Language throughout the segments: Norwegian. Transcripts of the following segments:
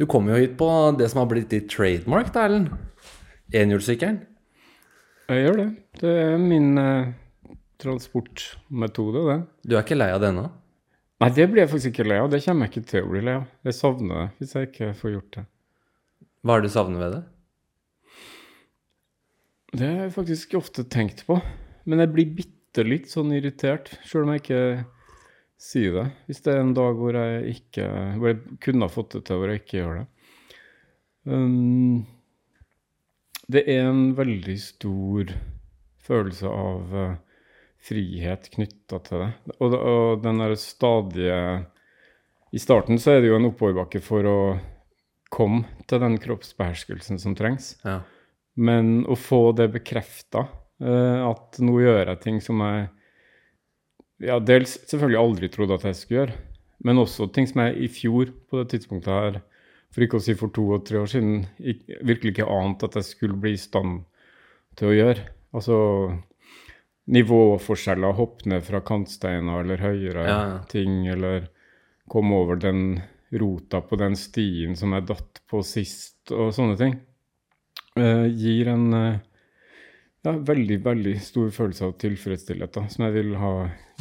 Du kommer jo hit på det som har blitt ditt trademark, da, Erlend. Enhjulssykkelen. Jeg gjør det. Det er min eh, transportmetode, det. Du er ikke lei av det ennå? Nei, det blir jeg faktisk ikke lei av. Det kommer jeg ikke til å bli lei av. Jeg savner det hvis jeg ikke får gjort det. Hva er det du savner ved det? Det har jeg faktisk ofte tenkt på. Men jeg blir bitte litt sånn irritert, sjøl om jeg ikke sier det. Hvis det er en dag hvor jeg ikke Hvor jeg kunne ha fått det til, hvor jeg ikke gjør det. Um, det er en veldig stor følelse av uh, frihet knytta til det. Og, og den der stadige I starten så er det jo en oppoverbakke for å komme til den kroppsbeherskelsen som trengs. Ja. Men å få det bekrefta, uh, at nå gjør jeg ting som jeg ja, dels selvfølgelig aldri trodde at jeg skulle gjøre, men også ting som jeg i fjor på det tidspunktet her, for ikke å si for to og tre år siden, ikke, virkelig ikke ante at jeg skulle bli i stand til å gjøre. Altså nivåforskjeller, hoppe ned fra kantsteiner eller høyere Ja, ja. ting, eller komme over den rota på den stien som jeg datt på sist, og sånne ting, uh, gir en eh, ja, veldig, veldig stor følelse av tilfredsstillhet, da, som jeg vil ha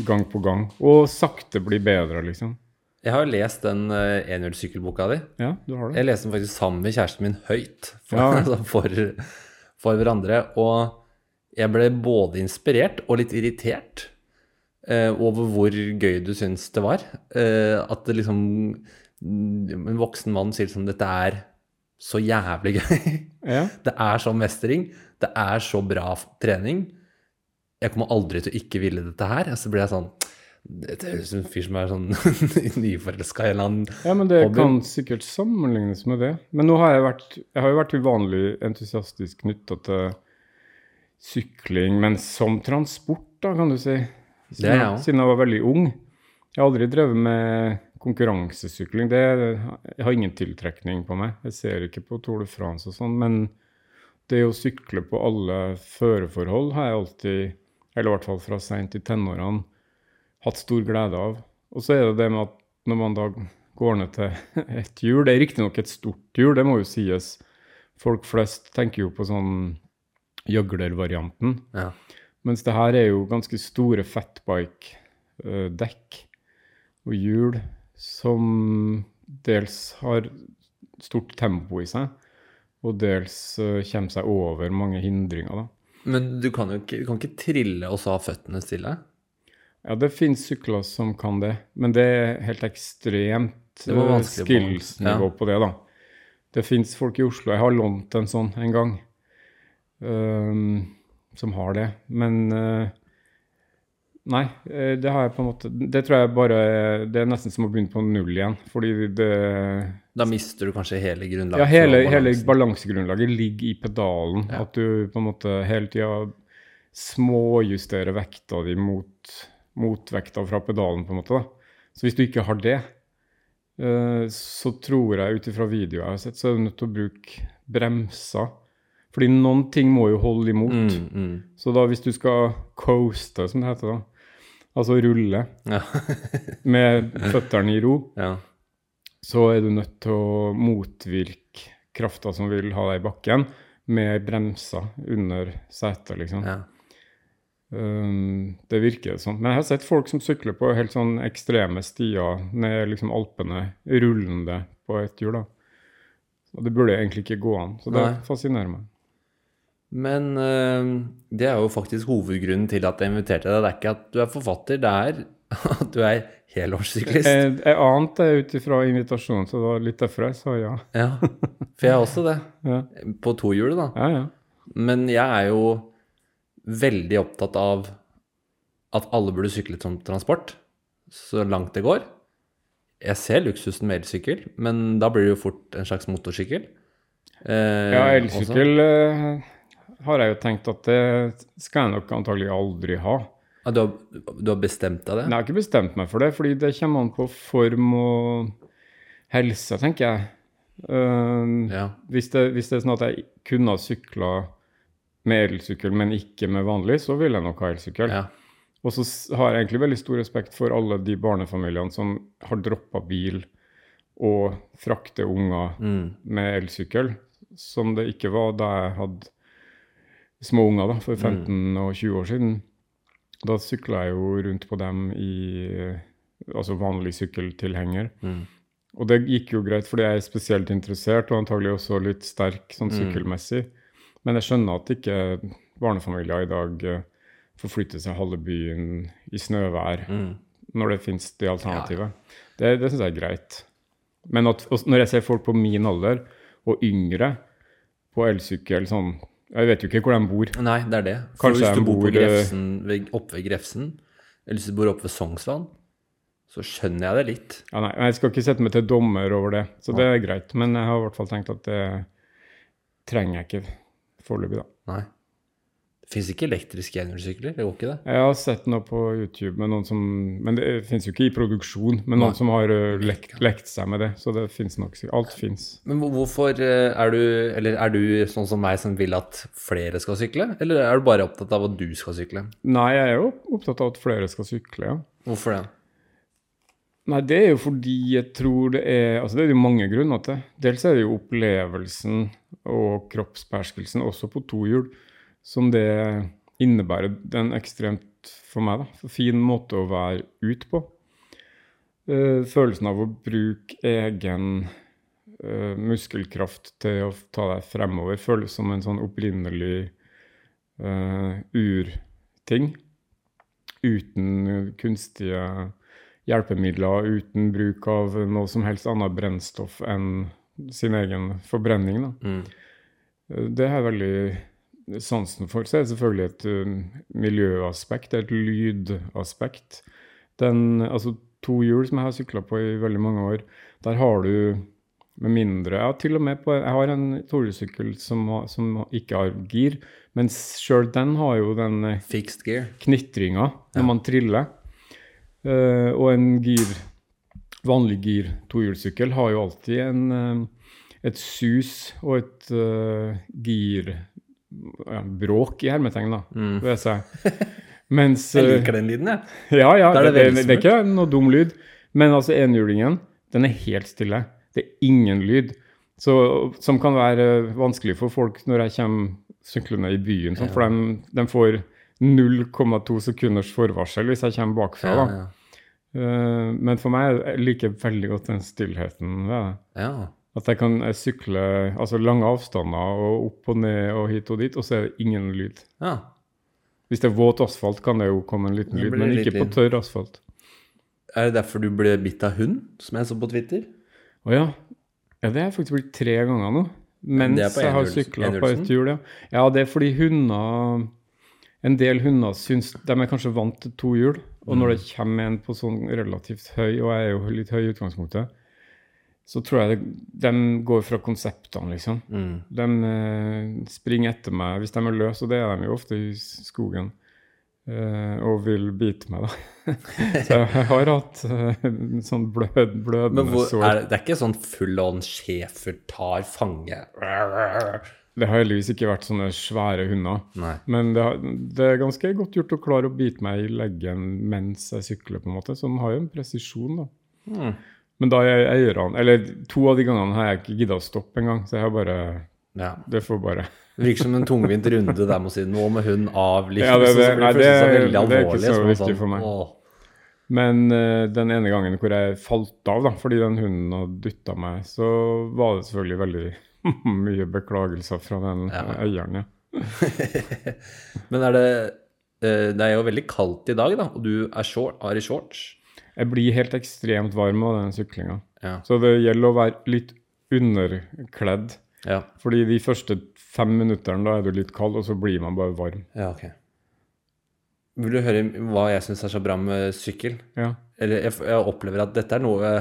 gang på gang. Og sakte bli bedre, liksom. Jeg har lest den uh, enhjulssykkelboka di. Ja, du har det. Jeg leste den faktisk sammen med kjæresten min høyt for, Ja. altså for, for hverandre. Og jeg ble både inspirert og litt irritert eh, over hvor gøy du syns det var. Eh, at det liksom En voksen mann sier liksom Dette er så jævlig gøy. Ja. Det er sånn mestring. Det er så bra trening. Jeg kommer aldri til å ikke ville dette her. Så blir jeg sånn det høres ut som en fyr som er sånn nyforelska i en eller annen ja, men det Hobby. kan sikkert sammenlignes med det. Men nå har jeg vært Jeg har jo vært uvanlig entusiastisk knytta til sykling, men som transport, da, kan du si. Det ja. Siden jeg var veldig ung. Jeg har aldri drevet med konkurransesykling. Det jeg har ingen tiltrekning på meg. Jeg ser ikke på Tour de France og sånn, men det å sykle på alle føreforhold har jeg alltid, eller i hvert fall fra seint i tenårene, hatt stor glede av. Og så er det det med at når man da går ned til et hjul Det er riktignok et stort hjul, det må jo sies. Folk flest tenker jo på sånn gjøglervarianten. Ja. Mens det her er jo ganske store fatbike-dekk og hjul som dels har stort tempo i seg, og dels eh, kommer seg over mange hindringer. da. Men du kan jo ikke, du kan ikke trille og så ha føttene stille? Ja, det finnes sykler som kan det, men det er helt ekstremt Det var eh, skills-nivå ja. på det, da. Det fins folk i Oslo, jeg har lånt en sånn en gang, um, som har det. Men eh, nei, eh, det har jeg på en måte Det tror jeg bare Det er nesten som å begynne på null igjen, fordi det Da mister du kanskje hele grunnlaget. Ja, hele, hele balansegrunnlaget ligger i pedalen. Ja. At du på en måte hele tida småjusterer vekta di mot motvekta fra pedalen, på en måte. da. Så hvis du ikke har det, eh, så tror jeg ut ifra videoer jeg har sett, så er du nødt til å bruke bremser. Fordi noen ting må jo holde imot. Mm, mm. Så da hvis du skal coaste, som det heter, da, altså rulle Ja. med føttene i ro, ja. så er du nødt til å motvirke krafta som vil ha deg i bakken, med bremser under setet, liksom. ja. Um, det virker sånn. Men jeg har sett folk som sykler på helt sånn ekstreme stier ned liksom Alpene, rullende på et hjul. da. Og det burde egentlig ikke gå an. Så det Nei. fascinerer meg. Men eh, det er jo faktisk hovedgrunnen til at jeg inviterte deg. Det er ikke at du er forfatter, det er at du er helårssyklist. Jeg, jeg ante det ut ifra invitasjonen, så det var litt derfor jeg sa ja. Ja, for jeg er også det. Ja, På tohjulet, da. ja. ja. Men jeg er jo veldig opptatt av at alle burde sykle som transport, så langt det går. Jeg ser luksusen med elsykkel, men da blir det jo fort en slags motorsykkel. Eh, ja elsykkel eh, har jeg jo tenkt at det skal jeg nok antagelig aldri ha. Ja, du, har, du har bestemt deg det? Nei, jeg har ikke bestemt meg for det, fordi det kommer an på form og helse, tenker jeg. Um, Ja. hvis, det, hvis det er sånn at jeg kunne ha sykla med elsykkel, men ikke med vanlig, så vil jeg nok ha elsykkel. ja. Og så har jeg egentlig veldig stor respekt for alle de barnefamiliene som har droppa bil og frakter unger Mm. med elsykkel, som det ikke var da jeg hadde små unger da, for 15 og 20 år siden. Da sykla jeg jo rundt på dem i altså vanlig sykkeltilhenger. Mm. Og det gikk jo greit, fordi jeg er spesielt interessert, og antagelig også litt sterk sånn Mm. sykkelmessig. Men jeg skjønner at ikke barnefamilier i dag eh, forflytter seg halve byen i snøvær Mm. når det fins det alternativet. Det, det syns jeg er greit. Men at, når jeg ser folk på min alder og yngre på elsykkel sånn Jeg vet jo ikke hvor de bor. Nei, det er det. For Kanskje hvis du bor bor, Grefsen, ved, oppe ved Grefsen, eller hvis du bor oppe ved Sognsvann, så skjønner jeg det litt. Ja, nei, jeg skal ikke sette meg til dommer over det, så det er greit. Men jeg har i hvert fall tenkt at det trenger jeg ikke foreløpig, da. Nei. Fins ikke elektriske enhjulssykler, det går ikke det? Jeg har sett noe på YouTube med noen som Men det fins jo ikke i produksjon, men noen Nei. som har uh, lekt, lekt seg med det. Så det fins nok. Alt fins. Men hvorfor eh, er du Eller er du sånn som meg som vil at flere skal sykle, eller er du bare opptatt av at du skal sykle? Nei, jeg er jo opptatt av at flere skal sykle, ja. Hvorfor det? Nei, det er jo fordi jeg tror det er Altså, det er det jo mange grunner til. Dels er det jo opplevelsen og kroppsbeherskelsen, også på to hjul, som det innebærer. Det er en ekstremt, for meg, da, fin måte å være ut på. Eh, følelsen av å bruke egen eh, muskelkraft til å ta deg fremover føles som en sånn opprinnelig uh, urting. Uten kunstige hjelpemidler, uten bruk av noe som helst annet brennstoff enn sin egen forbrenning. Mm. Det er veldig sansen for. Så er det selvfølgelig et uh, miljøaspekt, et lydaspekt. Den, altså to hjul som jeg har sykla på i veldig mange år, der har du med mindre ja, til og med på, Jeg har en tohjulssykkel som, som ikke har gir, men sjøl den har jo den eh, Fixed gear. knitringa når Ja. man triller. Uh, og en gir, vanlig gir tohjulssykkel har jo alltid en, uh, et sus og et uh, gir ja, bråk i hermetegn, da, Mm. vil jeg si. Mens Jeg eh, liker den lyden, jeg. Ja, ja, det, det det, det er ikke noe dum lyd. Men altså enhjulingen, den er helt stille. Det er ingen lyd. Så, som kan være eh, vanskelig for folk når jeg kommer syklende i byen. Sånn, For de, de får 0,2 sekunders forvarsel hvis jeg kommer bakfra. Ja, da. ja. Eh, men for meg jeg liker veldig godt den stillheten ved det. ja. At jeg kan eh, sykle altså lange avstander og opp og ned og hit og dit, og så er det ingen lyd. ja. Hvis det er våt asfalt, kan det jo komme en liten lyd, men ikke på tørr asfalt. Er det derfor du ble bitt av hund, som jeg så på Twitter? Å ja. ja. Det har jeg faktisk blitt tre ganger nå. Mens er jeg har sykla på ett et hjul, ja. Ja, det er fordi hunder En del hunder syns De er kanskje vant til to hjul. Og når Mm. det kommer en på sånn relativt høy, og jeg er jo litt høy i utgangspunktet, så tror jeg det, de går fra konseptene, liksom. Mm. De eh, springer etter meg hvis de er løse, og det er de jo ofte i skogen. eh, og vil bite meg, da. så jeg har hatt eh, sånn blød, Men blødende hvor, sår. er det, det er ikke sånn full on schæfer tar fange Det har heldigvis ikke vært sånne svære hunder. Nei. Men det, har, det er ganske godt gjort å klare å bite meg i leggen mens jeg sykler, på en måte. Så den har jo en presisjon, da. Mm. Men da er eierne Eller to av de gangene har jeg ikke gidda å stoppe engang, så jeg har bare Ja. Det får bare Det virker som en tungvint runde der med å si nå med hund av. Liksom, Ja, det- det- nei, det det- er ikke så så man viktig for meg. åh. Men uh, den ene gangen hvor jeg falt av, da, fordi den hunden hadde dytta meg, så var det selvfølgelig veldig mye beklagelser fra den Ja. eieren, ja. Men er det eh, Det er jo veldig kaldt i dag, da, og du er short, har i shorts. Jeg blir helt ekstremt varm av den syklinga. Ja. Så det gjelder å være litt underkledd. Ja. Fordi de første fem minutterne da er du litt kald, og så blir man bare varm. ja, ok. Vil du høre hva jeg syns er så bra med sykkel? Ja. Eller jeg, jeg opplever at dette er noe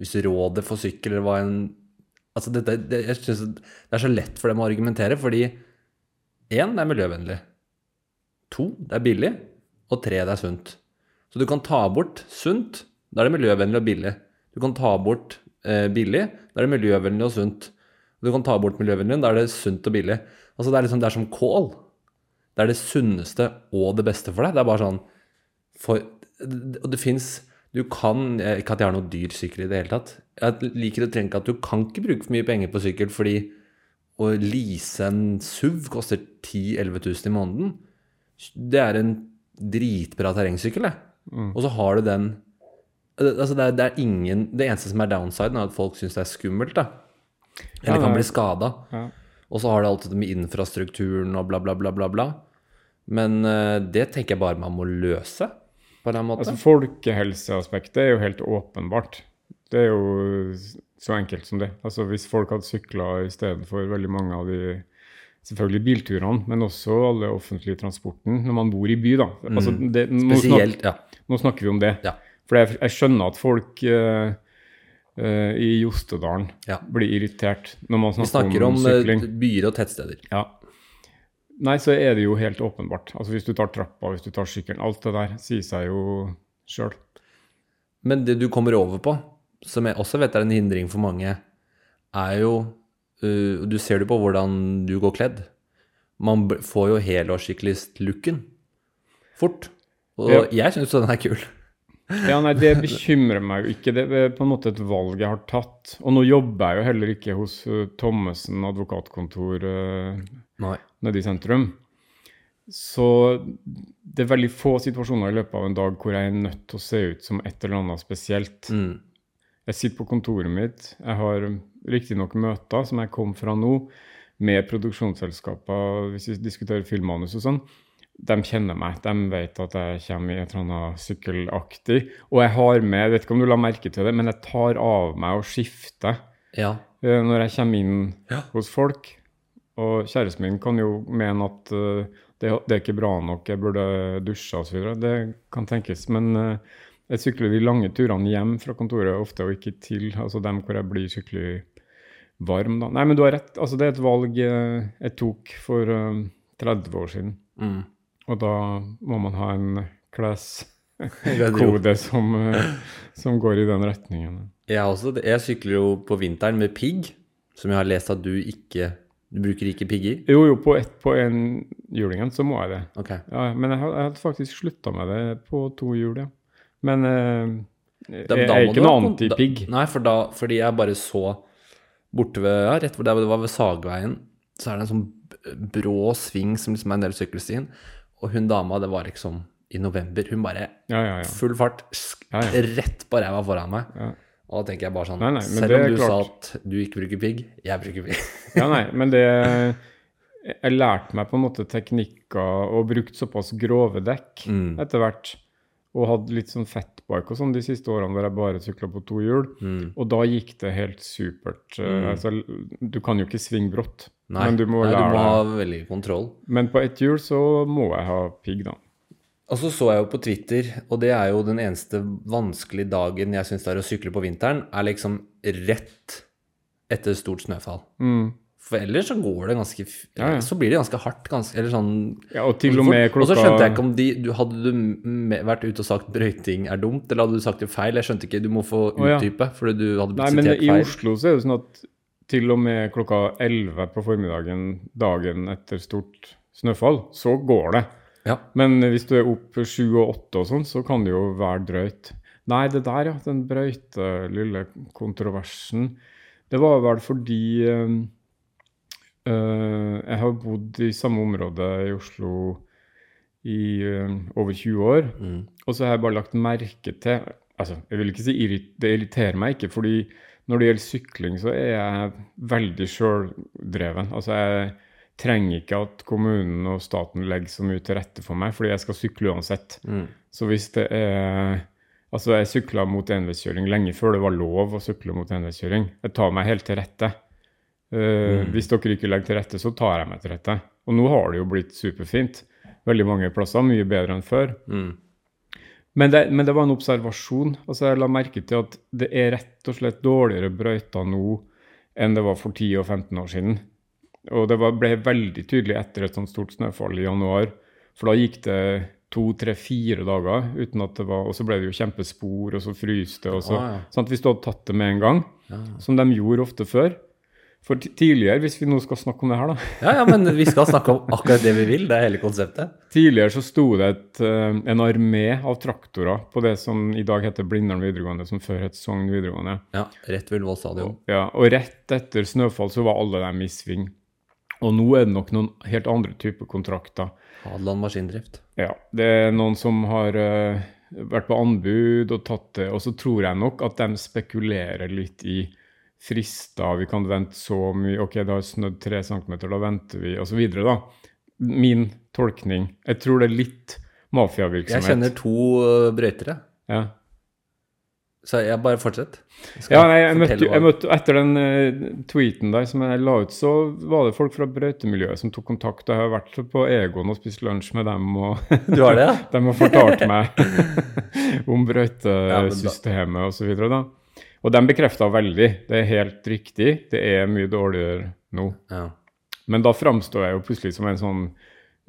Hvis rådet for sykkel eller hva en Altså dette, det, jeg synes det er så lett for dem å argumentere, fordi én, det er miljøvennlig. To, det er billig. Og tre, det er sunt. Så du kan ta bort sunt, da er det miljøvennlig og billig. Du kan ta bort eh, billig, da er det miljøvennlig og sunt. Du kan ta bort miljøvennlig, da er det sunt og billig. Altså det er liksom, det er som kål. Det er det sunneste og det beste for deg. Det er bare sånn for, Og det fins Du kan Ikke at jeg har noe dyr sykkel i det hele tatt. Jeg liker å tenke at du kan ikke bruke for mye penger på sykkel, fordi å lease en SUV koster 10 000-11 000 i måneden. Det er en dritbra terrengsykkel, det. Mm. Og så har du den Altså, det er, det er ingen Det eneste som er downsiden, er at folk syns det er skummelt, da. Eller Ja, kan bli skada. Ja. Og så har du alt det med infrastrukturen og bla, bla, bla, bla, bla. Men uh, det tenker jeg bare man må løse, på den måten. Altså Folkehelseaspektet er jo helt åpenbart. Det er jo så enkelt som det. Altså Hvis folk hadde sykla istedenfor veldig mange av de selvfølgelig bilturene, men også alle offentlige transporten når man bor i by, da. Altså, det, Mm. Spesielt, ja. Nå snakker vi om det. Ja. For jeg, jeg skjønner at folk uh, uh, i Jostedalen Ja. blir irritert når man snakker, snakker om om snakker om byer og tettsteder. Ja. Nei, så er det jo helt åpenbart. Altså Hvis du tar trappa, hvis du tar sykkelen, alt det der sier seg jo sjøl. Men det du kommer over på, som jeg også vet er en hindring for mange, er jo uh, Du ser det på hvordan du går kledd. Man får jo helårssyklist-looken fort. Og Ja. jeg syns den er kul. Ja, nei, det bekymrer meg jo ikke. Det er på en måte et valg jeg har tatt. Og nå jobber jeg jo heller ikke hos uh, Thommessen advokatkontor uh, nede i sentrum. Så det er veldig få situasjoner i løpet av en dag hvor jeg er nødt til å se ut som et eller annet spesielt. Mm. Jeg sitter på kontoret mitt. Jeg har riktignok møter som jeg kom fra nå, med produksjonsselskaper, hvis vi diskuterer filmmanus og sånn. De kjenner meg. De vet at jeg kommer i et eller annet sykkelaktig. Og jeg har med, jeg vet ikke om du la merke til det, men jeg tar av meg og skifter Ja. eh, når jeg kommer inn Ja. hos folk. Og kjæresten min kan jo mene at uh, det, det er ikke bra nok, jeg burde dusje osv. Det kan tenkes. Men uh, jeg sykler de lange turene hjem fra kontoret ofte, og ikke til. Altså dem hvor jeg blir skikkelig varm. da. Nei, men du har rett. Altså, det er et valg jeg tok for uh, 30 år siden. Mm. Og da må man ha en kleskode som, som går i den retningen. Jeg, også, jeg sykler jo på vinteren med pigg, som jeg har lest at du ikke Du bruker ikke pigger? Jo, jo, på, ett- på en hjulingen så må jeg det. Okay. Ja, men jeg jeg hadde faktisk slutta med det på to hjul, ja. Men eh, Da- jeg da er ikke noe antipigg. Nei, for da, fordi jeg bare så borte ved Ja, rett hvor det var ved Sagveien, så er det en sånn brå sving som liksom er en del sykkelstien. Og hun dama, det var liksom i november, hun bare Ja, ja, ja. full fart, sk Ja, ja. rett på ræva foran meg. Ja. Og da tenker jeg bare sånn Nei, nei, Selv om du du sa at du ikke bruker pigg, jeg bruker pigg. ja, nei, men det Jeg lærte meg på en måte teknikker og brukt såpass grove dekk Mm. etter hvert. Og hadde litt sånn fatbike og sånn de siste årene hvor jeg bare sykla på to hjul. Mm. Og da gikk det helt supert. Mm. Altså, du kan jo ikke svinge brått, Nei, men du må nei, du må ha veldig kontroll. Men på ett hjul så må jeg ha pigg, da. Og så så jeg jo på Twitter, og det er jo den eneste vanskelige dagen jeg syns det er å sykle på vinteren, er liksom rett etter stort snøfall. Mm. For ellers så går det ganske Ja, ja. Så blir det ganske hardt, ganske Eller sånn Ja, og til og med Og så skjønte jeg ikke om de du, Hadde du vært ute og sagt brøyting er dumt, eller hadde du sagt det feil? Jeg skjønte ikke. Du må få utdype, ja. fordi du hadde Nei, men sitert i. Oslo så er det sånn at til og med klokka 11 på formiddagen dagen etter stort snøfall, så går det. Ja. Men hvis du er opp sju og åtte og sånn, så kan det jo være drøyt. Nei, det der, ja, den brøyte lille kontroversen, det var vel fordi eh, eh, jeg har bodd i samme område i Oslo i eh, over 20 år. Mm. Og så har jeg bare lagt merke til altså jeg vil ikke si irrit, Det irriterer meg ikke, fordi når det gjelder sykling, så er jeg veldig sjøldreven. Altså jeg trenger ikke at kommunen og staten legger så mye til rette for meg, fordi jeg skal sykle uansett. Mm. Så hvis det er Altså, jeg sykla mot enveiskjøring lenge før det var lov å sykle mot enveiskjøring. Jeg tar meg helt til rette. Eh, Hvis dere ikke legger til rette, så tar jeg meg til rette. Og nå har det jo blitt superfint. Veldig mange plasser, mye bedre enn før. Mm. Men det, men det var en observasjon. Altså Jeg la merke til at det er rett og slett dårligere brøyter nå enn det var for 10 og 15 år siden. Og det var, ble veldig tydelig etter et sånt stort snøfall i januar. For da gikk det to, tre, fire dager uten at det var Og så ble det jo kjempespor, og så fryste det. Ah, ja. Hvis du hadde tatt det med en gang, Ja. som de gjorde ofte før, For tidligere, hvis vi nå skal snakke om det her, da. Ja, ja, men vi skal snakke om akkurat det vi vil. Det er hele konseptet. Tidligere så sto det et, eh, en armé av traktorer på det som i dag heter Blindern videregående, som før het Sogn videregående. Ja, rett ved Ullevål stadion. Ja, og rett etter snøfall så var alle dem i sving. Og nå er det nok noen helt andre typer kontrakter. Hadeland maskindrift. Ja, det er noen som har uh, vært på anbud og tatt det, og så tror jeg nok at de spekulerer litt i frister, vi kan vente så mye, ok, det har snødd tre centimeter, da venter vi, da. Min tolkning. Jeg tror det er litt mafiavirksomhet. Jeg kjenner to øh, brøytere, Ja. så jeg bare fortsett. skal Ja, nei, jeg møtte, jeg møtte, etter den uh, tweeten der som jeg la ut, så var det folk fra brøytemiljøet som tok kontakt. og Jeg har vært på Egon og spist lunsj med dem, og Du har det, ja? de har fortalt meg om Ja, brøytesystemet videre da. Og de bekrefta veldig. Det er helt riktig. Det er mye dårligere nå. ja. Men da framstår jeg jo plutselig som en sånn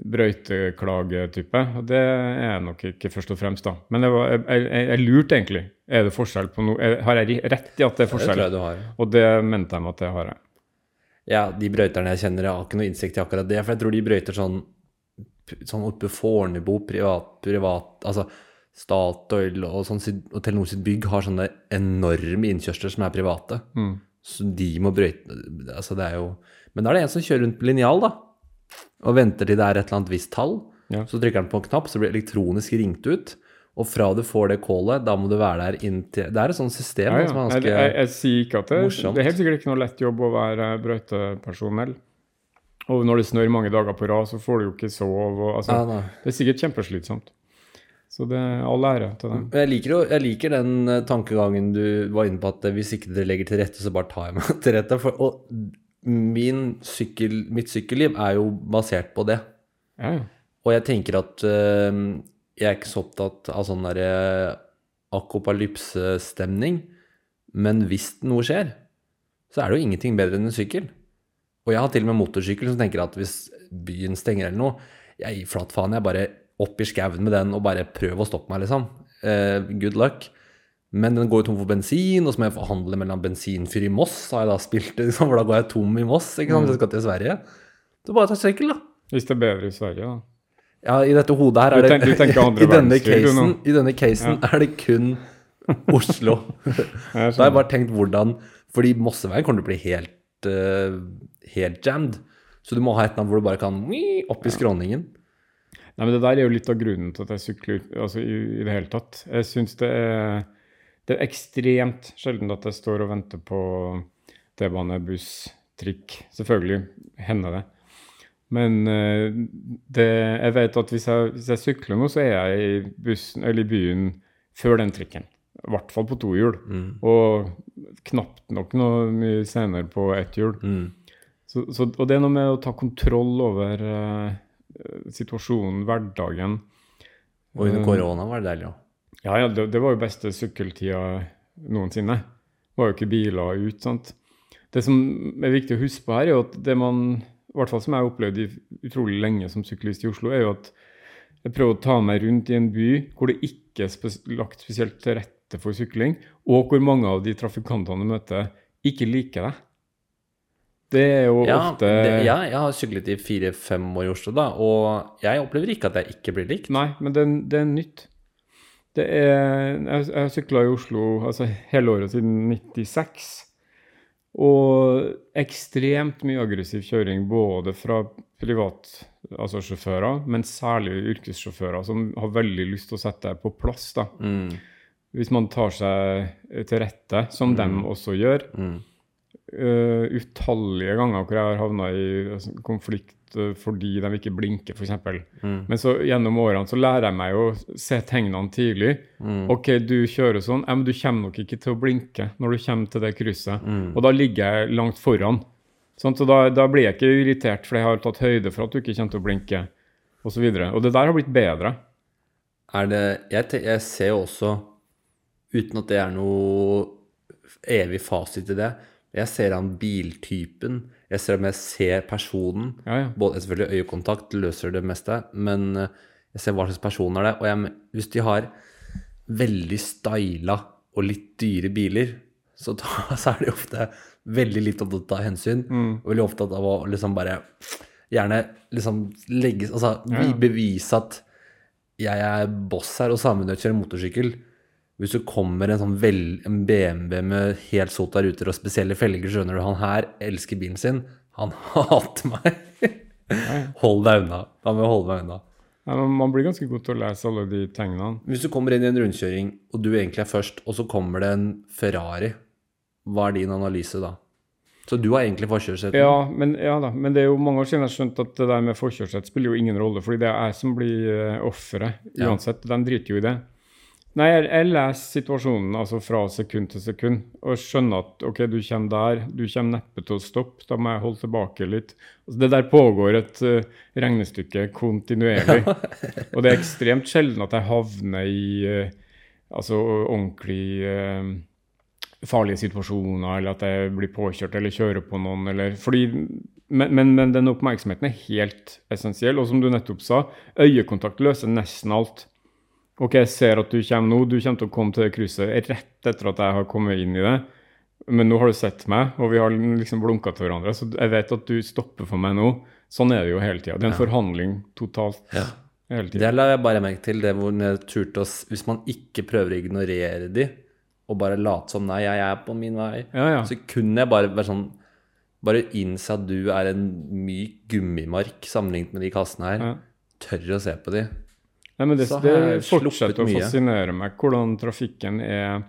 brøyteklagetype. Og det er jeg nok ikke først og fremst, da. Men jeg, var, jeg, jeg, jeg lurte egentlig. Er det forskjell på noe? Har jeg rett i at det er forskjell? Det tror jeg du har. Og det mente de at det har jeg. Ja, de brøyterne jeg kjenner, jeg har ikke noe innsikt i akkurat det. For jeg tror de brøyter sånn sånn oppe Fornebu, privat, privat Altså Statoil og, sånn, og Telenor sitt bygg har sånne enorme innkjørsler som er private. Mm. Så de må brøyte Altså, det er jo Men da er det en som kjører rundt på linjal, da. Og venter til det er et eller annet visst tall. Ja. Så trykker han på en knapp, så blir det elektronisk ringt ut. Og fra du får det callet, da må du være der inntil Det er et sånt system Ja, ja. som er Jeg, ganske jeg, jeg sier ikke at det, morsomt. det er helt sikkert ikke noe lett jobb å være brøytepersonell. Og når det snør mange dager på rad, så får du jo ikke sove. Og, altså, det er sikkert kjempeslitsomt. Så det er all ære til dem. Jeg liker, jo, jeg liker den eh, tankegangen du var inne på, at eh, hvis ikke dere legger til rette, så bare tar jeg meg til rette. For, og min sykkel, mitt sykkelliv er jo basert på det. Ja. Og jeg tenker at eh, jeg er ikke så opptatt av sånn derre akopalypsestemning, men hvis noe skjer, så er det jo ingenting bedre enn en sykkel. Og jeg har til og med motorsykkel som tenker at hvis byen stenger eller noe, jeg gir flatt faen, jeg bare opp i skauen med den og bare prøv å stoppe meg, liksom. Uh, good luck. Men den går jo tom for bensin, og så må jeg forhandle mellom bensinfyr i Moss, har jeg da spilt det, liksom, for da går jeg tom i Moss, ikke sant, hvis jeg skal til Sverige. Så bare ta sykkel, da. Hvis det er bedre i Sverige, da. Ja, i dette hodet her er det tenker- du tenker I denne du, casen, i denne casen er det kun Oslo. Da har jeg bare tenkt hvordan Fordi Mosseveien kommer til å bli helt uh, Helt jammed. Så du må ha et navn hvor du bare kan opp i skråningen. Nei, men Det der er jo litt av grunnen til at jeg sykler altså, i, i det hele tatt. Jeg syns det Det er ekstremt sjelden at jeg står og venter på T-bane, buss, trikk. Selvfølgelig hender det. Men eh, det, jeg vet at hvis jeg, hvis jeg sykler nå, så er jeg i bussen eller i byen før den trikken. I hvert fall på to hjul. Mm. Og knapt nok noe mye senere på ett hjul. Mm. Så, så, og det er noe med å ta kontroll over eh, situasjonen, hverdagen. Og under Mm. korona var det deilig òg. Ja, ja, det, det var jo beste sykkeltida noensinne. Det var jo ikke biler ut, sant. Det som er viktig å huske på her, er jo at det man, i hvert fall som jeg har opplevd utrolig lenge som syklist i Oslo, er jo at jeg prøver å ta meg rundt i en by hvor det ikke er spes lagt spesielt til rette for sykling, og hvor mange av de trafikantene du møter, ikke liker deg. Det er jo Ja, ofte det, ja, jeg har syklet i fire-fem år i Oslo, da, og jeg opplever ikke at jeg ikke blir likt. Nei, men det, det er nytt. Det er, jeg, jeg sykla i Oslo altså, hele året siden 96. Og ekstremt mye aggressiv kjøring både fra privat, altså sjåfører, men særlig yrkessjåfører som har veldig lyst til å sette deg på plass. da. Mm, Hvis man tar seg til rette, som dem også gjør. mm, Uh, utallige ganger hvor jeg har havna i altså, konflikt uh, fordi de ikke blinker, f.eks. mm, Men så gjennom årene så lærer jeg meg å se tegnene tidlig. mm, OK, du kjører sånn, ja, men du kommer nok ikke til å blinke når du kommer til det krysset. mm. Og da ligger jeg langt foran. Sånn, så da, da blir jeg ikke irritert, for jeg har tatt høyde for at du ikke kommer til å blinke. Og, så og det der har blitt bedre. Er det jeg, jeg ser jo også, uten at det er noe evig fasit i det, jeg ser an biltypen, jeg ser om jeg ser personen. Ja, ja. Både selvfølgelig øyekontakt løser det meste, men eh, jeg ser hva slags person er det. Og jeg, hvis de har veldig styla og litt dyre biler, så, ta, så er de ofte veldig litt opptatt av hensyn. Mm. Og veldig opptatt av å liksom bare Gjerne liksom legge Altså Ja, bevise at jeg er boss her, og jeg kjører motorsykkel. Hvis du kommer en sånn vel, en BMW med helt sota ruter og spesielle felger, skjønner du, han her elsker bilen sin. Han hater meg. Hold deg unna. Da må jeg holde meg unna. Ja, men man blir ganske god til å lese alle de tegnene. Hvis du kommer inn i en rundkjøring, og du egentlig er først, og så kommer det en Ferrari, hva er din analyse da? Så du har egentlig forkjørsretten? Ja men, ja da, men det er jo mange år siden jeg har skjønt at det der med forkjørsrett spiller jo ingen rolle, fordi det er jeg som blir offeret offeret Ja. uansett. De driter jo i det. Nei, jeg, jeg leser situasjonen altså fra sekund til sekund og skjønner at ok, du kommer der, du kommer neppe til å stoppe, da må jeg holde tilbake litt. Altså, det der pågår et uh, regnestykke kontinuerlig. og det er ekstremt sjelden at jeg havner i uh, altså ordentlig uh, farlige situasjoner, eller at jeg blir påkjørt eller kjører på noen. Eller, fordi, men, men, men den oppmerksomheten er helt essensiell. Og som du nettopp sa, øyekontakt løser nesten alt. Ok, jeg ser at du kommer nå, du kommer til å komme til det krysset rett etter at jeg har kommet inn i det. Men nå har du sett meg, og vi har liksom blunka til hverandre, så jeg vet at du stopper for meg nå. Sånn er det jo hele tida. Det er en forhandling totalt Ja. hele tiden. Det la jeg bare merke til, det hvor jeg turte oss Hvis man ikke prøver å ignorere de, og bare late som nei, jeg er på min vei, Ja, ja. så kunne jeg bare være sånn Bare innse at du er en myk gummimark sammenlignet med de kassene her. ja. Tør å se på de. Nei, men det, det fortsetter å fascinere meg hvordan trafikken er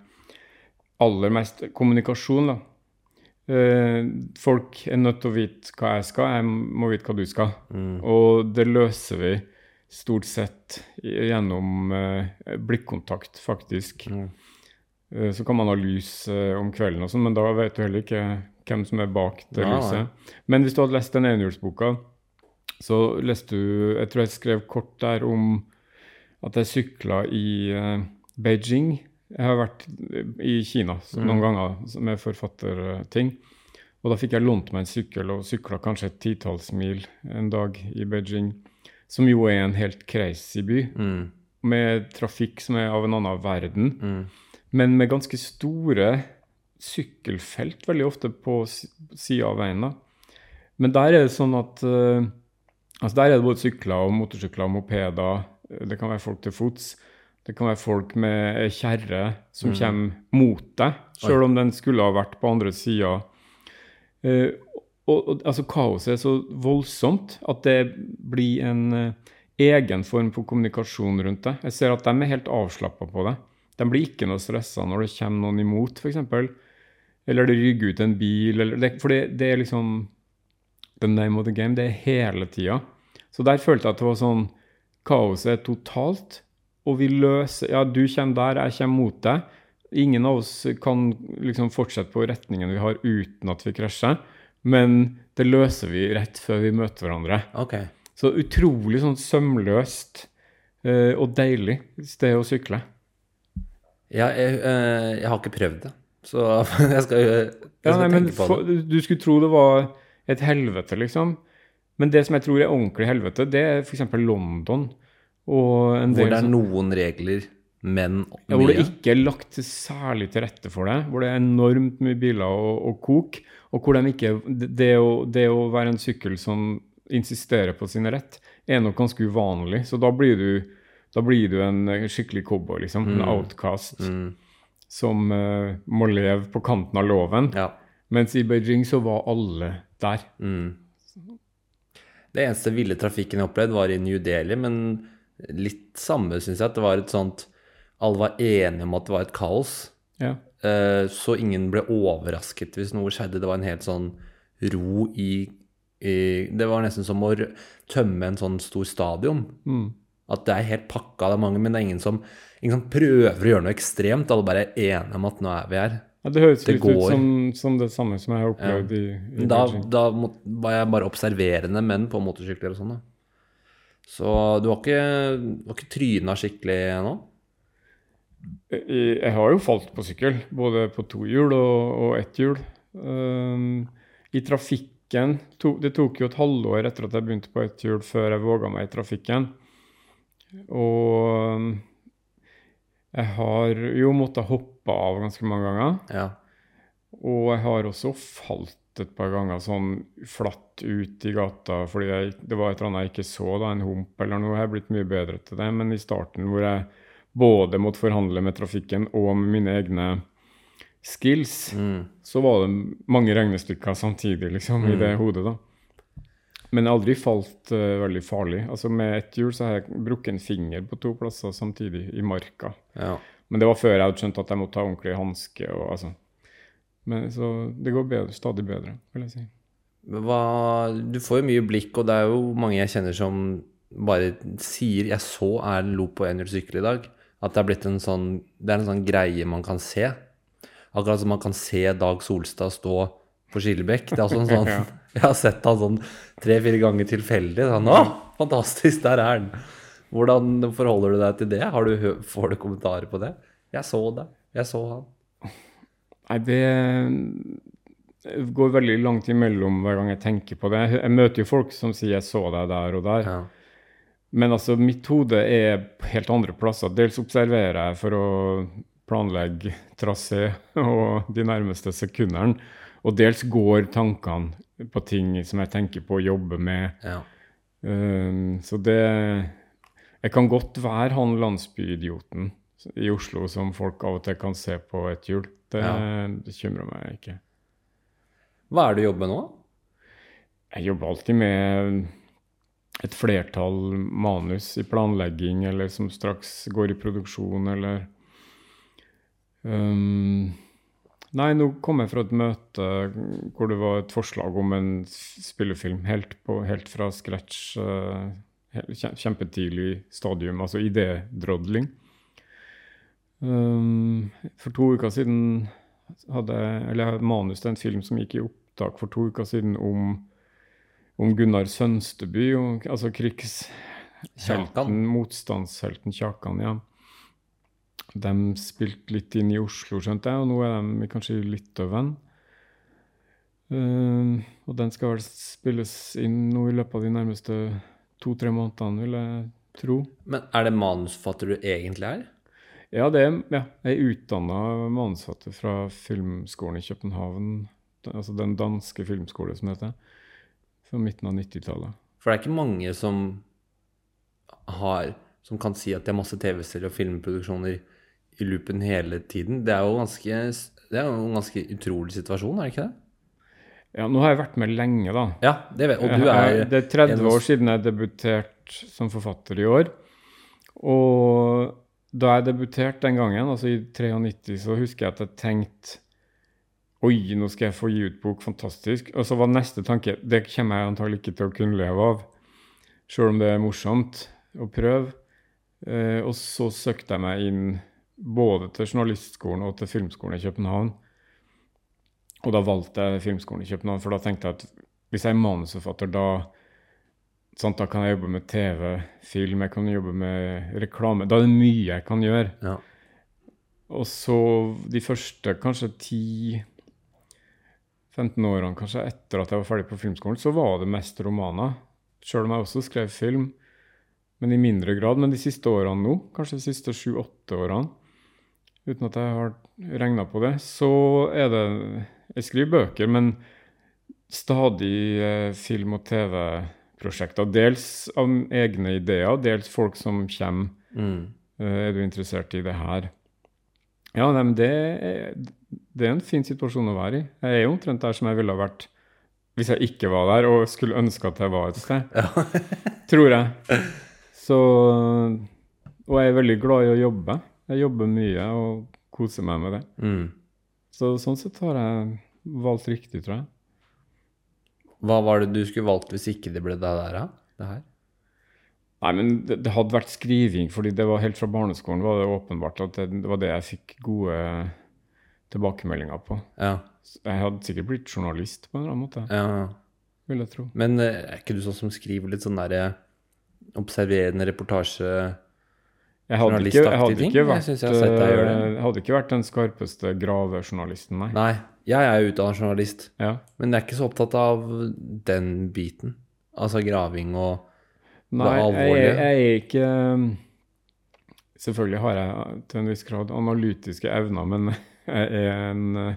aller mest kommunikasjon. da. Eh, folk er nødt til å vite hva jeg skal, jeg må vite hva du skal. Mm. Og det løser vi stort sett gjennom eh, blikkontakt, faktisk. Mm. Eh, så kan man ha lys om kvelden, og sånn, men da vet du heller ikke hvem som er bak det ja, lyset. Men hvis du hadde lest den enhjulsboka, så leste du Jeg tror jeg skrev kort der om at jeg sykla i eh, Beijing. Jeg har vært i Kina Mm. noen ganger med forfatterting. Og da fikk jeg lånt meg en sykkel og sykla kanskje et titalls mil en dag i Beijing. Som jo er en helt crazy by, Mm. med trafikk som er av en annen verden. Mm. Men med ganske store sykkelfelt veldig ofte på sida av veien. da. Men der er det sånn at uh, altså Der er det både sykler og motorsykler og mopeder. Det kan være folk til fots. Det kan være folk med kjerre som Mm. kommer mot deg, sjøl om den skulle ha vært på andre sida. Eh, og, og altså Kaoset er så voldsomt at det blir en eh, egen form for kommunikasjon rundt det. Jeg ser at de er helt avslappa på det. De blir ikke noe stressa når det kommer noen imot, f.eks. Eller det rygger ut en bil. Eller det, for det, det er liksom the name of the game. Det er hele tida. Så der følte jeg at det var sånn Kaoset er totalt, og vi løser Ja, du kommer der, jeg kommer mot deg. Ingen av oss kan liksom fortsette på retningen vi har uten at vi krasjer, men det løser vi rett før vi møter hverandre. Okay. Så utrolig sånn sømløst uh, og deilig sted å sykle. Ja, jeg, uh, jeg har ikke prøvd det, så jeg skal, jeg skal Ja, nei, men tenke på for, det. du skulle tro det var et helvete, liksom. Men det som jeg tror er ordentlig helvete, det er f.eks. London. Hvor det er noen regler, men Ja, hvor det ikke er lagt særlig til rette for det. Hvor det er enormt mye biler og, og kok. Og hvor de ikke, det, å, det å være en sykkel som insisterer på sin rett, er nok ganske uvanlig. Så da blir du, da blir du en skikkelig cowboy, liksom. En outcast Mm, som uh, må leve på kanten av loven. ja. Mens i Beijing så var alle der. Mm. Det eneste ville trafikken jeg opplevde, var i New Delhi, men litt samme, syns jeg. At det var et sånt Alle var enige om at det var et kaos. Ja. Eh, Så ingen ble overrasket hvis noe skjedde. Det var en helt sånn ro i, i Det var nesten som å tømme en sånn stor stadion. Mm. At det er helt pakka, det er mange, men det er ingen som, ingen som prøver å gjøre noe ekstremt. Alle bare er enige om at nå er vi her. Ja, det høres Det litt ut går. som, som det samme som jeg har opplevd i, i Da, da må, var jeg bare observerende menn på motorsykler og sånn, da. Så du har ikke, du har ikke tryna skikkelig ennå? Jeg, har jo falt på sykkel, både på to hjul og, og ett hjul. Um, I trafikken to, Det tok jo et halvår etter at jeg begynte på ett hjul, før jeg våga meg i trafikken. Og um, jeg har jo måttet hoppe av ganske mange ganger. Ja. Og jeg har også falt et par ganger sånn flatt ut i gata fordi jeg, det var et eller annet jeg ikke så, da, en hump eller noe. Jeg er blitt mye bedre til det. Men i starten hvor jeg både måtte forhandle med trafikken og med mine egne skills, Mm. så var det mange regnestykker samtidig liksom, i det hodet. da. Men jeg har aldri falt uh, veldig farlig. Altså Med ett hjul så har jeg brukket en finger på to plasser samtidig, i marka. Ja. Men det var før jeg hadde skjønt at jeg måtte ha ordentlig hanske. Altså. Men så det går bedre, stadig bedre, vil jeg si. Hva, du får jo mye blikk, og det er jo mange jeg kjenner som bare sier 'Jeg så Erlend Lo på enhjulssykkel i dag'. At det er blitt en sånn Det er en sånn greie man kan se. Akkurat som man kan se Dag Solstad stå på Skillebekk. Det er også en sånn. Jeg har sett han sånn tre-fire ganger tilfeldig. Sånn, 'Å, fantastisk, der er han'. Hvordan forholder du deg til det? Har du, får du kommentarer på det? 'Jeg så deg. Jeg så han'. Nei, det går veldig langt imellom hver gang jeg tenker på det. Jeg møter jo folk som sier 'jeg så deg der og der'. Ja. Men altså, mitt hode er helt andre plasser. Dels observerer jeg for å planlegge trasé og de nærmeste sekundene. Og dels går tankene på ting som jeg tenker på å jobbe med. ja. Um, så det Jeg kan godt være han landsbyidioten i Oslo som folk av og til kan se på et hjul. Det Ja. bekymrer meg ikke. Hva er det du jobber med nå? Jeg jobber alltid med et flertall manus i planlegging, eller som straks går i produksjon, eller um, Nei, nå kom jeg fra et møte hvor det var et forslag om en spillefilm helt, på, helt fra scratch. kjem- kjempetidlig stadium, altså idédrodling. Um, for to uker siden hadde jeg eller jeg hadde manus til en film som gikk i opptak for to uker siden om om Gunnar Sønsteby, og, altså krigshelten, motstandshelten Kjakan, ja. De spilte litt inn i Oslo, skjønte jeg, og nå er de kanskje i Litauen. Uh, og den skal vel spilles inn nå i løpet av de nærmeste to-tre månedene, vil jeg tro. Men er det manusforfatter du egentlig er? Ja, det er, ja, jeg er utdanna manusforfatter fra Filmskolen i København, altså den danske filmskole som det heter, fra midten av 90-tallet. For det er ikke mange som har Som kan si at de har masse TV-serier og filmproduksjoner i loopen hele tiden. Det er jo ganske Det er jo en ganske utrolig situasjon, er det ikke det? Ja, nå har jeg vært med lenge, da. Ja, det vet Og du er det er 30 en år siden jeg debuterte som forfatter i år. Og da jeg debuterte den gangen, altså i 93, så husker jeg at jeg tenkte Oi, nå skal jeg få gi ut bok. Fantastisk. Og så var neste tanke Det kommer jeg antagelig ikke til å kunne leve av. Sjøl om det er morsomt å prøve. Eh, og så søkte jeg meg inn både til journalistskolen og til filmskolen i København. Og da valgte jeg filmskolen i København, for da tenkte jeg at hvis jeg er manusforfatter, da, sant, da kan jeg jobbe med TV, film, jeg kan jobbe med reklame. Da er det mye jeg kan gjøre. ja. Og så de første kanskje 10-15 årene kanskje etter at jeg var ferdig på filmskolen, så var det mest romaner. Sjøl om jeg også skrev film, men i mindre grad. Men de siste årene nå, kanskje de siste sju-åtte årene, uten at jeg har regna på det, så er det Jeg skriver bøker, men stadig eh, film- og TV-prosjekter. Dels av egne ideer, dels folk som kommer. Mm. Eh, Er du interessert i det her? Ja, nei, men det er, det er en fin situasjon å være i. Jeg er jo omtrent der som jeg ville ha vært hvis jeg ikke var der og skulle ønske at jeg var et sted. Ja. Tror jeg. Så Og jeg er veldig glad i å jobbe. Jeg jobber mye og koser meg med det. Mm. Så sånn sett har jeg valgt riktig, tror jeg. Hva var det du skulle valgt hvis ikke det ble det der? Det her? Nei, men det, det hadde vært skriving, fordi det var helt fra barneskolen var det åpenbart at det, det var det jeg fikk gode tilbakemeldinger på. Ja. Jeg hadde sikkert blitt journalist på en eller annen måte, ja. vil jeg tro. Men eh, er ikke du sånn som skriver litt sånn derre observerende reportasje Jeg hadde ikke, jeg hadde ikke vært, jeg det. eh, jeg hadde ikke vært den skarpeste gravejournalisten, nei. Nei, jeg er utdannet journalist, Ja. men jeg er ikke så opptatt av den biten. Altså graving og Nei, det alvorlige. jeg er ikke Selvfølgelig har jeg til en viss grad analytiske evner, men jeg er en eh,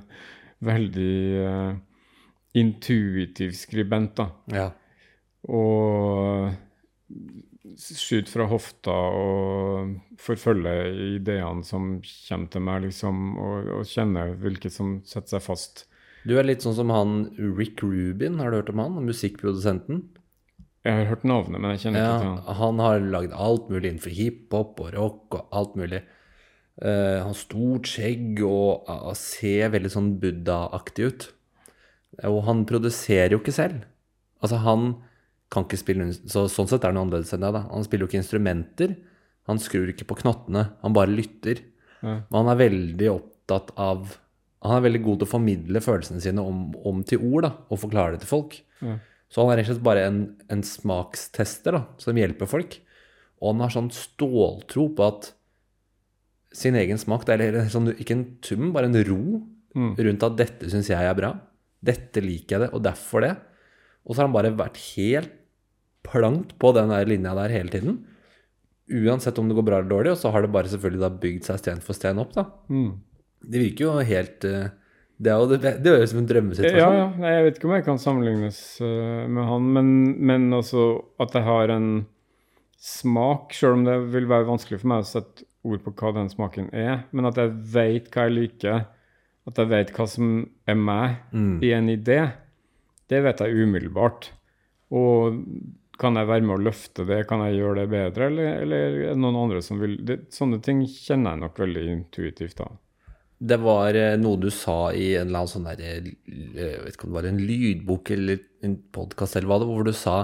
veldig eh, intuitiv skribent, da. Ja. Og skyte fra hofta og forfølge ideene som kommer til meg, liksom, og, og kjenne hvilke som setter seg fast. Du er litt sånn som han Rick Rubin, har du hørt om han? Musikkprodusenten? Jeg har hørt navnet, men jeg kjenner ikke til han. han har lagd alt mulig innenfor hiphop og rock og alt mulig. Uh, han har stort skjegg og uh, ser veldig sånn buddha-aktig ut. Og han produserer jo ikke selv. Altså, han kan ikke spille så, Sånn sett er han annerledes enn deg, da. Han spiller jo ikke instrumenter. Han skrur ikke på knottene. Han bare lytter. Ja. Men han er veldig opptatt av Han er veldig god til å formidle følelsene sine om, om til ord, da, og forklare det til folk. Ja. Så han er rett og slett bare en, en smakstester da, som hjelper folk. Og han har sånn ståltro på at sin egen smak det er sånn, Ikke en tum, bare en ro Mm. rundt at 'dette syns jeg er bra'. 'Dette liker jeg det', og derfor det. Og så har han bare vært helt plankt på den der linja der hele tiden. Uansett om det går bra eller dårlig. Og så har det bare selvfølgelig da bygd seg sten for sten opp, da. Mm. Det virker jo helt eh, Det er jo det, det er jo som en drømmesituasjon. Ja, ja. Nei, jeg vet ikke om jeg kan sammenlignes eh, med han, men, men også at jeg har en smak, sjøl om det vil være vanskelig for meg å sette ord på hva den smaken er, men at jeg vet hva jeg liker, at jeg vet hva som er meg Mm. i en idé, det vet jeg umiddelbart. Og kan jeg være med å løfte det, kan jeg gjøre det bedre, eller, eller er det noen andre som vil det, Sånne ting kjenner jeg nok veldig intuitivt, da. Det var eh, noe du sa i en eller annen sånn der eh, Jeg vet ikke om det var en lydbok eller en podkast hvor du sa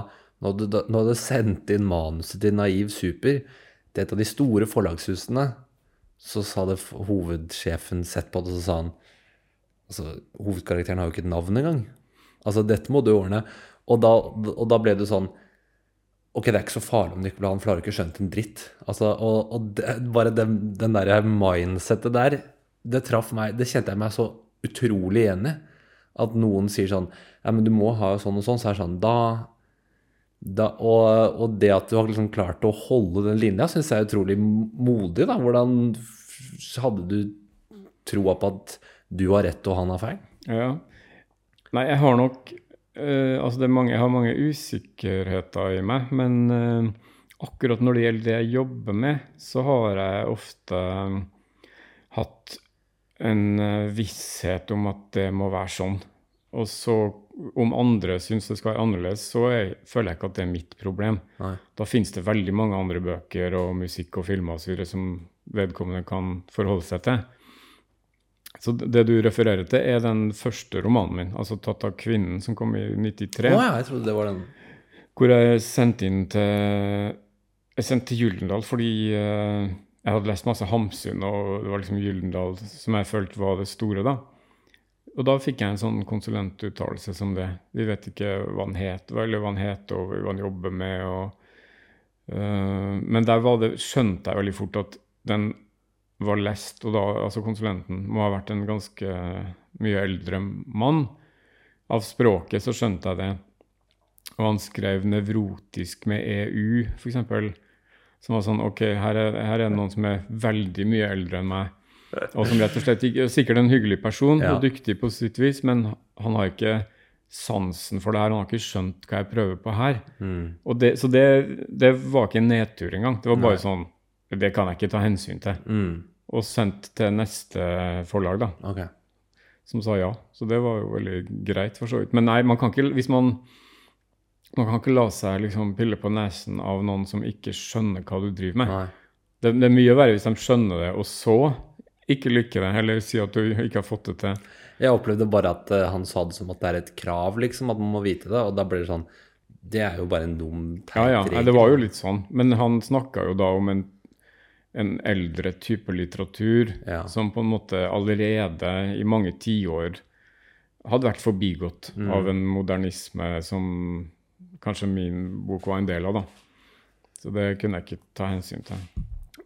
når du, når du hadde sendt inn manuset til Naiv Super til et av de store forlagshusene, så sa det hovedsjefen sett på det, så sa han Altså, hovedkarakteren har jo ikke et navn engang. Altså, dette må du ordne. Og da, og da ble det sånn Ok, det er ikke så farlig om blir han, for da har du ikke skjønt en dritt. Altså, og og det, bare den, den der mindsettet der, det traff meg Det kjente jeg meg så utrolig igjen i. At noen sier sånn Ja, men du må ha sånn og sånn. Så er det sånn Da, da og, og det at du har liksom klart å holde den linja, syns jeg er utrolig modig. da Hvordan hadde du troa på at du har rett og han har feil? Ja. Nei, jeg har nok uh, Altså, det mange, jeg har mange usikkerheter i meg, men uh, akkurat når det gjelder det jeg jobber med, så har jeg ofte um, hatt en uh, visshet om at det må være sånn. Og så, om andre syns det skal være annerledes, så jeg, føler jeg ikke at det er mitt problem. Nei. Da finnes det veldig mange andre bøker og musikk og filmer og så videre som vedkommende kan forholde seg til. Så det du refererer til, er den første romanen min, altså 'Tatt av kvinnen', som kom i 93. Å ja, jeg trodde det var den. Hvor jeg sendte inn til Jeg sendte til Gyldendal fordi uh, jeg hadde lest masse Hamsun, og det var liksom Gyldendal som jeg følte var det store, da. Og da fikk jeg en sånn konsulentuttalelse som det. Vi vet ikke hva han het, eller hva han het, og hva han jobber med. og uh, Men der var det, skjønte jeg veldig fort at den var lest, og da, altså konsulenten må ha vært en ganske mye eldre mann. Av språket så skjønte jeg det. Og han skrev 'nevrotisk' med EU, f.eks. Som var sånn OK, her er, her er det noen som er veldig mye eldre enn meg. Og som rett og slett ikke Sikkert en hyggelig person Ja. og dyktig på sitt vis, men han har ikke sansen for det her. Han har ikke skjønt hva jeg prøver på her. Mm. Det, så det, det var ikke en nedtur engang. Det var bare Nei. sånn Det kan jeg ikke ta hensyn til. Mm. Og sendt til neste forlag, da Okay. som sa ja. Så det var jo veldig greit, for så vidt. Men nei, man kan ikke, hvis man man kan ikke la seg liksom pille på nesen av noen som ikke skjønner hva du driver med. Det, det er mye verre hvis de skjønner det, og så ikke lykker det, eller si at du ikke har fått det til. Jeg opplevde bare at uh, han sa det som at det er et krav, liksom, at man må vite det. Og da blir det sånn Det er jo bare en dum, teit Ja, ja, nei, det var jo litt sånn. Men han snakka jo da om en, en eldre type litteratur Ja. som på en måte allerede i mange tiår hadde vært forbigått Mm. av en modernisme som kanskje min bok var en del av, da. Så det kunne jeg ikke ta hensyn til.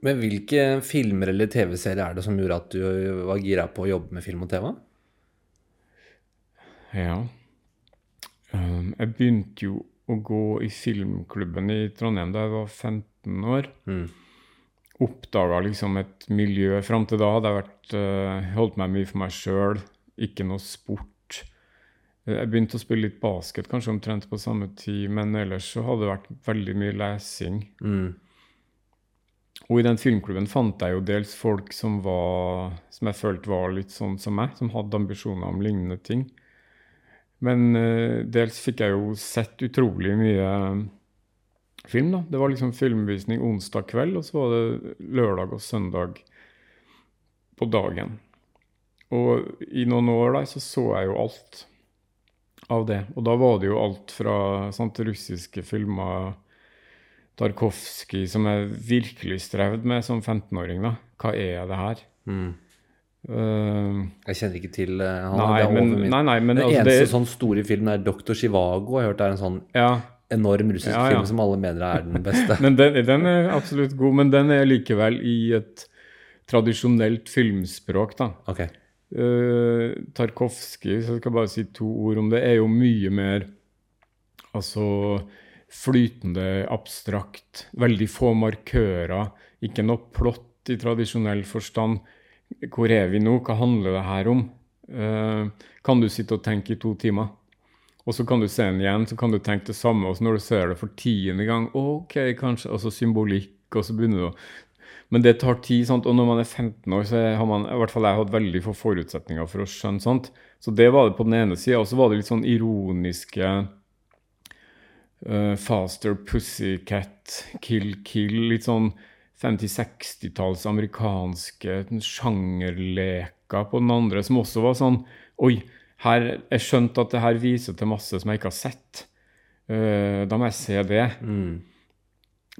Men hvilke filmer eller TV-serier er det som gjorde at du var gira på å jobbe med film og TV? Ja. Um, jeg begynte jo å gå i filmklubben i Trondheim da jeg var 15 år. Mm. Oppdaga liksom et miljø. Fram til da hadde jeg vært, uh, holdt meg mye for meg sjøl. ikke noe sport. Eh, Jeg begynte å spille litt basket kanskje omtrent på samme tid, men ellers så hadde det vært veldig mye lesing. Mm. Og i den filmklubben fant jeg jo dels folk som var som jeg følte var litt sånn som meg, som hadde ambisjoner om lignende ting. Men uh, dels fikk jeg jo sett utrolig mye film, da. Det var liksom filmvisning onsdag kveld, og så var det lørdag og søndag på dagen. Og i noen år der så så jeg jo alt av det. Og da var det jo alt fra sant, russiske filmer Tarkovskij, som jeg virkelig strevde med som 15-åring. da. Hva er det her? Mm. Uh, Jeg kjenner ikke til uh, han. nei, det men, nei, nei, men Den altså, eneste det, sånn store filmen er Dr. Chivago. Jeg har hørt det er en sånn ja, enorm russisk Ja, ja. film som alle mener er den beste. men den, den er absolutt god. Men den er likevel i et tradisjonelt filmspråk, da. Okay. Uh, Tarkovskij, så jeg skal bare si to ord om det, er jo mye mer altså flytende, abstrakt. Veldig få markører. Ikke noe plott i tradisjonell forstand. Hvor er vi nå? Hva handler det her om? Uh, kan du sitte og tenke i to timer? Og så kan du se den igjen, så kan du tenke det samme. Og så når du ser det for tiende gang, ok, kanskje, og så symbolikk, og så begynner du å Men det tar tid, sant? og når man er 15 år, så har man i hvert fall jeg hatt veldig få forutsetninger for å skjønne sånt. Så det var det på den ene sida. Og så var det litt sånn ironiske uh, Faster Pussycat, Kill Kill. Litt sånn 50-60-talls amerikanske sjangerleker på den andre, som også var sånn Oi, her, jeg skjønte at det her viser til masse som jeg ikke har sett. Uh, da må jeg se det. Mm.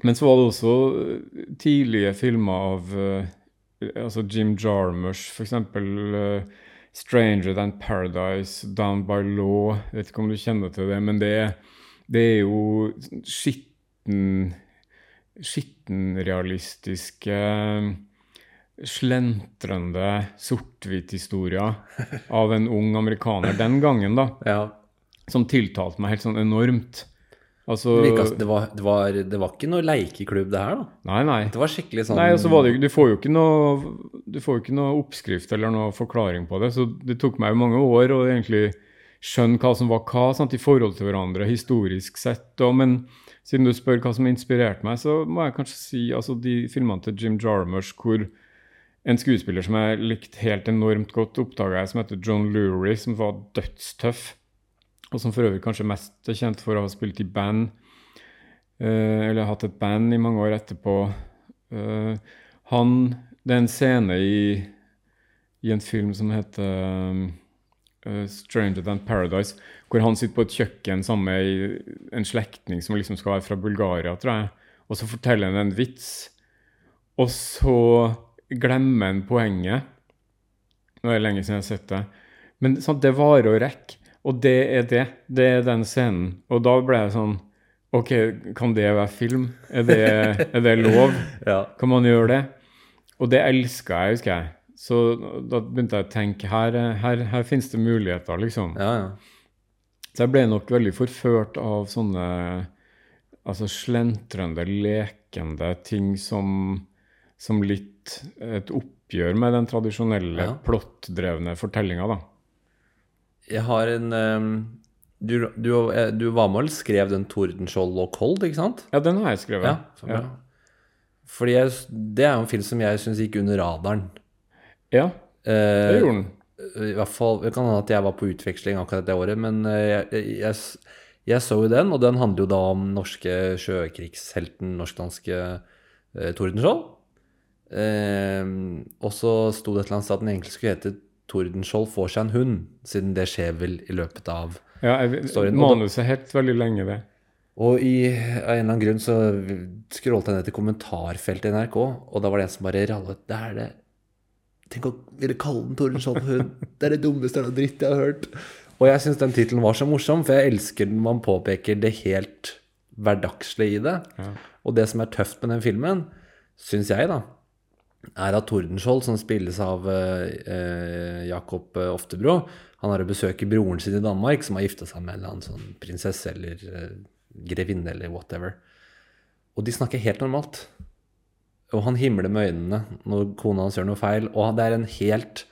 Men så var det også eh, tidlige filmer av uh, altså Jim Jarmusch, f.eks. Uh, 'Stranger Than Paradise', 'Down by Law'. Jeg vet ikke om du kjenner til det, men det, det er jo skitten skittenrealistiske slentrende sort-hvitt-historier av en ung amerikaner den gangen, da, Ja. som tiltalte meg helt sånn enormt. Altså Det, virka, det, var, det, var, det var ikke noe leikeklubb, det her, da. Nei, nei. Det var skikkelig sånn Nei, altså, var det, Du får jo ikke noe du får jo ikke noe oppskrift eller noe forklaring på det. Så det tok meg mange år å egentlig skjønne hva som var hva sant, i forhold til hverandre, historisk sett. Og, men siden du spør hva som inspirerte meg, så må jeg kanskje si altså de filmene til Jim Jarmusch hvor en skuespiller som jeg likte helt enormt godt, oppdaga jeg, som heter John Lurie, som var dødstøff. Og som for øvrig kanskje mest er kjent for å ha spilt i band. Eh, eller hatt et band i mange år etterpå. Eh, han Det er en scene i, i en film som heter eh, 'Stranger Than Paradise', hvor han sitter på et kjøkken sammen med en slektning som liksom skal være fra Bulgaria, tror jeg. Og så forteller han en vits, og så glemmer en poenget. Nå er det lenge siden jeg har sett det. Men sånn, det varer og rekker. Og det er det. Det er den scenen. Og da ble jeg sånn OK, kan det være film? Er det, er det lov? Ja. Kan man gjøre det? Og det elska jeg, husker jeg. Så da begynte jeg å tenke her, her, her finnes det muligheter, liksom. ja, ja. Så jeg ble nok veldig forført av sånne altså slentrende, lekende ting som, som litt et oppgjør med den tradisjonelle, Ja. plottdrevne fortellinga, da. Jeg har en um, du, du, eh, du var med og skrev den 'Tordenskjold og Kold', ikke sant? Ja, den har jeg skrevet. Ja, ja. Fordi jeg, det er jo en film som jeg syns gikk under radaren. Ja, det Eh, gjorde den. I hvert fall, Det kan hende at jeg var på utveksling akkurat det året, men jeg, jeg, jeg så jo den, og den handler jo da om norske sjøkrigshelten, norsk-danske eh, Tordenskjold. Eh, og så sto det et eller annet sted at den egentlig skulle hete 'Tordenskjold får seg en hund', siden det skjer vel i løpet av Ja, jeg, storyen, manuset het veldig lenge det. Og i, av en eller annen grunn så scrollet jeg ned til kommentarfeltet i NRK, og da var det en som bare rallet Det er det Tenk å ville kalle den Tordenskjold hund. Det er det dummeste eller dritt jeg har hørt. Og jeg syns den tittelen var så morsom, for jeg elsker når man påpeker det helt hverdagslige i det. Ja. Og det som er tøft med den filmen, syns jeg, da, er at Tordenskjold, som spilles av eh, eh, Jakob eh, Oftebro, han har å besøke broren sin i Danmark, som har gifta seg med en eller annen sånn prinsesse eller eh, grevinne eller whatever. Og de snakker helt normalt. Og han himler med øynene når kona hans gjør noe feil. Og det er en helt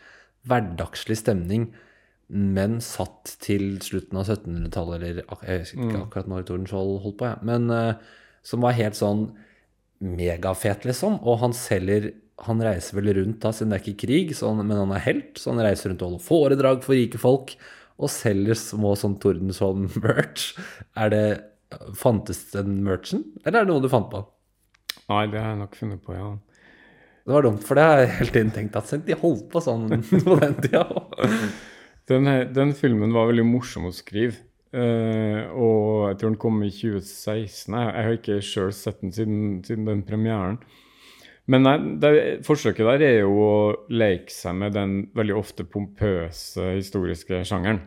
hverdagslig stemning men satt til slutten av 1700-tallet, eller jeg husker ikke akkurat når Tordenskjold holdt på, ja. Men eh, som var helt sånn megafet, liksom. Og han selger Han reiser vel rundt, da, siden det er ikke krig, så han, men han er helt, så han reiser rundt og holder foredrag for rike folk. Og selger små sånn Tordensholm-merch. Er det Fantes den merchen, eller er det noe du fant på? Nei, det har jeg nok funnet på, ja. Det var dumt, for det har jeg hele tiden tenkt at de holdt på sånn på den tida. Den, den filmen var veldig morsom å skrive. Uh, og jeg tror den kom i 2016. Jeg, jeg har ikke sjøl sett den siden, siden den premieren. Men nei, det, forsøket der er jo å leke seg med den veldig ofte pompøse historiske sjangeren.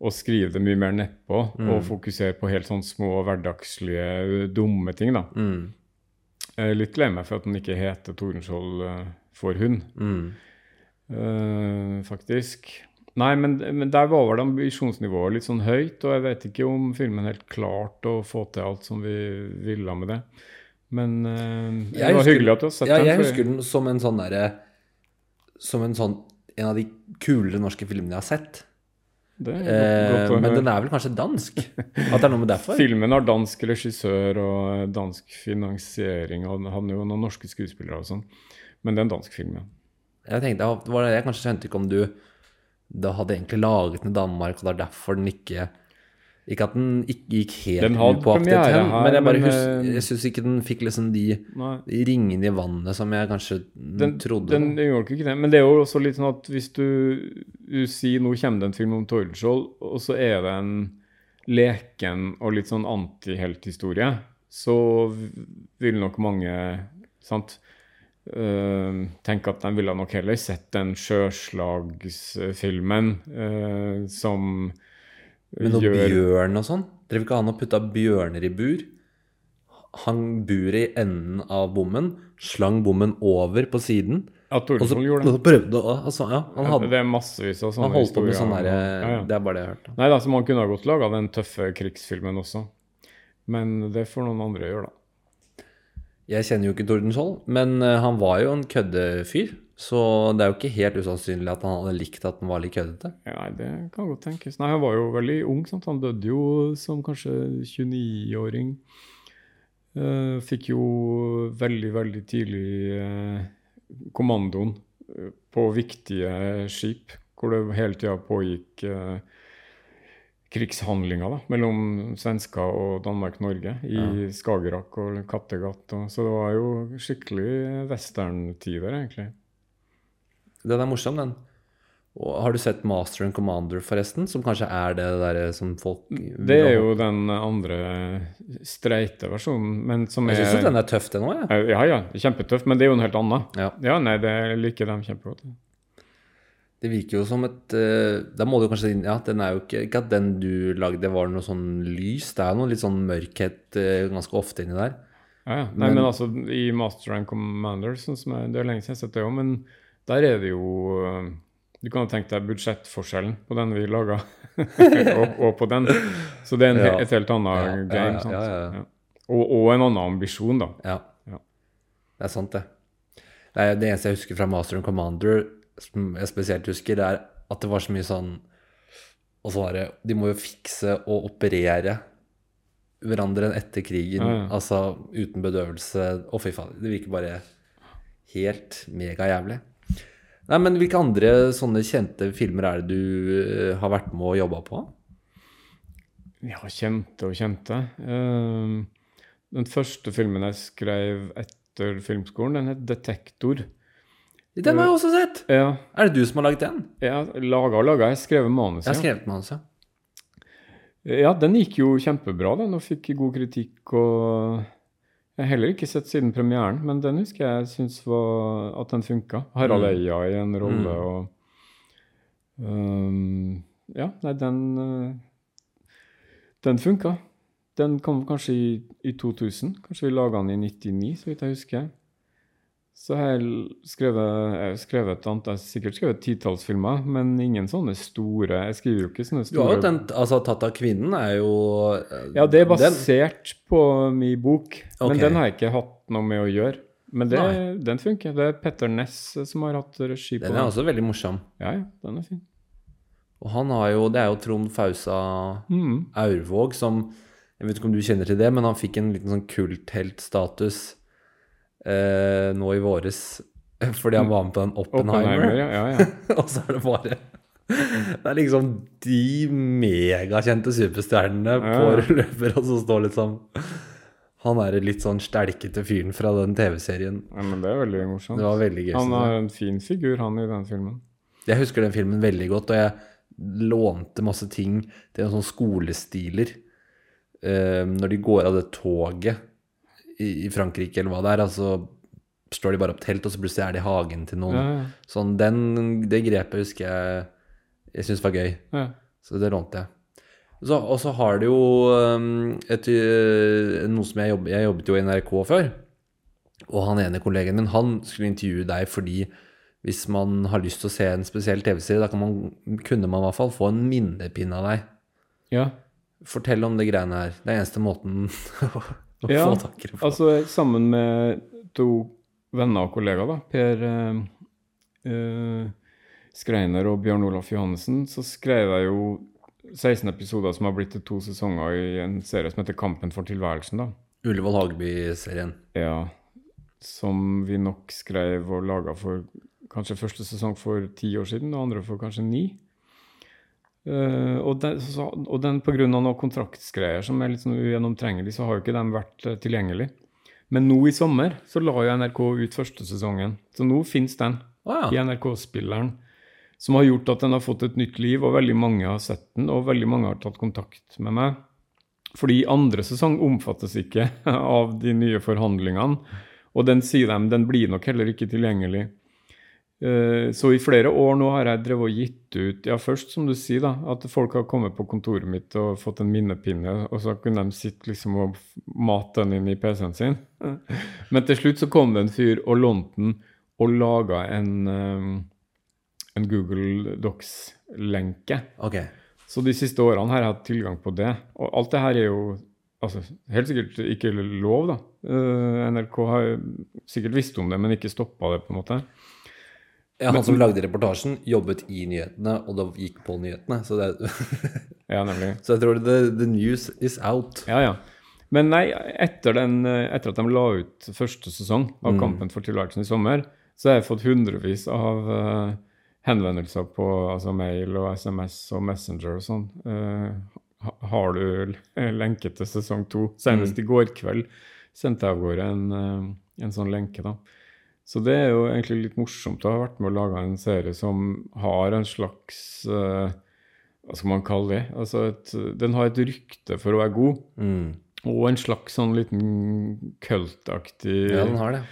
Og skrive det mye mer nedpå, og fokusere på helt sånn små hverdagslige, dumme ting. da. Jeg er litt lei meg for at den ikke heter Tordenskjold for får hund, uh, faktisk. Nei, men, men der var vel ambisjonsnivået litt sånn høyt, og jeg vet ikke om filmen helt klarte å få til alt som vi ville med det. Men uh, det Jeg var husker- hyggelig at du har sett Ja, den. jeg husker den som en sånn derre Som en sånn En av de kulere norske filmene jeg har sett. det er Eh, godt, godt å men den er vel kanskje dansk? At det er noe med derfor? Filmen har dansk regissør og dansk finansiering, og den hadde jo noen norske skuespillere og sånn. Men det er en dansk film, ja. Jeg tenkte, ja, var jeg kanskje skjønte ikke om du da hadde egentlig laget den i Danmark, og det er derfor den ikke Ikke at den ikke gikk helt Den hadde premiere hen, her, men jeg bare men, eh, jeg syns ikke den fikk liksom de, Nei. ringene i vannet som jeg kanskje Den, trodde. den, den gjorde ikke det. Men det er jo også litt sånn at hvis du, du sier nå kommer det en film om Tordenskjold, og så er det en leken og litt sånn antihelthistorie, så vil nok mange sant, øh, tenke at de ville nok heller sett den sjøslagsfilmen øh, som Men noe gjør bjørn og sånn? Drev ikke han og putta bjørner i bur? Hang buret i enden av bommen, slang bommen over på siden. Ja, Og Tordenskjold gjorde og det. så prøvde altså, ja, han, Ja, det er massevis av sånne han holdt på med historier, sånn derre ja. Det er bare det jeg har hørt. Nei da, så man kunne ha godt laga den tøffe krigsfilmen også. Men det får noen andre gjøre, da. Jeg kjenner jo ikke Tordenskjold, men eh, han var jo en køddefyr. Så det er jo ikke helt usannsynlig at han hadde likt at den var litt køddete. Nei, det kan godt tenkes. Nei, han var jo veldig ung. Sant? Han døde jo som kanskje 29-åring. Uh, fikk jo veldig, veldig tidlig uh, kommandoen eh, på viktige skip, hvor det hele tida pågikk uh, krigshandlinger da, mellom svensker og Danmark-Norge i Skagerrak og Kattegat. Og, så det var jo skikkelig westerntider, egentlig. Den er morsom, den. Og har du sett Master and Commander, forresten? Som kanskje er det der som folk Det er jo den andre streite versjonen, men som Jeg er syns den er tøff, den òg, jeg. Ja, ja, kjempetøff, men det er jo en helt annen. Ja. Ja, nei, det liker de kjempegodt. Det virker jo som et eh, Da må du kanskje inn Ja, den er jo ikke Ikke at den du lagde var noe sånn lys. Det er noe litt sånn mørkhet eh, ganske ofte inni der. Ja, ja. Nei, Men- men, altså, i Master and Commander, sånn som jeg, det er lenge siden jeg har sett det òg, men der er det jo øh, Du kan jo tenke deg budsjettforskjellen på den vi laga, og, og på den. Så det er en, Ja. et helt annet game. sant? ja, ja. Ja. Og, og en annen ambisjon, da. Ja. Ja. Det er sant, det. Det, er, det eneste jeg husker fra Master and Commander, som jeg spesielt husker, det er at det var så mye sånn Og så var det De må jo fikse og operere hverandre etter krigen. Ja, ja. Altså uten bedøvelse. Å, fy faen. Det virker bare helt megajævlig. Nei, men hvilke andre sånne kjente filmer er det du eh, har vært med og jobba på? Ja, kjente og kjente. Ehm, den første filmen jeg skrev etter filmskolen, den het 'Detektor'. Den har jeg også sett! Ja, Er det du som har laget den? jeg laga og laga. Jeg har skrevet manuset. Jeg har skrevet manuset. ja. Ja, den gikk jo kjempebra, den, og fikk god kritikk. og Jeg har heller ikke sett siden premieren, men den husker jeg syns at den funka. Harald Mm. Eia i en rolle Mm. og um, Ja, nei, den uh, Den funka. Den kom kanskje i, i 2000. Kanskje vi laga den i 99, så vidt jeg husker. Så jeg skrevet, har skrevet et annet, jeg har sikkert skrevet titalls filmer, men ingen sånne store. Jeg skriver jo ikke sånne store Du har jo den, altså Tatt av kvinnen er jo eh, ja, det er den- basert på min bok, men den har jeg ikke hatt noe med å gjøre. Men det, den funker. Det er Petter Ness som har hatt regi på Den er også veldig morsom. Ja, ja, den er fin. Og han har jo Det er jo Trond Fausa Mm. Aurvåg som Jeg vet ikke om du kjenner til det, men han fikk en liten sånn kultheltstatus eh, nå i våres fordi han var med på den Oppenheimer. Oppenheimer, ja, ja, og så er det bare Det er liksom de megakjente superstjernene på Ja. løper, og så står liksom Han er litt sånn stelkete fyren fra den TV-serien. ja. Men det er veldig morsomt. Det var veldig gøy. Han har en fin figur, han, i den filmen. Jeg husker den filmen veldig godt, og jeg lånte masse ting til en sånn skolestiler. Eh, når de går av det toget i, i Frankrike, eller hva det er, altså står de bare opp telt, og så plutselig er de i hagen til noen. Ja, ja. Sånn, den, det grepet husker jeg jeg syntes var gøy, ja. så det lånte jeg. Så, og så har det jo um, et, uh, noe som jeg jobbet Jeg jobbet jo i NRK før. Og han ene kollegaen min han skulle intervjue deg fordi hvis man har lyst til å se en spesiell TV-serie, da kan man, kunne man i hvert fall få en minnepinne av deg. ja. Fortell om det greiene her. Det er eneste måten Ja. Altså, sammen med to venner og kollegaer, da, Per eh, eh, Skreiner og Bjørn Olaf Johannessen, så skrev jeg jo 16 episoder som har blitt til to sesonger i en serie som heter Kampen for tilværelsen. da. Ullevål Hageby-serien. Ja, som vi nok skrev og laga for kanskje første sesong for ti år siden, og andre for kanskje ni. Eh, og, den, så, og den pga. noen kontraktsgreier som er litt sånn ugjennomtrengelig, så har jo ikke den vært eh, tilgjengelig. Men nå i sommer så la jo NRK ut første sesongen, så nå fins den Å i. NRK-spilleren. Som har gjort at den har fått et nytt liv, og veldig mange har sett den, og veldig mange har tatt kontakt med meg. Fordi andre sesong omfattes ikke av de nye forhandlingene, og den sier de den blir nok heller ikke tilgjengelig. Eh, Så i flere år nå har jeg drevet og gitt ut Ja, først som du sier, da, at folk har kommet på kontoret mitt og fått en minnepinne, og så kunne de sitte liksom og mate den inn i PC-en sin. Men til slutt så kom det en fyr og lånte den og laga en, eh, en Google Docs-lenke. Ok. Så de siste årene har jeg hatt tilgang på det. Og alt det her er jo altså, helt sikkert ikke lov, da. Eh, NRK har sikkert visst om det, men ikke stoppa det, på en måte. Ja, han som lagde reportasjen, jobbet i nyhetene, og da gikk på nyhetene. Så, det, Ja, så jeg tror the, the news is out. Ja, ja. Men nei, etter, den, eh, etter at de la ut første sesong av Mm. Kampen for tilværelsen i sommer, så har jeg fått hundrevis av uh, henvendelser på altså mail og SMS og Messenger og sånn. Uh, har du l- lenke til sesong to? Senest i går kveld sendte jeg av gårde en, uh, en sånn lenke, da. Så det er jo egentlig litt morsomt å ha vært med å lage en serie som har en slags uh, Hva skal man kalle det? Altså et, den har et rykte for å være god. Mm. Og en slags sånn liten kultaktig Ja, den har det.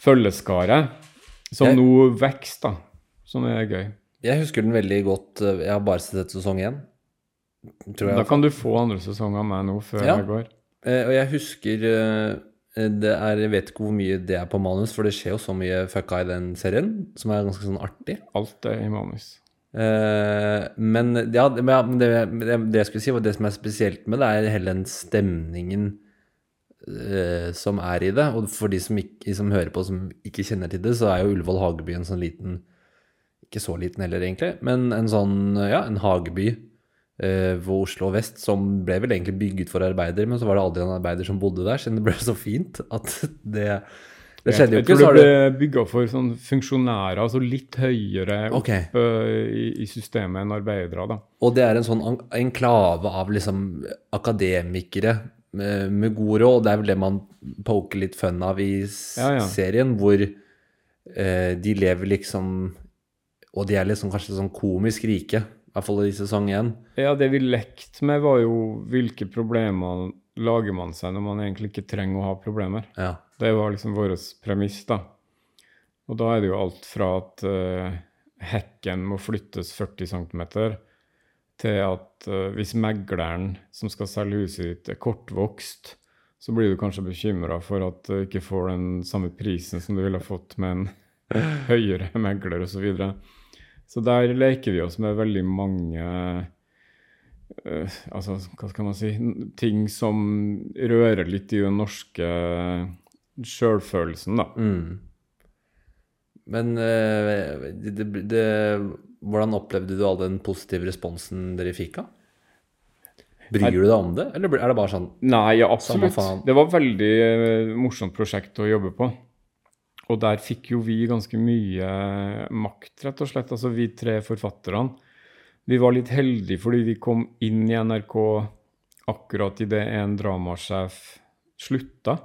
følgeskare, som Jeg- nå vokser, da. Som er gøy. Jeg husker den veldig godt. eh, Jeg har bare sett et sesong én. Tror jeg. Da kan du få andre sesong av meg nå før Ja. jeg går. Eh, Og jeg husker er, Jeg vet ikke hvor mye det er på manus, for det skjer jo så mye fucka i den serien, som er ganske sånn artig. Alt er i manus. Eh, men ja, det, det, det, det jeg skulle si, var det som er spesielt med det, er hele den stemningen eh, som er i det. Og for de som, ikke, som hører på som ikke kjenner til det, så er jo Ullevål Hageby en sånn liten Ikke så liten heller, egentlig, men en sånn, ja, en hageby eh, ved Oslo vest som ble vel egentlig bygget for arbeidere, men så var det aldri en arbeider som bodde der, siden det ble så fint at det Det skjedde jo jeg ikke, tror det ble bygga for sånn funksjonærer, altså litt høyere opp Ok. eh, i, systemet enn arbeidere, da. Og det er en sånn enklave av liksom akademikere med, med god råd. Det er vel det man poker litt fun av i Ja, ja. serien, hvor eh, de lever liksom Og de er liksom kanskje sånn komisk rike, hvert fall i sesong én. Ja, det vi lekte med, var jo hvilke problemer lager man seg når man egentlig ikke trenger å ha problemer. Ja. Det var liksom vår premiss, da. Og da er det jo alt fra at uh, hekken må flyttes 40 cm, til at uh, hvis megleren som skal selge huset ditt, er kortvokst, så blir du kanskje bekymra for at du ikke får den samme prisen som du ville fått med en høyere megler, osv. Så, videre. Så der leker vi oss med veldig mange uh, altså, hva skal man si Ting som rører litt i den norske sjølfølelsen, da. Mm. Men uh, det, det, hvordan opplevde du all den positive responsen dere fikk? av? Bryr du deg om det, eller er det bare sånn Nei, ja, absolutt. Det var et veldig eh, morsomt prosjekt å jobbe på. Og der fikk jo vi ganske mye makt, rett og slett. Altså vi tre forfatterne. Vi var litt heldige fordi vi kom inn i NRK akkurat idet en dramasjef slutta.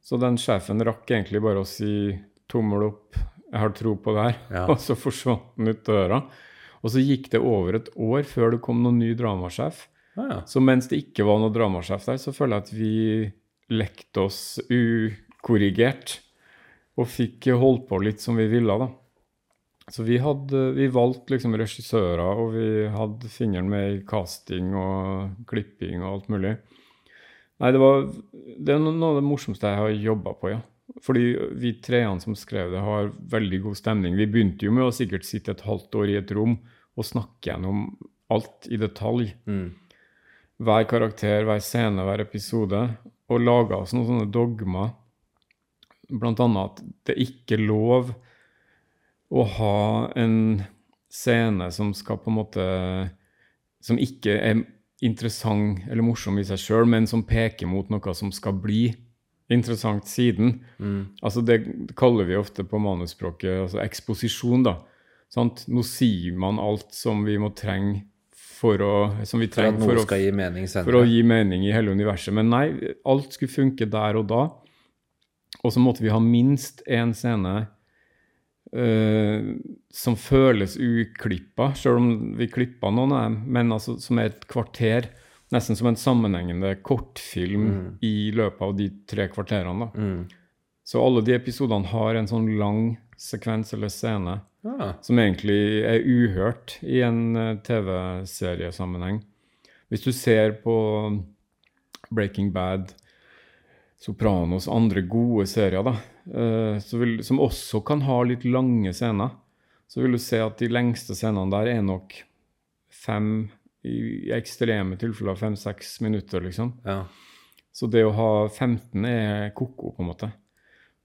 Så den sjefen rakk egentlig bare å si tommel opp, jeg har tro på det her, Ja. og så forsvant den ut døra. Og så gikk det over et år før det kom noen ny dramasjef. ja. Så mens det ikke var noen dramasjef der, så føler jeg at vi lekte oss ukorrigert. Og fikk holdt på litt som vi ville, da. Så vi, hadde, vi valgte liksom regissører, og vi hadde fingeren med i casting og klipping og alt mulig. Nei, det var det er noe av det morsomste jeg har jobba på, ja. Fordi vi treene som skrev det, har veldig god stemning. Vi begynte jo med å sikkert sitte et halvt år i et rom og snakke gjennom alt i detalj. Mm. Hver karakter, hver scene, hver episode. Og laga oss noen sånne dogmer. Annet at det ikke er lov å ha en scene som skal på en måte Som ikke er interessant eller morsom i seg sjøl, men som peker mot noe som skal bli interessant siden. Mm. Altså det kaller vi ofte på manusspråket altså eksposisjon. da. Sant? Nå sier man alt som vi må trenge for å, som vi trenger for for, å, gi mening for å gi mening i hele universet. Men nei, alt skulle funke der og da. Og så måtte vi ha minst én scene Uh, som føles uklippa, sjøl om vi klippa noen av dem, men altså som er et kvarter. Nesten som en sammenhengende kortfilm i løpet av de tre kvarterene. Mm. Så alle de episodene har en sånn lang sekvens eller scene Ah, som egentlig er uhørt i en eh, TV-seriesammenheng. Hvis du ser på Breaking Bad, Sopranos, andre gode serier, da, eh, så vil, som også kan ha litt lange scener, så vil du se at de lengste scenene der er nok fem, i ekstreme tilfeller fem-seks minutter, liksom. ja. Så det å ha 15 er ko-ko, på en måte.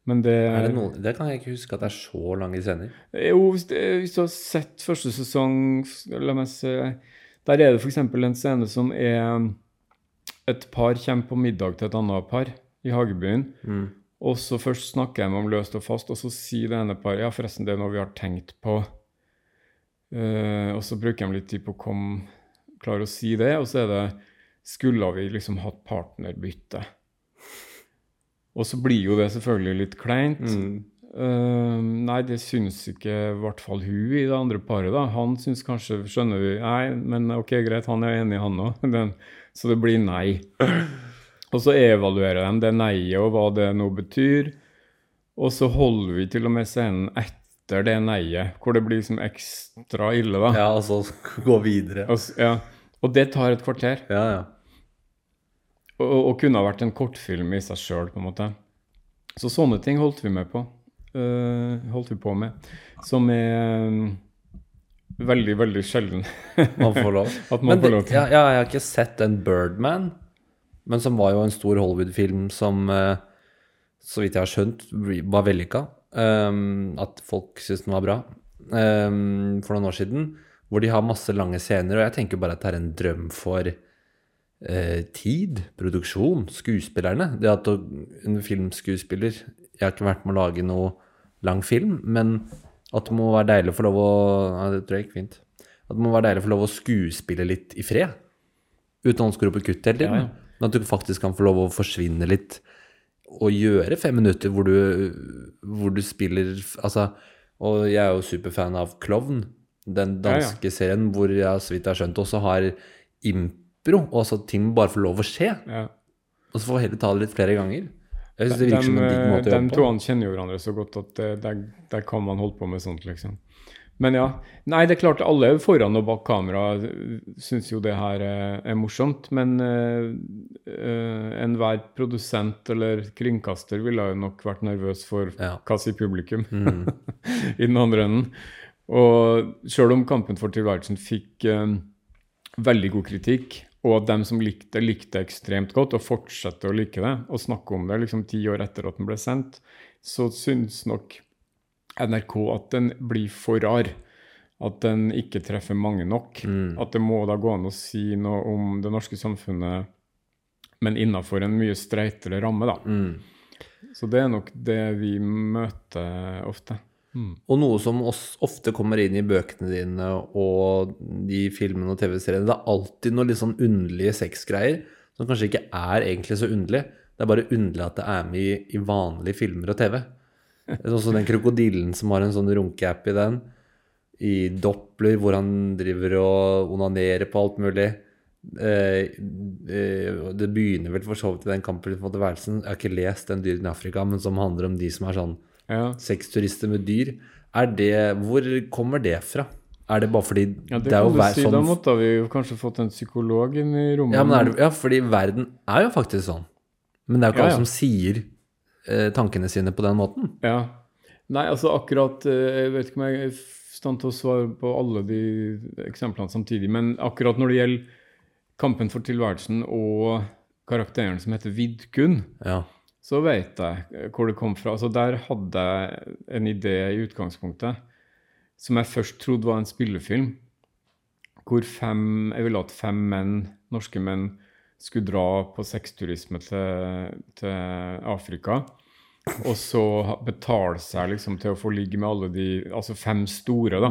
Men det, Er det, noen, det kan jeg ikke huske at det er så lange scener. Jo, hvis, det, hvis du har sett første sesong, la meg se Der er det f.eks. en scene som er Et par kommer på middag til et annet par i hagebyen. Mm. Og så først snakker de om løst og fast, og så sier det ene paret ja, forresten, det er noe vi har tenkt på. Uh, og så bruker de litt tid på å komme, klare å si det, og så er det Skulle vi liksom hatt partnerbytte? Og så blir jo det selvfølgelig litt kleint. Mm. Uh, nei, det syns ikke i hvert fall hun i det andre paret. da. Han syns kanskje Skjønner vi Nei, men ok, greit, han er enig, han òg. Så det blir nei. Og så evaluerer de det nei-et og hva det nå betyr. Og så holder vi til og med scenen etter det nei-et, hvor det blir liksom ekstra ille, da. Ja, og så gå videre. Og, ja. og det tar et kvarter. Ja, ja. Og, og kunne ha vært en kortfilm i seg sjøl, på en måte. Så sånne ting holdt vi med på. Uh, holdt vi på med. Som er um, veldig, veldig sjelden Man får lov. at man Men får lov til. ja, jeg har ikke sett den Birdman, men som var jo en stor Hollywood-film som, eh, så vidt jeg har skjønt, var vellykka. Um, at folk syntes den var bra. Um, for noen år siden. Hvor de har masse lange scener, og jeg tenker bare at det er en drøm for uh, tid, produksjon, skuespillerne. Det at en filmskuespiller Jeg har ikke vært med å lage noe lang film, men at det må være deilig å få lov å ja, Det tror jeg gikk fint. At det må være deilig å få lov å skuespille litt i fred. Uten å skru på kutt hele tiden. Ja, ja. Men at du faktisk kan få lov å forsvinne litt og gjøre fem minutter hvor du, hvor du spiller Altså, og jeg er jo superfan av Klovn, den Ja, ja. danske serien hvor jeg så vidt jeg har skjønt også har impro, og altså ting bare får lov å skje. Ja. Og så får vi heller ta det litt flere ganger. Jeg synes det De, virker som en digg måte å de jobbe to på. kjenner jo hverandre så godt at der kan man holde på med sånt, liksom. Men ja. Nei, det er klart alle foran og bak kamera syns jo det her er, er morsomt. Men uh, enhver produsent eller kringkaster ville jo nok vært nervøs for Ja. hva sier publikum Mm. i den andre enden. Og sjøl om Kampen for tilværelsen fikk uh, veldig god kritikk, og at dem som likte det, likte det ekstremt godt, og fortsetter å like det, og snakke om det liksom ti år etter at den ble sendt, så syns nok NRK at den blir for rar. at den ikke treffer mange nok. Mm. At det må da gå an å si noe om det norske samfunnet, men innafor en mye streitere ramme, da. Mm. Så det er nok det vi møter ofte. Og noe som oss ofte kommer inn i bøkene dine og de filmene og TV-seriene, det er alltid noen litt sånn underlige sexgreier som kanskje ikke er egentlig så underlig. Det er bare underlig at det er med i, i vanlige filmer og TV. Som den krokodillen som har en sånn runkeapp i den. I Doppler, hvor han driver og onanerer på alt mulig. Eh, eh, det begynner vel for så vidt i den kampen for tilværelsen. Jeg har ikke lest den Dyren i Afrika, men som handler om de som er sånn Ja, sexturister med dyr. Det, hvor kommer det fra? Er det bare fordi ja det, er jo hver- si. sånn Da måtte vi jo kanskje fått en psykolog inn i rommet. ja, men det, ja, fordi verden er jo faktisk sånn. Men det er jo ikke Ja, alle som sier tankene sine på den måten. Ja. Nei, altså akkurat eh, Jeg vet ikke om jeg er i stand til å svare på alle de eksemplene samtidig, men akkurat når det gjelder kampen for tilværelsen og karakteren som heter Vidkun, Ja. så vet jeg eh, hvor det kom fra. Altså Der hadde jeg en idé i utgangspunktet som jeg først trodde var en spillefilm. Hvor fem, jeg ville at fem menn, norske menn skulle dra på sexturisme til, til Afrika. Og så betale seg liksom til å få ligge med alle de Altså fem store, da.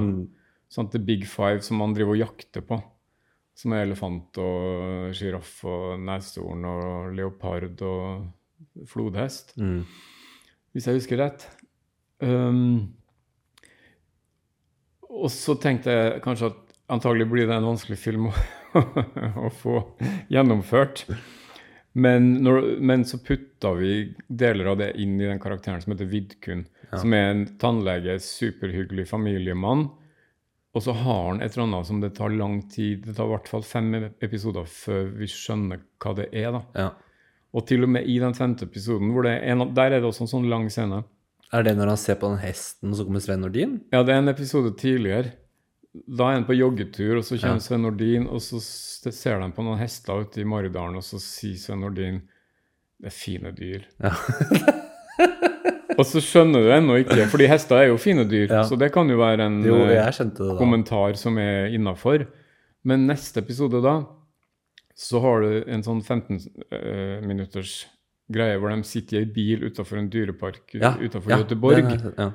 Sånn, The Big Five som man driver og jakter på. Som er elefant og sjiraff og neshorn og leopard og flodhest Mm. hvis jeg husker rett. Um, og så tenkte jeg kanskje at antagelig blir det en vanskelig film å, å få gjennomført. Men, når, men så putta vi deler av det inn i den karakteren som heter Vidkun. Som er en tannlege, superhyggelig familiemann. Og så har han et eller annet som det tar lang tid Det tar i hvert fall fem episoder før vi skjønner hva det er. da. ja. Og til og med i den femte episoden, er en, der er det også en sånn lang scene. Er det når han ser på den hesten, og så kommer Sven Nordin? Ja, det er en episode tidligere. Da er han på joggetur, og så kommer Ja. Sven Nordin, og så ser de på noen hester ute i Maridalen, og så sier Sven Nordin det er fine dyr. Ja. og så skjønner du ennå ikke, fordi hester er jo fine dyr, Ja. så det kan jo være en Jo, eh, det kommentar som er innafor. Men neste episode, da, så har du en sånn 15 uh, minutters greie hvor de sitter i ei bil utafor en dyrepark Ja, utafor ja, Göteborg. det ja.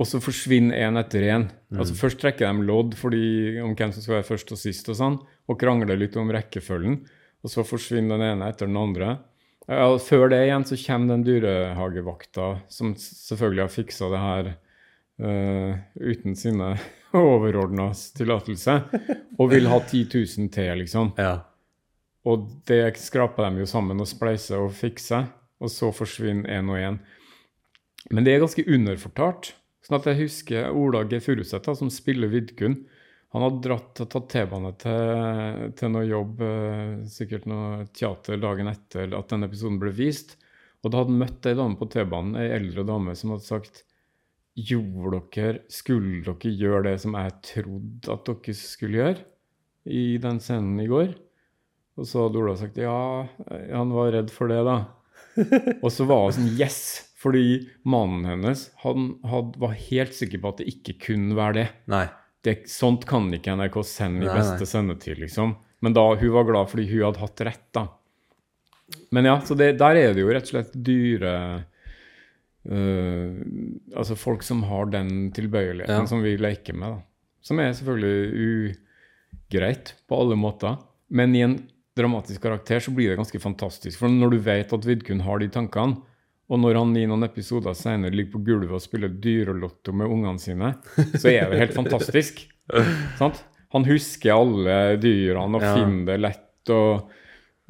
Og så forsvinner en etter en. Mm. Altså Først trekker de lodd fordi, om hvem som skal være først og sist, og sånn, og krangler litt om rekkefølgen. Og så forsvinner den ene etter den andre. Ja, før det igjen så kommer den dyrehagevakta, som selvfølgelig har fiksa det her uh, uten sine overordnas tillatelse, og vil ha 10 000 til, liksom. ja. Og det skraper de jo sammen og spleiser og fikser, og så forsvinner én og én. Men det er ganske underfortalt. Sånn at jeg husker Ola G. Furuseth, som spiller Vidkun. Han hadde dratt og tatt T-bane til, til noe jobb, eh, sikkert noe teater, dagen etter at den episoden ble vist. Og da hadde han møtt ei dame på T-banen, ei eldre dame, som hadde sagt Gjorde dere, skulle dere gjøre det som jeg trodde at dere skulle gjøre i den scenen i går? Og så hadde Ola sagt ja, han var redd for det, da. Og så var hun sånn yes, fordi mannen hennes han had, var helt sikker på at det ikke kunne være det. Nei. det sånt kan ikke NRK sende i Nei, beste nei. sendetid, liksom. Men da, hun var glad fordi hun hadde hatt rett, da. Men ja, så det, der er det jo rett og slett dyre uh, Altså folk som har den tilbøyeligheten Ja. som vi leker med, da. Som er selvfølgelig ugreit på alle måter. Men i en dramatisk karakter så blir det ganske fantastisk. For når du vet at Vidkun har de tankene, og når han i noen episoder senere ligger på gulvet og spiller dyrelotto med ungene sine, så er det helt fantastisk. Sant? Han husker alle dyrene og Ja. finner det lett. Og,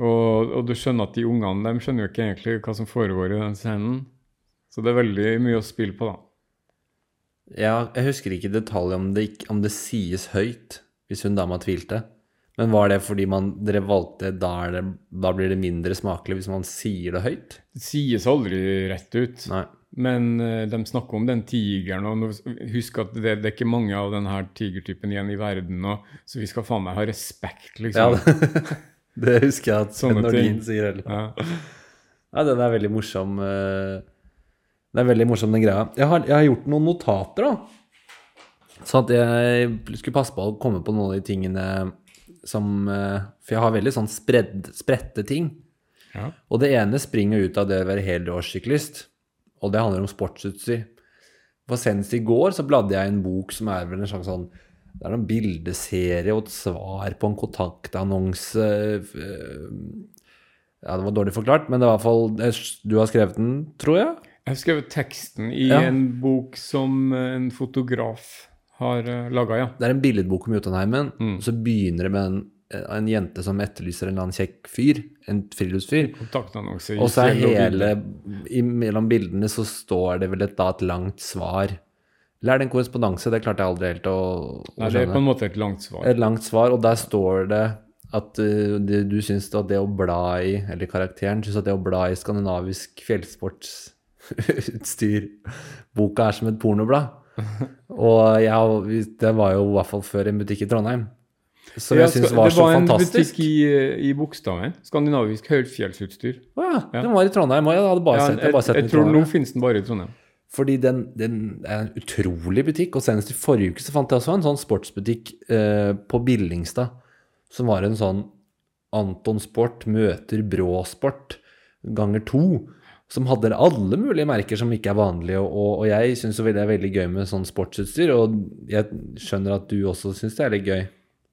og, og du skjønner at de ungene de skjønner jo ikke egentlig hva som foregår i den scenen. Så det er veldig mye å spille på, da. Ja, jeg husker ikke i detalj om det, om det sies høyt, hvis hun dama tvilte. Men var det fordi man, dere valgte da, det, da blir det mindre smakelig hvis man sier det høyt? Det sies aldri rett ut. Nei. Men uh, de snakker om den tigeren, og husk at det, det er ikke mange av denne tigertypen igjen i verden, og, så vi skal faen meg ha respekt, Ja, liksom. det, det husker jeg at Sånne Nordin ting. sier heller. Ja. Ja, den er veldig morsom. eh, Det er veldig morsom, den greia. Jeg har, jeg har gjort noen notater, da. Så at jeg skulle passe på å komme på noen av de tingene som eh, For jeg har veldig sånn spredd, spredte ting. Ja. Og det ene springer ut av det å være helårssyklist, og det handler om sportsutstyr. For senest i går så bladde jeg i en bok som er vel en slags sånn Det er noen bildeserie og et svar på en kontaktannonse. eh, Ja, det var dårlig forklart, men det var i hvert fall Du har skrevet den, tror jeg? Jeg har skrevet teksten i Ja. en bok som eh, en fotograf har uh, laga, ja. Det er en billedbok om Jotunheimen, Mm. og så begynner det med en, en jente som etterlyser en eller annen kjekk fyr. En friluftsfyr. Og så er hele i, Mellom bildene så står det vel et, da, et langt svar. Eller er det en korrespondanse? Det klarte jeg aldri helt å, å Nei, det er på en måte et langt svar. Et langt svar, og der står det at uh, det, du syns at det å bla i, eller karakteren syns at det å bla i skandinavisk fjellsportsutstyr Boka er som et pornoblad. Og jeg, det var jo i hvert fall før en butikk i Trondheim. Som jeg syns skal- var det var en butikk i, i Bogstadveien. Skandinavisk høyfjellsutstyr. Å ja, Ja. den var i Trondheim òg. Jeg hadde bare Ja, sett, jeg jeg, bare sett jeg i tror nå finnes den bare i Trondheim. Fordi den, den er en utrolig butikk, og senest i forrige uke så fant jeg også en sånn sportsbutikk eh, på Billingstad, som var en sånn Anton Sport møter Brå Sport ganger to, som hadde alle mulige merker som ikke er vanlige, og, og jeg syns det er veldig gøy med sånn sportsutstyr, og jeg skjønner at du også syns det er litt gøy.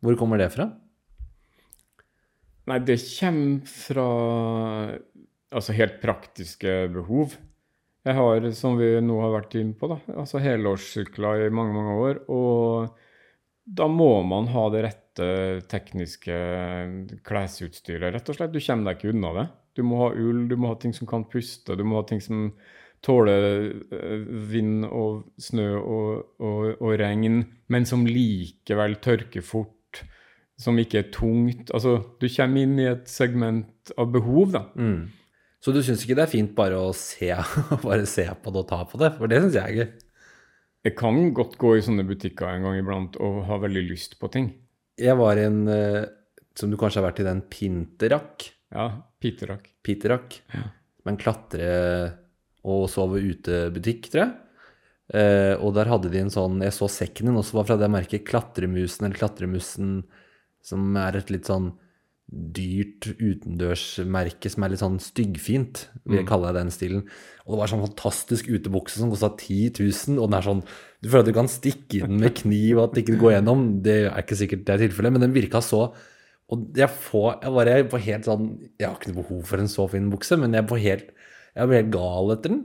Hvor kommer det fra? Nei, det kommer fra altså helt praktiske behov. Jeg har, som vi nå har vært inne på, da, altså helårssykler i mange, mange år. Og da må man ha det rette tekniske klesutstyret, rett og slett. Du kommer deg ikke unna det. Du må ha ull, du må ha ting som kan puste, du må ha ting som tåler eh, vind og snø og, og, og regn, men som likevel tørker fort som ikke er tungt. Altså, du kommer inn i et segment av behov, da. Mm. Så du syns ikke det er fint bare å se, bare se på det og ta på det? For det syns jeg er gøy. Jeg kan godt gå i sånne butikker en gang iblant og ha veldig lyst på ting. Jeg var i en, eh, som du kanskje har vært i, den Pinterak. Ja, Piterak. Piterak. Som er en klatre- og sove ute-butikk, tror jeg. Eh, og der hadde de en sånn Jeg så sekken din også var fra det merket Klatremusen eller Klatremussen, som er et litt sånn dyrt utendørsmerke som er litt sånn styggfint, vil jeg kalle det den stilen. Og det var sånn fantastisk utebukse som kosta 10 000, og den er sånn Du føler at du kan stikke i den med kniv, og at det ikke går gjennom. Det er ikke sikkert det er tilfellet, men den virka så Og jeg får Jeg bare jeg får helt sånn Jeg har ikke noe behov for en så fin bukse, men jeg får helt Jeg blir helt gal etter den.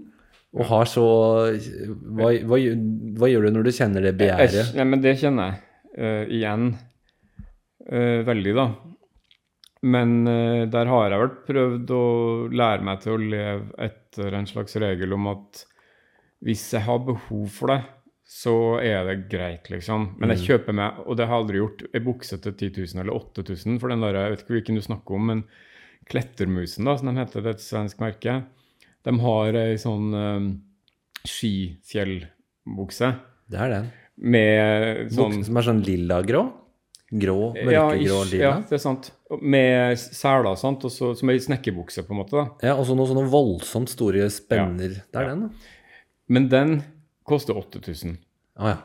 Og har så Hva, hva, hva gjør du når du kjenner det begjæret? nei, men det kjenner jeg uh, igjen uh, veldig, da. Men uh, der har jeg vel prøvd å lære meg til å leve etter en slags regel om at hvis jeg har behov for det, så er det greit, liksom. Men jeg kjøper meg, og det har jeg aldri gjort, ei bukse til 10 000 eller 8000 for den der, jeg vet ikke hvilken du snakker om, men Klettermusen, da, som de heter, det er et svensk merke, de har ei sånn um, skifjellbukse Det er den. med sånn Bukse som er sånn lilla-grå? Grå, ja, mørkegrå ish, lilla? ja, det er sant. Med seler, sant, og så, som ei snekkerbukse, på en måte. da. Ja, og så noen sånne voldsomt store spenner. Det er Ja. den, da. Men den koster 8000. Å ja.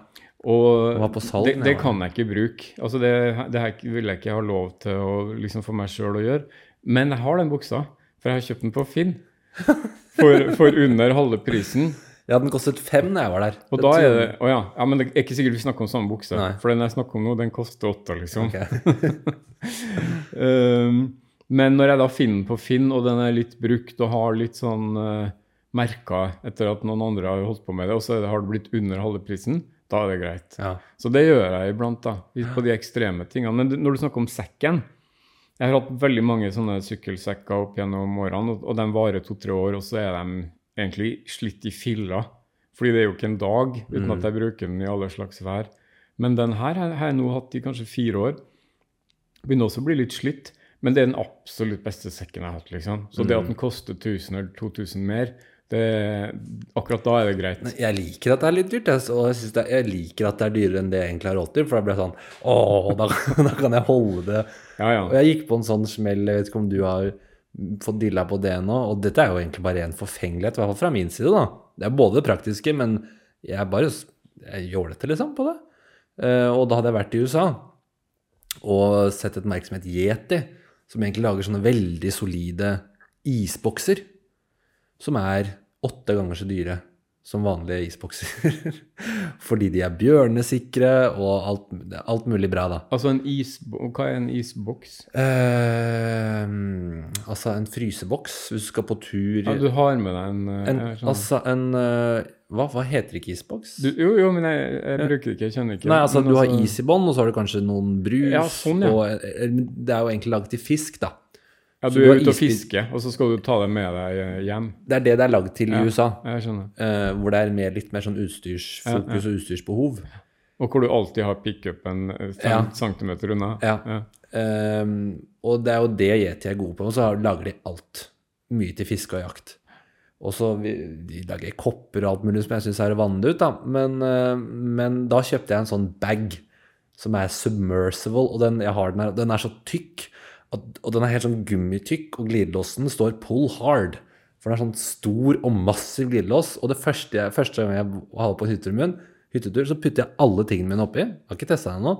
Og salg, det, det kan jeg ikke bruke. Altså det, det her vil jeg ikke ha lov til å liksom for meg sjøl å gjøre. Men jeg har den buksa, for jeg har kjøpt den på Finn. For, for under halve prisen. Ja, den kostet fem da jeg var der. Og da er det Å ja. ja. Men det er ikke sikkert vi snakker om samme bukse. Nei. For den jeg snakker om nå, den koster åtte, liksom. Ok. Um, men når jeg da finner på Finn, og den er litt brukt og har litt sånn uh, merker etter at noen andre har holdt på med det, og så har det blitt under halve prisen, da er det greit. Ja. Så det gjør jeg iblant, da, på de ekstreme tingene. Men når du snakker om sekken Jeg har hatt veldig mange sånne sykkelsekker opp gjennom årene, og, og de varer to-tre år, og så er de egentlig slitt i filler. Fordi det er jo ikke en dag uten at jeg bruker den i alle slags vær. Men den her har har jeg nå hatt i kanskje fire år. Begynner også å bli litt slitt, men det er den absolutt beste sekken jeg har hatt. liksom. Så det at den koster 1000 eller 2000 mer, det, akkurat da er det greit. Jeg liker at det er litt dyrt, jeg, og jeg, det, jeg liker at det er dyrere enn det jeg egentlig har råd til. For da blir jeg sånn Å, da, da kan jeg holde det. Ja, Og jeg gikk på en sånn smell, jeg vet ikke om du har fått dilla på det nå. Og dette er jo egentlig bare en forfengelighet, i hvert fall fra min side, da. Det er både det praktiske, men jeg er bare jålete, liksom, på det. Uh, og da hadde jeg vært i USA og sett et merke som het Yeti, som egentlig lager sånne veldig solide isbokser, som er åtte ganger så dyre som vanlige isbokser. Fordi de er bjørnesikre og alt, alt mulig bra, da. Altså en isbo... Hva er en isboks? Eh, altså en fryseboks hvis du skal på tur Ja, du har med deg en, eh, en. Altså en eh, hva, hva heter ikke isboks? du, Jo, jo, men jeg, jeg bruker det ikke. Jeg kjenner ikke. Nei, altså du har is i bånn, og så har du kanskje noen brus. Ja, sånn, ja. og, eh, det er jo egentlig laget til fisk, da. Ja, du du er ute og fisker, og så skal du ta det med deg eh, hjem. Det er det det er lagd til i. USA. Jeg eh, hvor det er mer, litt mer sånn utstyrsfokus og utstyrsbehov. Og hvor du alltid har pickupen eh, fem Ja. cm unna. Ja. Ehm, og det er jo det Yeti er gode på. Og så har- lager de alt. Mye til fiske og jakt. Og så vi, De lager kopper og alt mulig som jeg syns er vannet ut, da. Men, uh, men da kjøpte jeg en sånn bag som er submersible, og den jeg har den her, den er så tykk. Og den er helt sånn gummitykk, og glidelåsen står 'pull hard'. For den er sånn stor og massiv glidelås. Og det første, jeg, første gang jeg hadde på hytteturen min, hyttetur, så putter jeg alle tingene mine oppi. Jeg har ikke testa den ennå.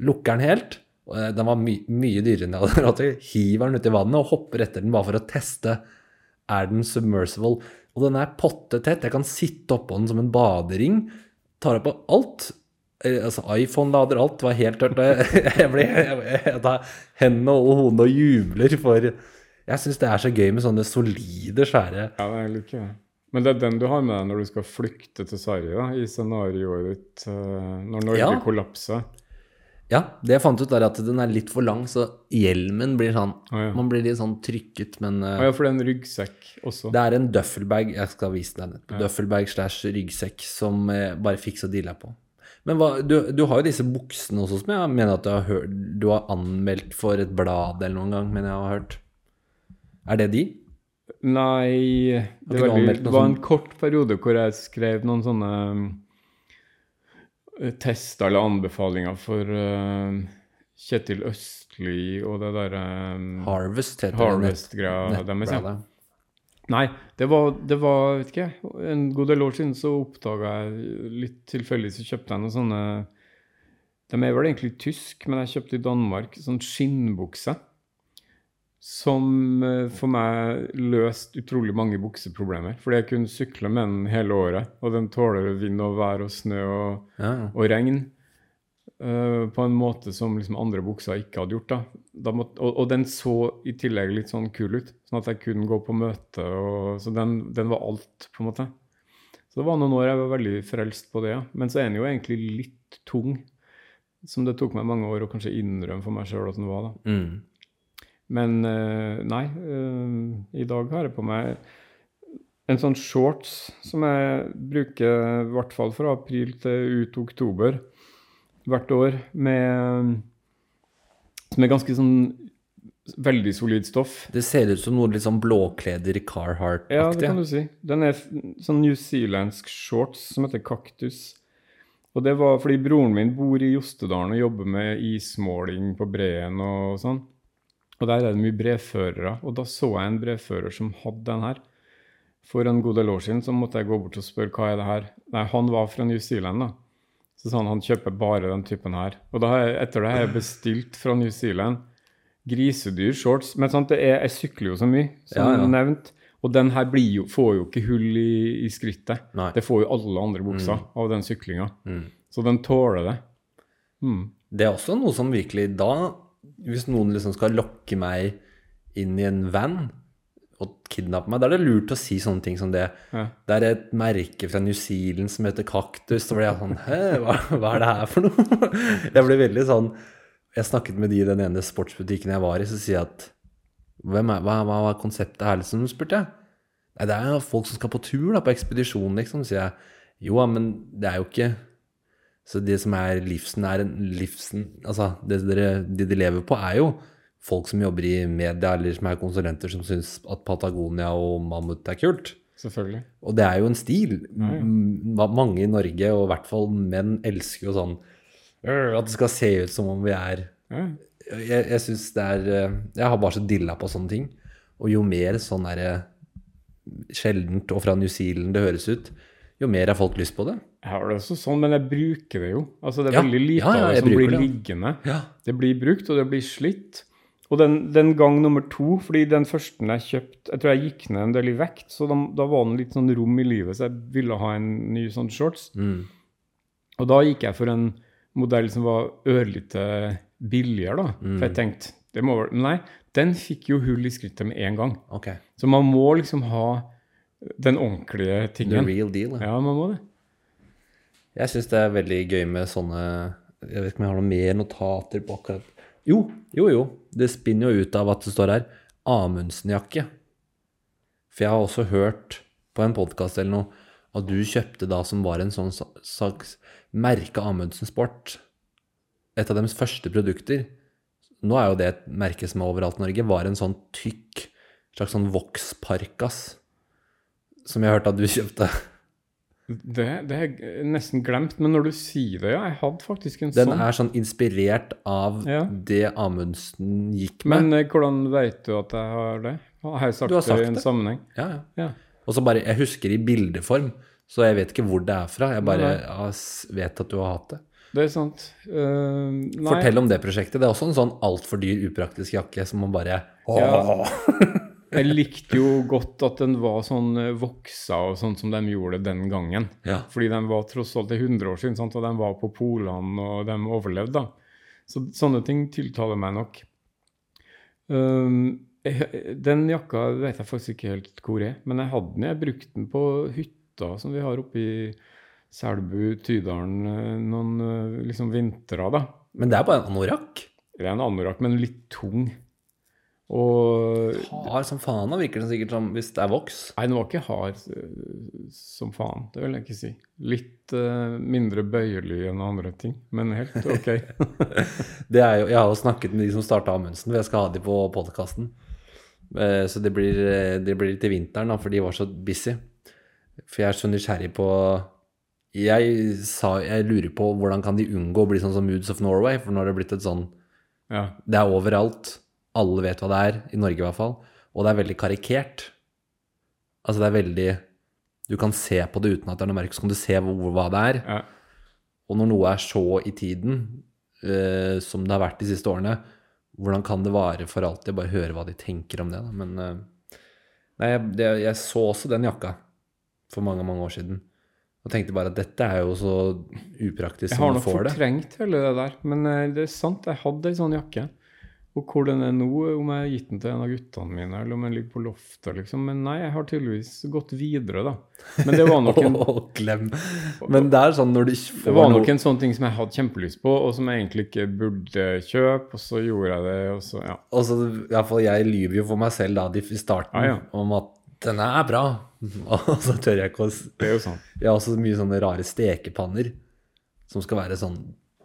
Lukker den helt. eh, Den var my mye dyrere enn jeg hadde råd. Hiver den uti vannet og hopper etter den bare for å teste. Er den submersible? Og den er potte tett. Jeg kan sitte oppå den som en badering. Tar opp på alt. Eh, Altså, iPhone lader alt. var helt tørt. Jeg, blir tar hendene og hodet og jubler for Jeg syns det er så gøy med sånne solide, svære Ja, det er gøy. Men det er den du har med deg når du skal flykte til Sverige, da, i scenarioet ditt eh, når Norge Ja. kollapser. Ja, det jeg fant ut, er at den er litt for lang, så hjelmen blir sånn ah, ja. Man blir litt sånn trykket, men ah, ja, for det er en ryggsekk også. Det er en duffelbag jeg skal vise deg nettopp. Duffelbag slash ryggsekk som jeg bare fikk så dilla på. Men hva, du, du har jo disse buksene også som jeg mener at du har, hørt, du har anmeldt for et blad eller noen gang, men jeg har hørt. Er det de? Nei Det, var veldig, det var en sånn- kort periode hvor jeg skrev noen sånne eh, tester eller anbefalinger for uh, Kjetil Østli og det derre Harvest heter det. Harvest-greia deres. Ja. Nei, det var, det var vet ikke En god del år siden så oppdaga jeg litt tilfeldig så kjøpte jeg noen sånne De er vel egentlig tysk, men jeg kjøpte i Danmark sånn skinnbukse. Som eh, for meg løste utrolig mange bukseproblemer. Fordi jeg kunne sykle med den hele året. Og den tåler vind og vær og snø og, Ja. og regn. Eh, på en måte som liksom andre bukser ikke hadde gjort. da. da måtte, og, og den så i tillegg litt sånn kul ut, sånn at jeg kunne gå på møte. Og, så den, den var alt, på en måte. Så det var noen år jeg var veldig frelst på det. ja. Men så er den jo egentlig litt tung. Som det tok meg mange år å kanskje innrømme for meg sjøl at den var. da. Mm. Men eh, nei, eh, i dag har jeg på meg en sånn shorts som jeg bruker i hvert fall fra april til ut oktober hvert år, med, som er ganske sånn veldig solid stoff. Det ser ut som noe litt sånn blåkleder Ja, det Carhartt-aktig. kan du si. Den er sånn sånn newzealandsk shorts som heter Kaktus. Og det var fordi broren min bor i Jostedalen og jobber med ismåling på breen og sånn. Og der er det mye brevførere. Og da så jeg en brevfører som hadde den her. For en god del år siden så måtte jeg gå bort og spørre hva er det her. Nei, han var fra New Zealand, da. Så sa han kjøper bare den typen her. Og da etter det har jeg bestilt fra New Zealand grisedyr shorts. Men sant, det er, jeg sykler jo så mye, som Ja, ja. nevnt. Og den her blir jo, får jo ikke hull i, i skrittet. Nei. Det får jo alle andre bukser av den syklinga. Mm. Så den tåler det. Mm. Det er også noe som virkelig da Hvis noen liksom skal lokke meg inn i en van og kidnappe meg, da er det lurt å si sånne ting som det. Ja. Det er et merke fra New Zealand som heter Kaktus. Så ble jeg sånn Hæ, hva, hva er det her for noe? Jeg ble veldig sånn Jeg snakket med de i den ene sportsbutikken jeg var i, så sier jeg at hvem er, hva, hva var konseptet her, liksom? spurte jeg. Nei, det er jo folk som skal på tur, da, på ekspedisjon, liksom, sier jeg. Jo, men det er jo ikke Så det som er livsen, er en livsen Altså, det dere, det de lever på, er jo folk som jobber i media, eller som er konsulenter, som syns at Patagonia og mammut er kult. Selvfølgelig. Og det er jo en stil. Ja, ja. Mange i Norge, og i hvert fall menn, elsker jo sånn «Øh, At det skal se ut som om vi er Ja. Jeg, jeg syns det er eh, Jeg har bare så dilla på sånne ting. Og jo mer sånn derre sjeldent og fra New Zealand det høres ut, jo mer har folk lyst på det. Jeg har det også sånn, men jeg bruker det jo. Altså, det er veldig lite av det som blir det. liggende. Det blir brukt, og det blir slitt. Og den, den gang nummer to, fordi den første jeg kjøpte Jeg tror jeg gikk ned en del i vekt, så da, da var det litt sånn rom i livet, så jeg ville ha en ny sånn shorts. Mm. Og da gikk jeg for en modell som var ørlite billigere, da. Mm. For jeg tenkte det må vel Nei, den fikk jo hull i skrittet med en gang. Okay. Så man må liksom ha den ordentlige tingen. The real deal. Ja. Ja, man må det. Jeg syns det er veldig gøy med sånne Jeg vet ikke om jeg har noen mer notater på akkurat Jo, jo, jo. Det spinner jo ut av at det står her Amundsen-jakke. For jeg har også hørt på en podkast eller noe at du kjøpte da som var en sånn slags merke Amundsen Sport. Et av deres første produkter. Nå er jo det et merke som er overalt i Norge. Var en sånn tykk slags sånn Vox-parkas som jeg hørte at du kjøpte. Det. Det har jeg nesten glemt, men når du sier det, ja. Jeg hadde faktisk en Den sånn. er sånn inspirert av Ja. det Amundsen gikk med. Men eh, hvordan vet du at jeg har det? Har jeg sagt, har sagt det i en det. sammenheng? ja, ja. Ja. Og så bare, Jeg husker i bildeform, så jeg vet ikke hvor det er fra. Jeg bare s- vet at du har hatt det. Det er sant. Uh. Fortell om det prosjektet. Det er også en sånn altfor dyr, upraktisk jakke som man bare Ja. Jeg likte jo godt at den var sånn eh, voksa og sånn som de gjorde den gangen. Ja. Fordi den var tross alt det er 100 år siden, sant? og de var på polene og de overlevde. da. Så sånne ting tiltaler meg nok. Um, jeg, den jakka vet jeg faktisk ikke helt hvor er, men jeg hadde den. Jeg brukte den på hytta som vi har oppe i Selbu, Tydalen, eh, noen eh, liksom vintre, da. Men det er bare en anorakk. Det er en anorakk, men litt tung. Og Hard som faen. Da virker den sikkert som hvis det er voks. Nei, den var ikke hard eh, som faen, det vil jeg ikke si. Litt uh, mindre bøyelig enn andre ting, men helt ok. Det er jo, jeg har jo snakket med de som starta Amundsen, for jeg skal ha de på podkasten. Så det blir, eh, det blir til vinteren, da, for de var så busy. For jeg er så nysgjerrig på Jeg sa jeg lurer på hvordan kan de unngå å bli sånn som Moods of Norway, for nå har det blitt et sånn ja. Det er overalt. Alle vet hva det er, i Norge i hvert fall. Og det er veldig karikert. Altså det er veldig Du kan se på det uten at det er noe merke, så kan du se hvor, hva det er. ja. Og når noe er så i tiden uh, som det har vært de siste årene, hvordan kan det vare for alltid? Bare høre hva de tenker om det. Da. Men uh, nei, jeg, det, jeg så også den jakka for mange, mange år siden. Og tenkte bare at dette er jo så upraktisk Jeg som har man nok får det. fortrengt hele det der, men eh, det er sant, jeg hadde ei sånn jakke. Og hvor den er nå, om jeg har gitt den til en av guttene mine, eller om den ligger på loftet, liksom. Men nei, jeg har tydeligvis gått videre, da. Men det var nok en, glem. Men det er sånn når du ikke det var var noe nok en sånn ting som jeg hadde kjempelyst på, og som jeg egentlig ikke burde kjøpe, og så gjorde jeg det, og så, ja. Og så, i hvert fall, jeg lyver jo for meg selv da i starten Ja, ja. om at denne er bra. Og så tør jeg ikke å Det er jo sånn. Jeg har også mye sånne rare stekepanner som skal være sånn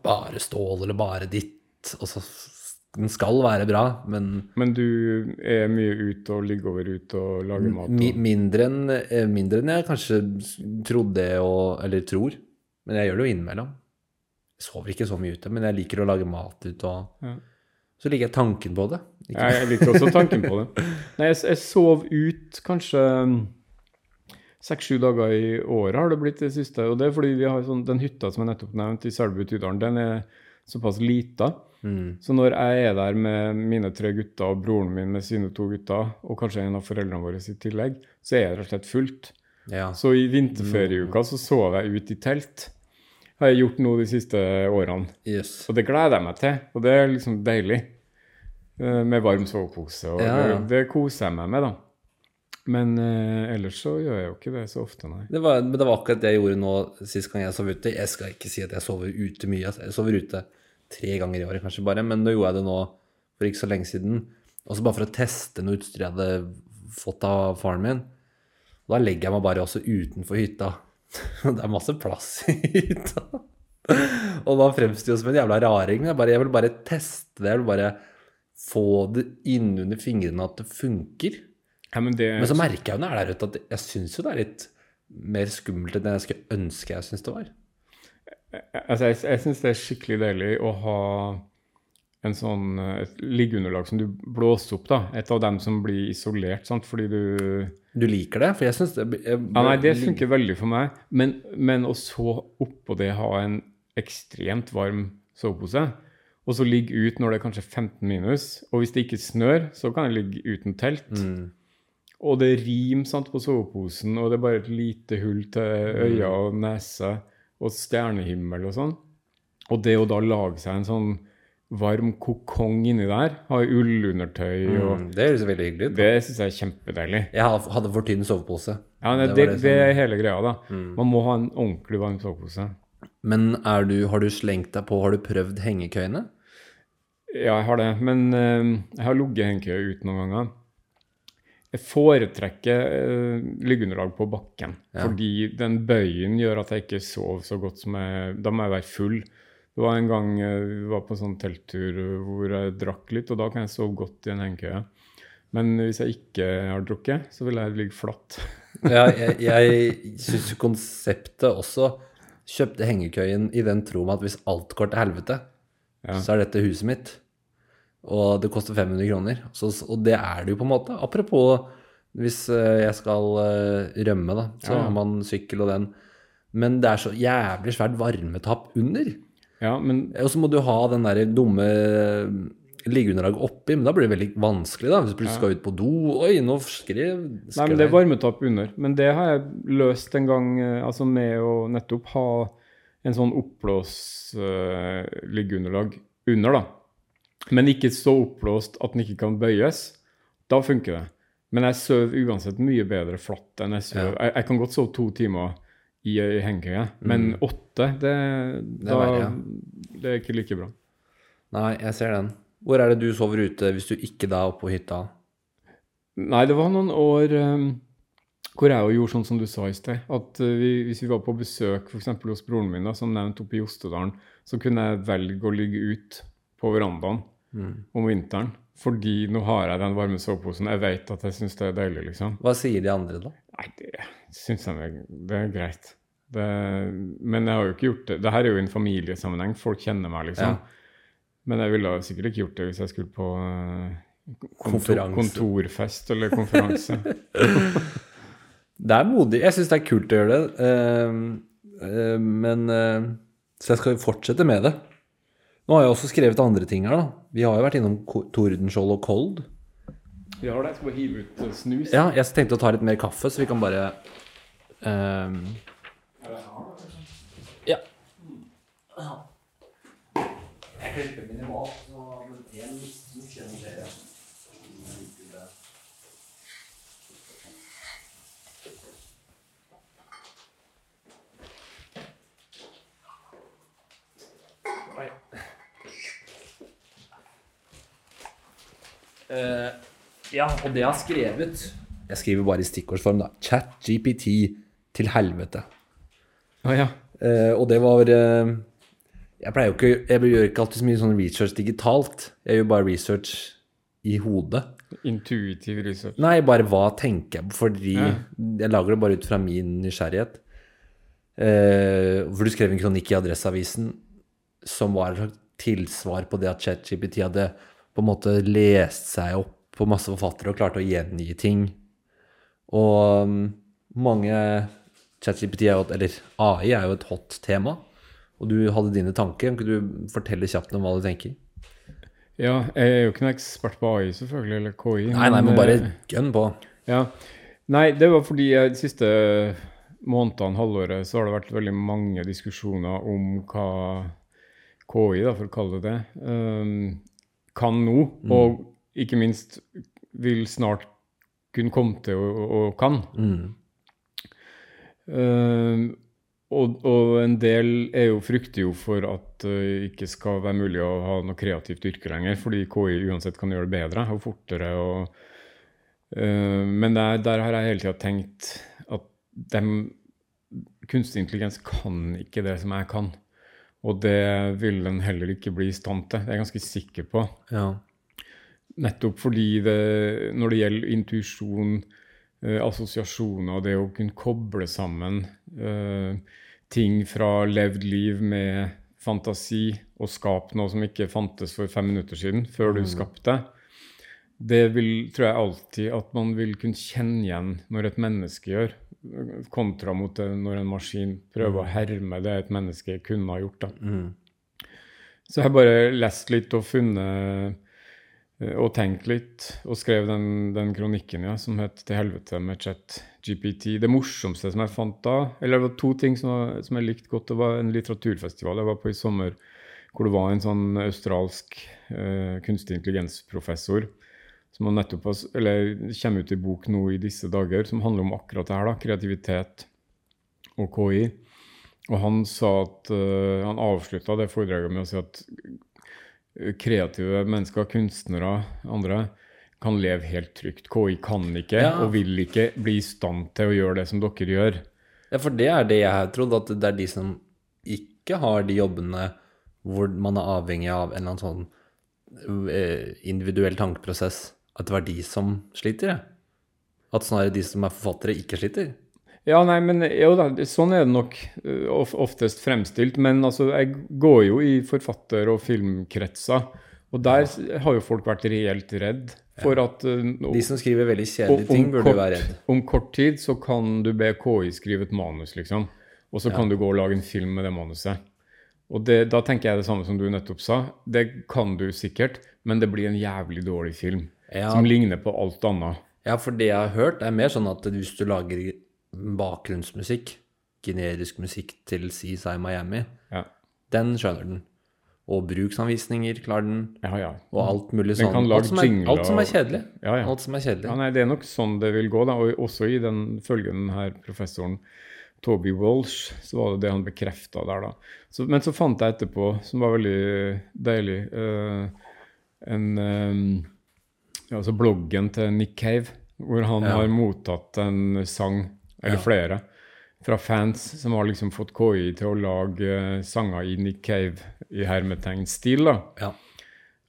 bare stål eller bare ditt. Og så Den skal være bra, men Men du er mye ute og ligger over ute og lager mat? Og... mindre, enn, eh, mindre enn jeg kanskje trodde og Eller tror. Men jeg gjør det jo innimellom. Jeg sover ikke så mye ute, men jeg liker å lage mat ute. Og Ja. så liker jeg tanken på det. Ikke, Jeg, jeg liker også tanken på det. Nei, jeg, jeg sov ut kanskje seks-sju dager i året har det blitt det siste. Og det er fordi vi har sånn, den hytta som jeg nettopp nevnte, i Selbu Tydalen, den er såpass lita. Mm. Så når jeg er der med mine tre gutter og broren min med sine to gutter, og kanskje en av foreldrene våre i tillegg, så er det rett og slett fullt. Ja. Så i vinterferieuka så sov jeg ut i telt. Har jeg gjort nå de siste årene. Yes. Og det gleder jeg meg til, og det er liksom deilig. Eh, Med varm sovepose, og Ja, ja. Det, det koser jeg meg med, da. Men eh, ellers så gjør jeg jo ikke det så ofte, nei. Det var, men det var akkurat det jeg gjorde nå sist gang jeg sov ute. Jeg skal ikke si at jeg sover ute mye. altså. Jeg sover ute tre ganger i året kanskje bare, men nå gjorde jeg det nå for ikke så lenge siden. Også bare for å teste noe utstyr jeg hadde fått av faren min. Da legger jeg meg bare også utenfor hytta. Det er masse plass i hytta. Og da fremstår jo som en jævla raring. Jeg, bare, jeg vil bare teste det. Jeg vil bare få det innunder fingrene at det funker. Ja, men det, Men så merker jeg jo når jeg er der ute, at jeg syns jo det er litt mer skummelt enn jeg skulle ønske jeg syns det var. Altså, jeg, jeg syns det er skikkelig deilig å ha en sånn, eh, et liggeunderlag som du blåser opp. da, Et av dem som blir isolert. sant, fordi du Du liker det? For jeg syns det jeg, Ja, nei, det funker veldig for meg. Men, men å så oppå det ha en ekstremt varm sovepose, og så ligge ut når det er kanskje 15 minus, og hvis det ikke snør, så kan jeg ligge uten telt. Mm. Og det er rim sant, på soveposen, og det er bare et lite hull til øya og nese og stjernehimmel og sånn. Og det å da lage seg en sånn varm kokong inni der, ha ullundertøy og Mm, det høres veldig hyggelig ut. Det syns jeg er kjempedeilig. Jeg hadde for tynn sovepose. Ja, det, Det det, som... det, er hele greia, da. Mm. Man må ha en ordentlig varm sovepose. Men du, har du slengt deg på Har du prøvd hengekøyene? Ja, jeg har det. Men uh, jeg har ligget i hengekøye ut noen ganger. Jeg foretrekker uh, liggeunderlag på bakken. Ja. Fordi den bøyen gjør at jeg ikke sover så godt som jeg Da må jeg være full. Det var en gang eh, vi var på en sånn telttur eh, hvor jeg drakk litt, og da kan jeg sove godt i en hengekøye. Men hvis jeg ikke har drukket, så vil jeg ligge flatt. Ja, jeg, jeg syns konseptet også kjøpte hengekøyen i den tro med at hvis alt går til helvete, Ja. så er dette huset mitt. Og det koster 500 kroner. Så, og det er det jo på en måte. Apropos hvis eh, jeg skal eh, rømme, da, så Ja. har man sykkel og den. Men det er så jævlig svært varmetapp under. Ja, men Og så må du ha den der dumme liggeunderlaget oppi, men da blir det veldig vanskelig, da. Hvis du plutselig skal ut på do Oi, nå skrev, Nei, men det er varmetapp under. Men det har jeg løst en gang eh, altså med å nettopp ha en sånn oppblås uh, liggeunderlag under, da. Men ikke så oppblåst at den ikke kan bøyes. Da funker det. Men jeg sover uansett mye bedre flatt enn jeg sover. Jeg, jeg kan godt sove to timer i i hengekøye, men åtte, det, Mm. er da, verre, ja. det er ikke like bra. Nei, jeg ser den. Hvor er det du sover ute hvis du ikke da er oppe på hytta? Nei, det var noen år um, hvor jeg jo gjorde sånn som du sa i sted. At uh, vi, hvis vi var på besøk f.eks. hos broren min, da, som nevnt oppe i Jostedalen, så kunne jeg velge å ligge ut på verandaen om vinteren. Fordi nå har jeg den varme soveposen. Jeg vet at jeg syns det er deilig, liksom. Hva sier de andre, da? Nei, det syns jeg er, det er greit. Det, men jeg har jo ikke gjort det. Dette er jo i en familiesammenheng. Folk kjenner meg, liksom. Ja. Men jeg ville sikkert ikke gjort det hvis jeg skulle på eh, kontor, kontorfest eller konferanse. Det er modig. Jeg syns det er kult å gjøre det. Uh, uh, men uh, Så jeg skal fortsette med det. Nå har jeg også skrevet andre ting her, da. Vi har jo vært innom Tordenskjold og Kold. Vi har det. Jeg skal bare hive ut eh, snus. Ja, jeg tenkte å ta litt mer kaffe, så vi kan bare um... Ja. Jeg klipper minimalt, så men en liten kjenner dere. Oi. Eh, ja, og det jeg har skrevet Jeg skriver bare i stikkordsform, da. Chat GPT til helvete. Oh, ja. uh, og det var uh, Jeg pleier jo ikke Jeg gjør ikke alltid så mye sånn research digitalt. Jeg gjør bare research i hodet. Intuitiv research. Nei, bare hva tenker jeg på, fordi Ja. jeg lager det bare ut fra min nysgjerrighet. Eh, for du skrev en kronikk i Adresseavisen som var et tilsvar på det at ChatGPT hadde på en måte lest seg opp på masse forfattere og klarte å gjengi ting. Og mm, mange ChatGPT er jo, et- eller AI er jo et hot tema. Og du hadde dine tanker. Kan du fortelle kjapt om hva du tenker? Ja, jeg er jo ikke noen ekspert på AI, selvfølgelig, eller KI. Nei, nei, men eh, bare gønn på. Ja. Nei, det var fordi jeg, de siste månedene, halvåret, så har det vært veldig mange diskusjoner om hva KI, da, for å kalle det det, um, kan nå, og ikke minst vil snart kunne komme til å, å kan. Mm. Uh, og, og en del er jo, frykter jo for at det ikke skal være mulig å ha noe kreativt yrke lenger, fordi KI uansett kan gjøre det bedre og fortere. Og, uh, men der, der har jeg hele tida tenkt at dem, kunstig intelligens kan ikke det som jeg kan. Og det vil den heller ikke bli i stand til. Det er jeg ganske sikker på. Ja. Nettopp fordi det, når det gjelder intuisjon, eh, assosiasjoner, det å kunne koble sammen eh, ting fra levd liv med fantasi og skape noe som ikke fantes for fem minutter siden, før du Mm. skapte, det vil, tror jeg alltid at man vil kunne kjenne igjen når et menneske gjør, kontra mot det når en maskin prøver å herme det et menneske kunne ha gjort. Mm. Så jeg har bare lest litt og funnet eh, og tenkt litt, og skrev den, den kronikken ja, som het 'Til helvete med chat GPT'. Det morsomste som jeg fant da Eller det var to ting som, var, som jeg likte godt. Det var en litteraturfestival jeg var på i sommer, hvor det var en sånn australsk eh, kunstig intelligens-professor som har nettopp har, eller kommer ut i bok nå i disse dager, som handler om akkurat det her, da, kreativitet og KI. Og han sa at uh, Han avslutta det foredraget med å si at eh, kreative mennesker, kunstnere, andre, kan leve helt trygt. KI kan ikke Ja. og vil ikke bli i stand til å gjøre det som dere gjør. Ja, for det er det jeg har trodd, at det er de som ikke har de jobbene hvor man er avhengig av en eller annen sånn eh, individuell tankeprosess, at det var de som sliter. At snarere de som er forfattere, ikke sliter. Ja, nei, men jo da, sånn er det nok oftest fremstilt. Men altså, jeg går jo i forfatter- og filmkretser, og der har jo folk vært reelt redd for at eh, De som skriver veldig kjedelige ting, burde kort- være redd. Om kort tid så kan du be KI skrive et manus, liksom. Og så kan du gå og lage en film med det manuset. Og det, da tenker jeg det samme som du nettopp sa. Det kan du sikkert, men det blir en jævlig dårlig film. Ja. Som ligner på alt annet. Ja, for det jeg har hørt, er mer sånn at hvis du lager bakgrunnsmusikk, generisk musikk til CSI Miami, Ja, den skjønner den. Og bruksanvisninger klarer den, ja. ja. og alt mulig Den sånn. lage alt, som er, alt som er kjedelig. ja, ja. Alt som er kjedelig. Ja, nei, Det er nok sånn det vil gå. da, og Også i den følgende her professoren Toby Walsh, så var det det han bekrefta der, da. Så, men så fant jeg etterpå, som var veldig deilig, uh, en ja, altså bloggen til Nick Cave, hvor han Ja. har mottatt en sang, eller Ja. flere, fra fans som har liksom fått KI til å lage eh, sanger i Nick Cave i hermetegnstil. Ja.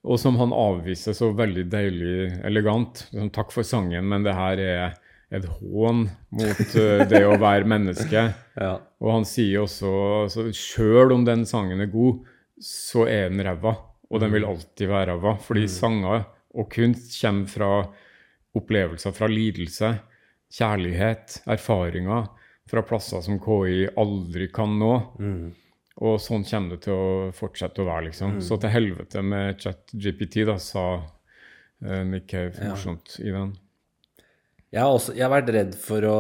Og som han avviser så veldig deilig elegant. Liksom, Takk for sangen, men det her er et hån mot uh, det å være menneske. Ja. Og han sier også altså, sjøl om den sangen er god, så er den ræva. Og den vil alltid være ræva. Fordi sanger og kunst kommer fra opplevelser, fra lidelse, kjærlighet, erfaringer. Fra plasser som KI aldri kan nå. Mm. Og sånn kommer det til å fortsette å være, liksom. Så til helvete med chat-GPT, da, sa uh, Nick Cave Ja. i den. Jeg har, også, jeg har vært redd for å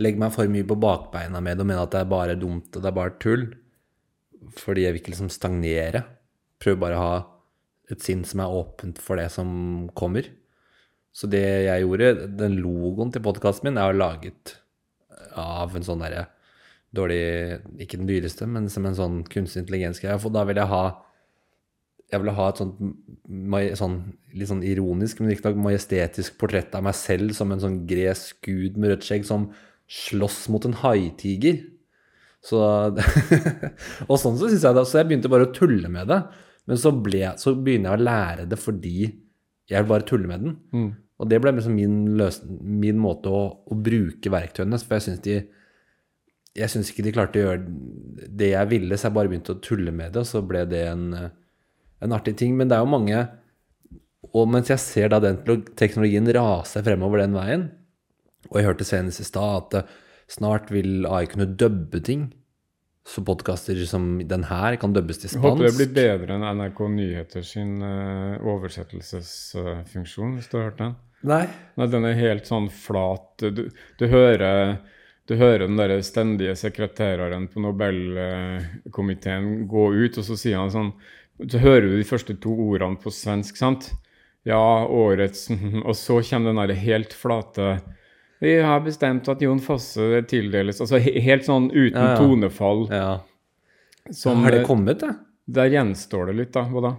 legge meg for mye på bakbeina med det og mene at det er bare dumt og det er bare tull. Fordi jeg vil ikke liksom stagnere. Prøver bare å ha et sinn som er åpent for det som kommer. Så det jeg gjorde, den logoen til podkasten min, er jo laget av en sånn derre dårlig Ikke den dyreste, men som en sånn kunstig intelligens-greie. For da vil jeg ha jeg ville ha et sånt sånn, litt sånn ironisk, men riktignok majestetisk portrett av meg selv som en sånn gresk gud med rødt skjegg som slåss mot en haitiger. Så Og sånn så syns jeg det. Så jeg begynte bare å tulle med det. Men så, ble, så begynner jeg å lære det fordi jeg bare tuller med den. Mm. Og det ble liksom min, løsning, min måte å, å bruke verktøyene For jeg syns de Jeg syns ikke de klarte å gjøre det jeg ville, så jeg bare begynte å tulle med det, og så ble det en, en artig ting. Men det er jo mange Og mens jeg ser da den teknologien rase fremover den veien, og jeg hørte senest i stad at eh, snart vil AI kunne dubbe ting, så podkaster som den her kan dubbes til Jeg håper det blir bedre enn NRK Nyheter sin eh, oversettelsesfunksjon, hvis du har hørt den. Nei. Nei, den er helt sånn flat. Du, du hører du hører den der stendige sekretæren på Nobelkomiteen gå ut, og så sier han sånn Så hører du de første to ordene på svensk, sant? Ja, årets Og så kommer den der helt flate Vi har bestemt at Jon Fosse tildeles Altså helt sånn uten Ja, ja. tonefall. Ja. Som, Har det eh, kommet, det? Der gjenstår det litt, da. Hva da?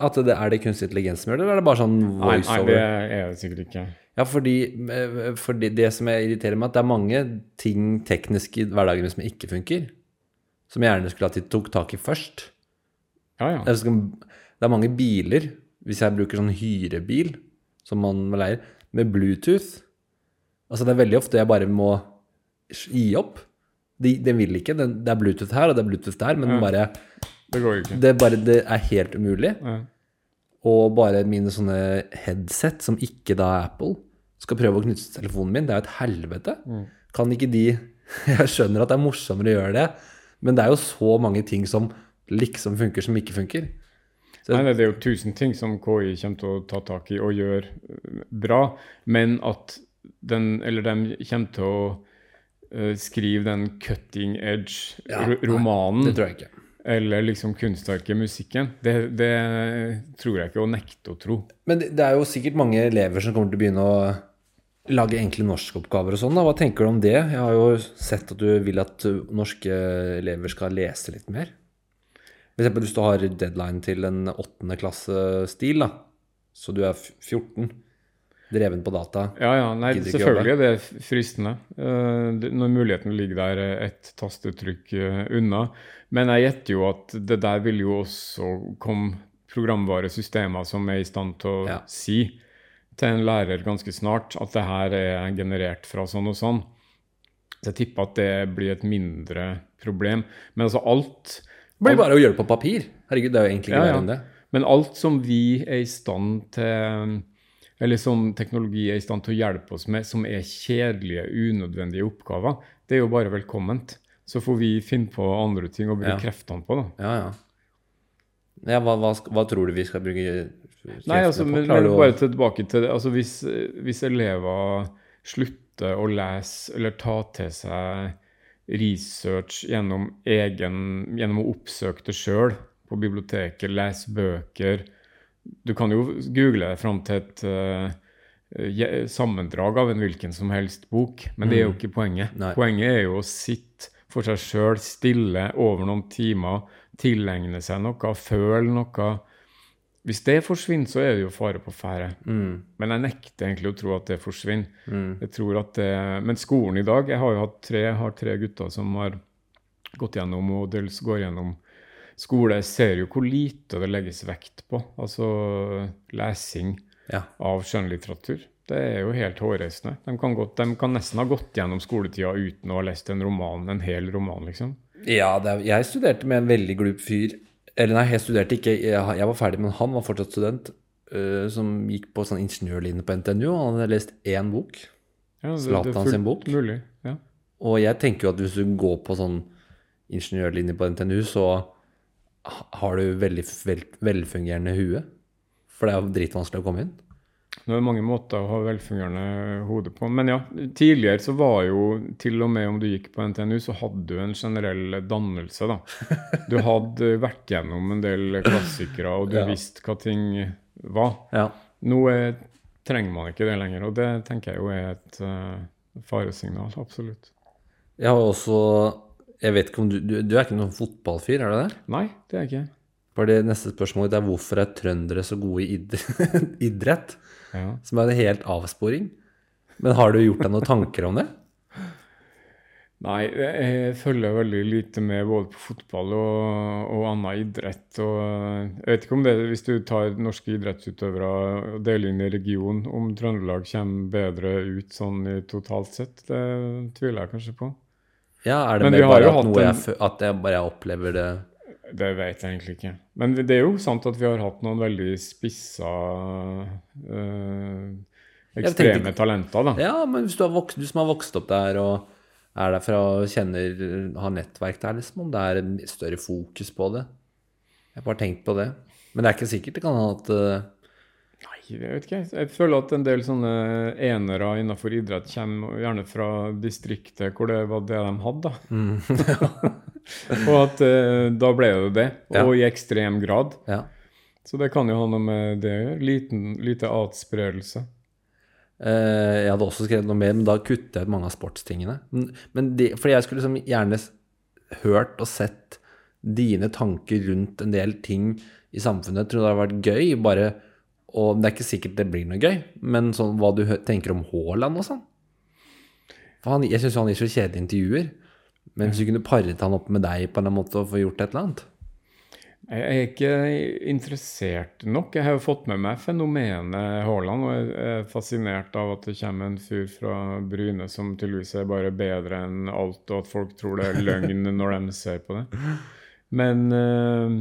At det er det kunstig intelligens som gjør det, eller er det bare sånn Nei, nei, det er det sikkert ikke. Ja, fordi, eh, fordi det som jeg irriterer meg, at det er mange ting teknisk i hverdagen som ikke funker. Som jeg gjerne skulle at de tok tak i først. Ja, ja. Det er mange biler, hvis jeg bruker sånn hyrebil, som man leier, med Bluetooth. Altså det er veldig ofte jeg bare må gi opp. De, vil ikke. Den, det er Bluetooth her, og det er Bluetooth der, men den Ja. bare Det går ikke. Det bare, det er helt umulig. Ja. Og bare mine sånne headset, som ikke da er Apple, skal prøve å knytte til telefonen min. Det er jo et helvete. Kan ikke de Jeg skjønner at det er morsommere å gjøre det, men det er jo så mange ting som liksom funker, som ikke funker. Så- Nei, nei, det er jo tusen ting som KI kommer til å ta tak i og gjøre bra, men at den, eller de kommer til å uh, skrive den cutting edge-romanen. Ja, Det tror jeg ikke. eller liksom kunstverket musikken, det, det tror jeg ikke å nekte å tro. Men det, det er jo sikkert mange elever som kommer til å begynne å lage enkle norskoppgaver og sånn. da. Hva tenker du om det? Jeg har jo sett at du vil at norske elever skal lese litt mer. F.eks. hvis du har deadline til en åttende klasse-stil, da. Så du er 14, dreven på data. Ja, ja, nei, selvfølgelig det fristende. eh, når muligheten ligger der et tastetrykk eh, unna. Men jeg gjetter jo at det der vil jo også komme programvare systemer som er i stand til å Ja. si til en lærer ganske snart at det her er generert fra sånn og sånn. Så jeg tipper at det blir et mindre problem. Men altså alt Det blir bare å gjøre det på papir. Herregud, det er jo egentlig ikke Ja, ja. verre enn det. Men alt som vi er i stand til Eller som teknologi er i stand til å hjelpe oss med, som er kjedelige, unødvendige oppgaver, det er jo bare velkomment. Så får vi finne på andre ting å bruke Ja. kreftene på, da. Ja, ja. ja hva, hva, hva tror du vi skal bruke kreftene Nei, altså, på? men, men bare til, tilbake til det. Altså, hvis, hvis elever slutter å lese eller ta til seg research gjennom egen Gjennom å oppsøke det sjøl på biblioteket, lese bøker Du kan jo google fram til et uh, sammendrag av en hvilken som helst bok, men det er jo ikke poenget. Nei. Poenget er jo å sitte for seg sjøl, stille over noen timer, tilegne seg noe, føle noe. Hvis det forsvinner, så er det jo fare på ferde. Mm, Men jeg nekter egentlig å tro at det forsvinner. mm. Jeg tror at det, Men skolen i dag Jeg har jo hatt tre, har tre gutter som har gått gjennom og dels går gjennom skole. Ser jo hvor lite det legges vekt på. Altså lesing Ja. av skjønnlitteratur. Det er jo helt hårreisende. De kan, godt, de kan nesten ha gått gjennom skoletida uten å ha lest en roman, en hel roman, liksom. Ja, er, jeg studerte med en veldig glup fyr. Eller nei, jeg studerte ikke. Jeg, jeg var ferdig, men han var fortsatt student. Uh, som gikk på sånn ingeniørlinje på NTNU. og Han hadde lest én bok. Ja, Zlatan fullt sin bok? Mulig, ja. Og jeg tenker jo at hvis du går på sånn ingeniørlinje på NTNU, så har du veldig vel, velfungerende hue. For det er jo dritvanskelig å komme inn. Nå er det mange måter å ha velfungerende hode på. Men ja, tidligere så var jo til og med om du gikk på NTNU, så hadde du en generell dannelse, da. Du hadde vært gjennom en del klassikere, og du Ja. visste hva ting var. Ja. Nå er, trenger man ikke det lenger, og det tenker jeg jo er et uh, faresignal. Absolutt. Jeg har også Jeg vet ikke om du Du, du er ikke noen fotballfyr, er du det? Nei, det er jeg ikke. Bare det neste spørsmålet er hvorfor er trøndere så gode i id- idrett? Ja. Som er en helt avsporing. Men har du gjort deg noen tanker om det? Nei, jeg følger veldig lite med både på fotball og, og annen idrett. Og jeg vet ikke om det, hvis du tar norske idrettsutøvere og deler inn i region, om Trøndelag kommer bedre ut sånn i totalt sett, det tviler jeg kanskje på. Ja, er det mer bare at, noe jeg, at jeg bare opplever det Det vet jeg egentlig ikke. Men det er jo sant at vi har hatt noen veldig spissa øh, ekstreme tenkte- talenter, da. Ja, men hvis du, har vokst, du som har vokst opp der og er derfra og kjenner har nettverk der, liksom, om det er større fokus på det. Jeg har bare tenkt på det. Men det er ikke sikkert. Det kan ha at jeg vet ikke. Jeg føler at en del sånne enere innenfor idrett kommer gjerne fra distriktet hvor det var det de hadde. da. og at eh, da ble det det, Ja. og i ekstrem grad. Ja. Så det kan jo ha noe med det å gjøre. Liten, lite atspredelse. Eh, jeg hadde også skrevet noe mer, men da kutter jeg ut mange av sportstingene. Men, det, fordi jeg skulle liksom gjerne hørt og sett dine tanker rundt en del ting i samfunnet. Jeg tror det hadde vært gøy, bare Og det er ikke sikkert det blir noe gøy, men sånn hva du tenker om Haaland og sånn. Han, jeg syns han gir så kjedelige intervjuer. Men hvis du kunne paret han opp med deg på en måte og få gjort et eller annet Jeg er ikke interessert nok. Jeg har jo fått med meg fenomenet Haaland, og jeg er fascinert av at det kommer en fyr fra Bryne som tydeligvis er bare bedre enn alt, og at folk tror det er løgn når de ser på det. Men eh,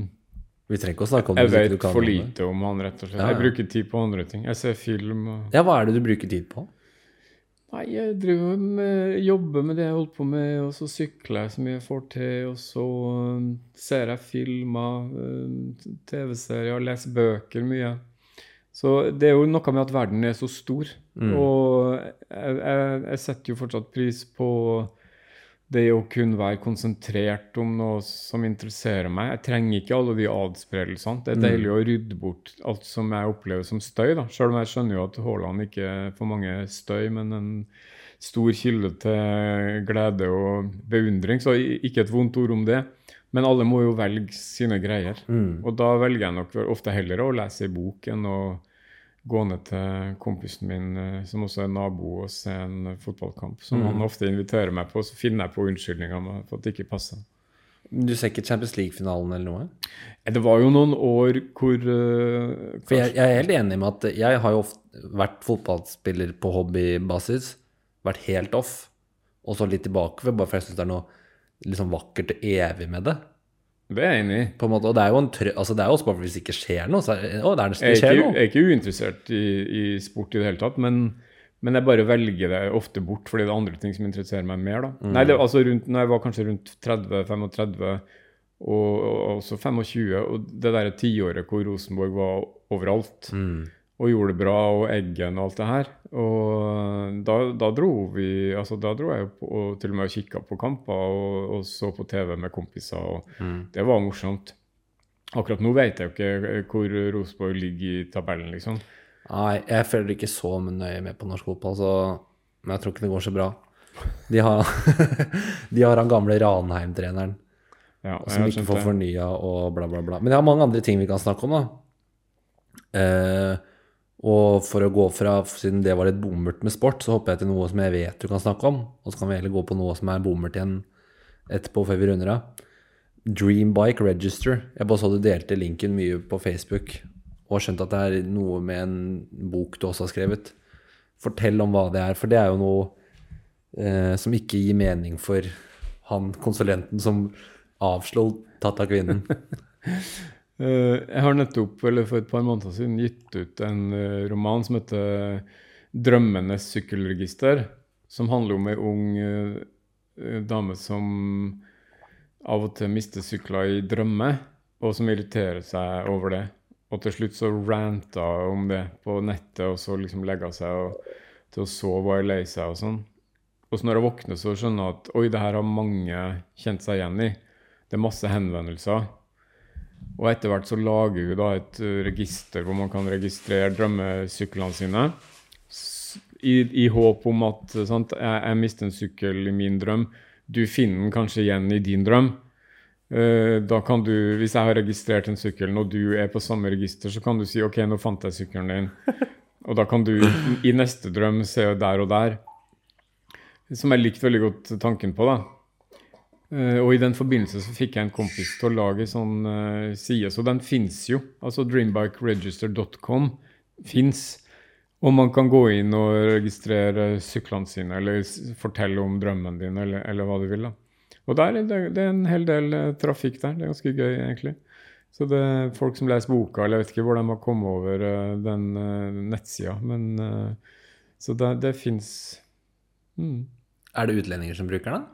Vi trenger ikke å snakke om det. jeg hvis ikke vet for lite om han, rett og slett. Ja, ja. Jeg bruker tid på andre ting. Jeg ser film og Ja, hva er det du bruker tid på? Nei, jeg driver med, jobber med det jeg holder på med, og så sykler jeg så mye jeg får til, og så um, ser jeg filmer, um, TV-serier, leser bøker mye. Så det er jo noe med at verden er så stor, Mm. og jeg, jeg, jeg setter jo fortsatt pris på det å kunne være konsentrert om noe som interesserer meg. Jeg trenger ikke alle de adspredelsene. Det er Mm. deilig å rydde bort alt som jeg opplever som støy. da. Selv om jeg skjønner jo at Haaland ikke får mange støy, men en stor kilde til glede og beundring. Så ikke et vondt ord om det. Men alle må jo velge sine greier. Mm. Og da velger jeg nok ofte heller å lese ei bok enn å gå ned til kompisen min, eh, som også er nabo, og se en fotballkamp. Som Mm. han ofte inviterer meg på, så finner jeg på unnskyldninger for at det ikke passer. Du ser ikke Champions League-finalen eller noe? Eh, Det var jo noen år hvor uh, For jeg, jeg er helt enig med at jeg har jo ofte vært fotballspiller på hobbybasis. Vært helt off. Og så litt tilbake, bare for jeg syns det er noe liksom vakkert og evig med det. Det er jeg enig i. på en måte, Og det er jo en trø altså det er jo også bare hvis det ikke skjer noe. Så er, å, det, er, nesten det er skjer ikke, noe. jeg er ikke uinteressert i, i sport i det hele tatt, men, men jeg bare velger det ofte bort fordi det er andre ting som interesserer meg mer. da. Mm. Nei, det, altså rundt, Når jeg var kanskje rundt 30-35 og, og også 25, og det derre tiåret hvor Rosenborg var overalt Mm. og gjorde det bra, og Eggen og alt det her. Og da, da dro vi altså Da dro jeg på, og til og med og kikka på kamper og, og så på TV med kompiser. og Mm. Det var morsomt. Akkurat nå vet jeg jo ikke hvor Rosenborg ligger i tabellen, liksom. Nei, jeg følger ikke så nøye med på norsk fotball, så men jeg tror ikke det går så bra. De har, de har han gamle Ranheim-treneren Ja, som ikke får fornya og bla, bla, bla. Men jeg har mange andre ting vi kan snakke om, da. Eh, og for å gå fra, siden det var litt bommert med sport, så hopper jeg til noe som jeg vet du kan snakke om. Og så kan vi heller gå på noe som er bommert igjen etterpå, før vi runder av. Dreambike Register. Jeg bare så du delte linken mye på Facebook, og har skjønt at det er noe med en bok du også har skrevet. Fortell om hva det er, for det er jo noe eh, som ikke gir mening for han konsulenten som avslo Tata Kvinnen. jeg har nettopp, eller for et par måneder siden, gitt ut en eh, roman som heter 'Drømmenes sykkelregister', som handler om ei ung eh, eh, dame som av og til mister sykler i drømmer, og som irriterer seg over det. Og til slutt så ranta om det på nettet, og så liksom legga seg og, til å sove og er lei seg og sånn. Og så når jeg våkner, så skjønner jeg at oi, det her har mange kjent seg igjen i. Det er masse henvendelser. Og etter hvert så lager hun da et uh, register hvor man kan registrere drømmesyklene sine. I, I håp om at uh, sant, jeg, jeg mister en sykkel i min drøm. Du finner den kanskje igjen i din drøm. Eh, da kan du, Hvis jeg har registrert en sykkel, og du er på samme register, så kan du si OK, nå fant jeg sykkelen din. Og da kan du i neste drøm se der og der. Som jeg likte veldig godt tanken på. da. Eh, og i den forbindelse så fikk jeg en kompis til å lage sånn uh, side, så den fins jo. Altså dreambikeregister.com fins. Og man kan gå inn og registrere syklene sine, eller fortelle om drømmen din, eller, eller hva du vil. da. Og der, er det, det er en hel del eh, trafikk der. Det er ganske gøy, egentlig. Så det er folk som leser boka, eller jeg vet ikke hvor de har kommet over den uh, nettsida, men uh, Så det, det fins mm. Er det utlendinger som bruker den?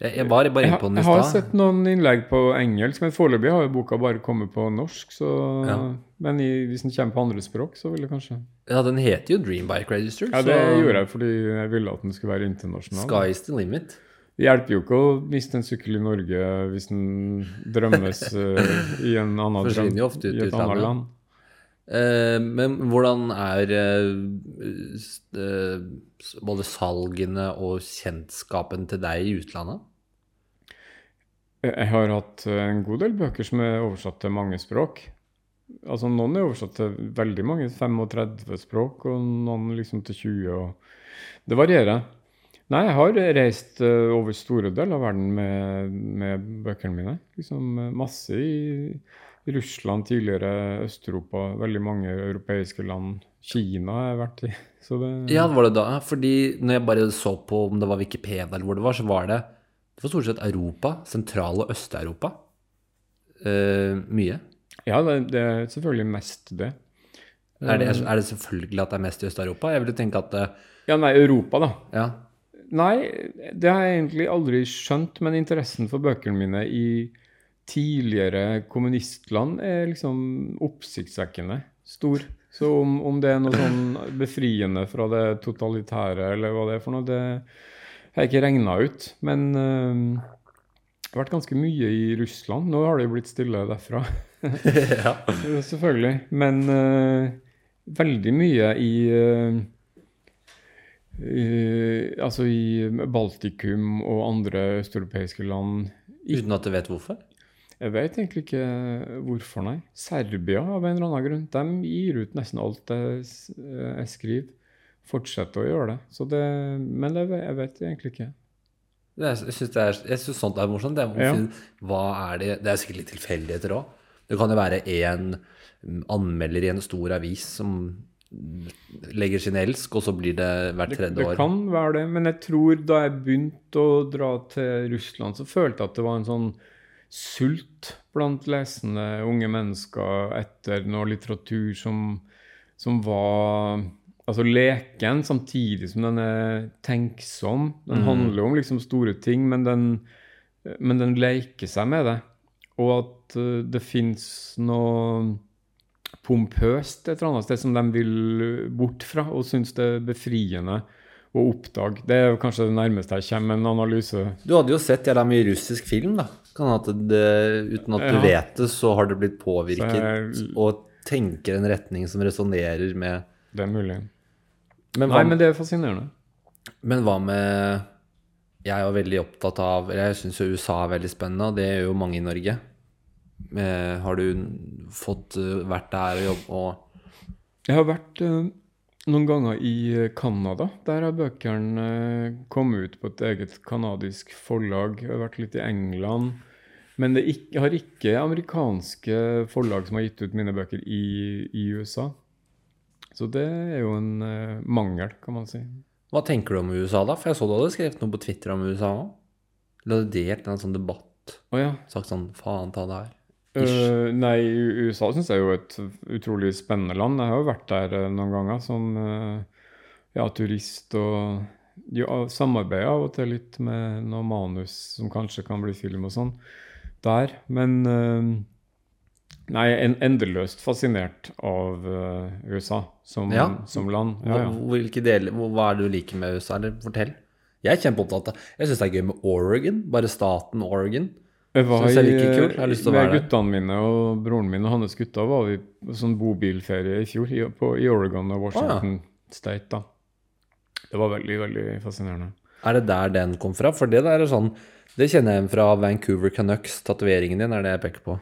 Jeg, var bare inne har- på den i jeg har sett noen innlegg på engelsk, men foreløpig har jo boka bare kommet på norsk. Så, Ja. Men i, hvis den kommer på andre språk, så vil det kanskje Ja, den heter jo Dream Bike Register. Ja, det gjorde jeg fordi jeg ville at den skulle være internasjonal. Sky's the limit. Det hjelper jo ikke å miste en sykkel i Norge hvis den drømmes eh, i en annen drøm i et annet land. Eh, men hvordan er eh, eh, både salgene og kjentskapen til deg i utlandet? Jeg har hatt en god del bøker som er oversatt til mange språk. Altså Noen er oversatt til veldig mange, 35 språk, og noen liksom til 20. Og det varierer. Nei, jeg har reist eh, over store deler av verden med, med bøkene mine. Liksom eh, masse i Russland, tidligere Øst-Europa, veldig mange europeiske land. Kina har jeg vært i. Så det, Ja, var det da. Fordi når jeg bare så på om det var Wikipedia eller hvor det var, så var det det var stort sett Europa, Sentral- og Øst-Europa. eh, mye? Ja, det, det er selvfølgelig mest det. Er det, er det selvfølgelig at det er mest i Øst-Europa? Jeg ville tenke at det, Ja, nei, Europa, da. Ja. Nei, det har jeg egentlig aldri skjønt, men interessen for bøkene mine i tidligere kommunistland er liksom oppsiktsvekkende stor. Så om, om det er noe sånn befriende fra det totalitære, eller hva det er for noe, det har jeg ikke regna ut. Men øh, det har vært ganske mye i Russland. Nå har det jo blitt stille derfra. ja. Selvfølgelig. Men øh, veldig mye i øh, i- altså i Baltikum og andre østeuropeiske land. Uten at du vet hvorfor? Jeg vet egentlig ikke hvorfor, nei. Serbia av en eller annen grunn. De gir ut nesten alt jeg, jeg skriver. Fortsetter å gjøre det. Så det men det, jeg vet egentlig ikke. Jeg syns jeg sånt er morsomt. Det er, Ja. hva er det? det er sikkert litt tilfeldigheter òg. Det kan jo være en anmelder i en stor avis som legger sin elsk, og så blir det hvert tredje år. det kan være det, men jeg tror da jeg begynte å dra til Russland, så følte jeg at det var en sånn sult blant lesende unge mennesker etter noe litteratur som, som var altså leken, samtidig som den er tenksom. Den Mm. handler om liksom store ting, men den, men den leker seg med det. Og at eh, det fins noe pompøst et eller annet sted som de vil bort fra, og syns det er befriende å oppdage. Det er kanskje det nærmeste jeg kommer en analyse. Du hadde jo sett jævla mye russisk film, da. Kan at det, uten at du Ja. vet det, så har det blitt påvirket jeg- og tenker en retning som resonnerer med Det er mulig. men hva, Nei, men det er fascinerende. men hva med Jeg er jo veldig opptatt av Jeg syns jo USA er veldig spennende, og det gjør jo mange i Norge. Eh, har du fått eh, vært der og jobb og Jeg har vært eh, noen ganger i Canada. Der har bøkene eh, kommet ut på et eget canadisk forlag. Jeg har vært litt i England. Men det ikke, har ikke amerikanske forlag som har gitt ut mine bøker i, i USA. Så det er jo en mangel, kan man si. Hva tenker du om USA, da? For jeg så du hadde skrevet noe på Twitter om USA òg. Du hadde delt en sånn debatt. Oh, ja. Sagt sånn Faen ta det her. Eh, nei, USA syns jeg er jo et utrolig spennende land. Jeg har jo vært der eh, noen ganger som eh, ja, turist og ja, samarbeider av og til litt med noe manus som kanskje kan bli film og sånn der. Men nei, en, endeløst fascinert av USA som, Ja. som land. Ja, ja. hva hva er det du liker med USA? Eller fortell. Jeg er kjempeopptatt av Jeg syns det er gøy med Oregon. Bare staten Oregon. Jeg var i. Jeg har lyst til å med være der. guttene mine og broren min og hans gutter var vi på sånn bobilferie i fjor i, på, i Oregon og Washington State. da. Det var veldig, veldig fascinerende. Er det der den kom fra? For det der er sånn Det kjenner jeg fra Vancouver Canucks. Tatoveringen din er det jeg peker på.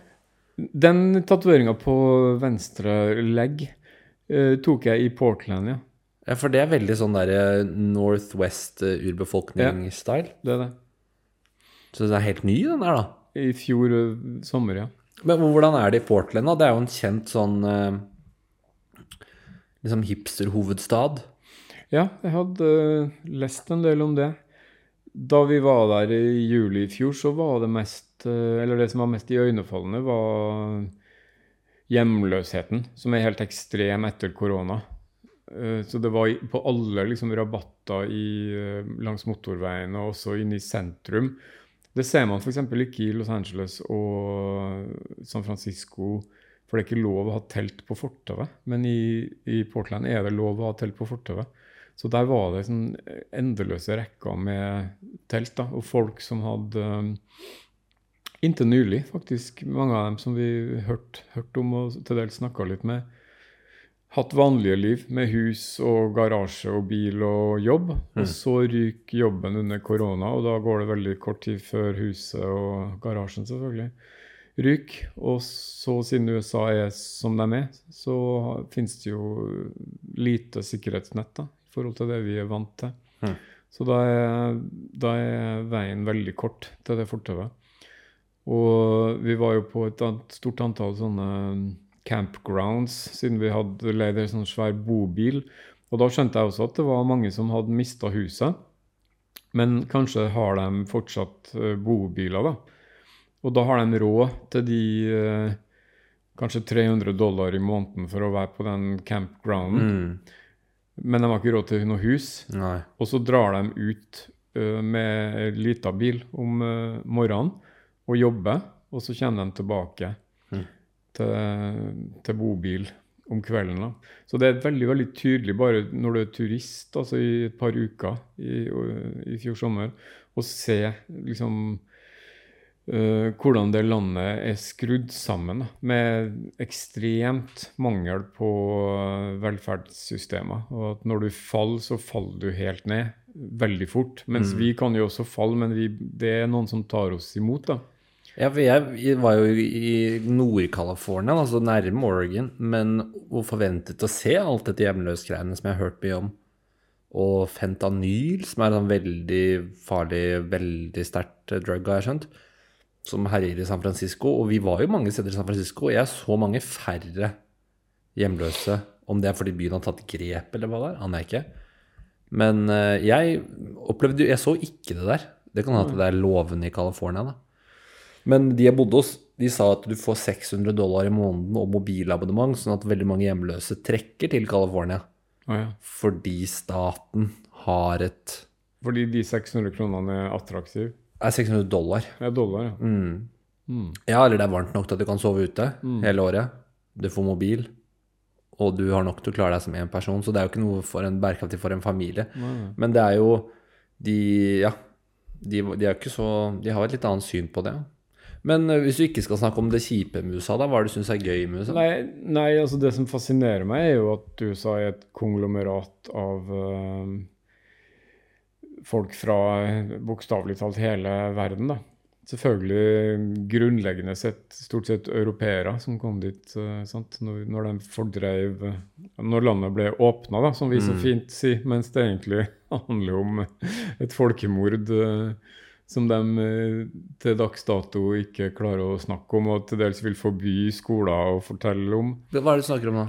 Den tatoveringa på venstre legg eh, tok jeg i Portland, ja. Ja, For det er veldig sånn der eh, Northwest eh, urbefolkning-style. Ja, Det er det. Så den er helt ny, den der, da. I fjor sommer, ja. Men hvordan er det i Portland, da? Det er jo en kjent sånn Liksom hipsterhovedstad. Ja, jeg hadde lest en del om det. Da vi var der i juli i fjor, så var det mest Eller det som var mest iøynefallende, var hjemløsheten, som er helt ekstrem etter korona. Så det var på alle liksom rabatter i, langs motorveiene og også inne i sentrum. Det ser man f.eks. ikke i Los Angeles og San Francisco, for det er ikke lov å ha telt på fortauet. Men i, i Portland er det lov å ha telt på fortauet. Så der var det sånn endeløse rekker med telt, da, og folk som hadde um, Inntil nylig, faktisk, mange av dem som vi hørte hørt om og til dels snakka litt med, hatt vanlige liv med hus og garasje og bil og jobb. Og så ryker jobben under korona, og da går det veldig kort tid før huset og garasjen selvfølgelig ryker. Og så, siden USA er som de er, så finnes det jo lite sikkerhetsnett da, i forhold til det vi er vant til. Mm. Så da er, da er veien veldig kort til det fortauet. Og vi var jo på et stort antall sånne campgrounds, siden vi hadde leid en sånn svær bobil. Og da skjønte jeg også at det var mange som hadde mista huset. Men kanskje har de fortsatt eh, bobiler, da. Og da har de råd til de eh, kanskje 300 dollar i måneden for å være på den campgrounden. Mm. Men de har ikke råd til noe hus. Nei. Og så drar de ut uh, med lita bil om uh, morgenen og jobber. Og så kommer de tilbake. Til, til bobil om kvelden. da. Så det er veldig veldig tydelig bare når du er turist altså i et par uker i, i fjor sommer, å se liksom uh, hvordan det landet er skrudd sammen da, med ekstremt mangel på eh, velferdssystemer. Og at når du faller, så faller du helt ned veldig fort. Mens Mm. vi kan jo også falle, men vi, det er noen som tar oss imot. da. Ja, for jeg var jo i Nord-California, altså nærme Oregon, men og forventet å se alt dette hjemløsgreiene som jeg har hørt mye om. Og fentanyl, som er en veldig farlig, veldig sterkt drug, har jeg skjønt, som herjer i San Francisco. Og vi var jo mange steder i San Francisco, og jeg så mange færre hjemløse. Om det er fordi byen har tatt grep, eller hva det er, aner jeg ikke. Men eh, jeg opplevde jo Jeg så ikke det der. Det kan hende at det er lovende i California, da. Men de jeg bodde hos, de sa at du får 600 dollar i måneden og mobilabonnement, sånn at veldig mange hjemløse trekker til California. Oh, ja. Fordi staten har et Fordi de 600 kronene er attraktive. er 600 dollar. Er dollar, ja. Mm. Mm. Ja, eller det er varmt nok til at du kan sove ute hele året. Du får mobil, og du har nok til å klare deg som én person. Så det er jo ikke noe for en bærekraftig for en familie. Nei. Men det er jo De Ja. De, de er ikke så De har et litt annet syn på det. Men eh, hvis du ikke skal snakke om det kjipe med USA, da, hva er det du syns er gøy med USA? Nei, nei, altså det som fascinerer meg, er jo at USA er et konglomerat av uh, folk fra eh, bokstavelig talt hele verden, da. Selvfølgelig grunnleggende sett stort sett europeere som kom dit uh, sant? Når, når de fordreiv Når landet ble åpna, da, som vi så Mm. fint sier, mens det egentlig handler om et folkemord. eh, som de eh, til dags dato ikke klarer å snakke om, og til dels vil forby skoler å fortelle om. Hva er det du snakker om da?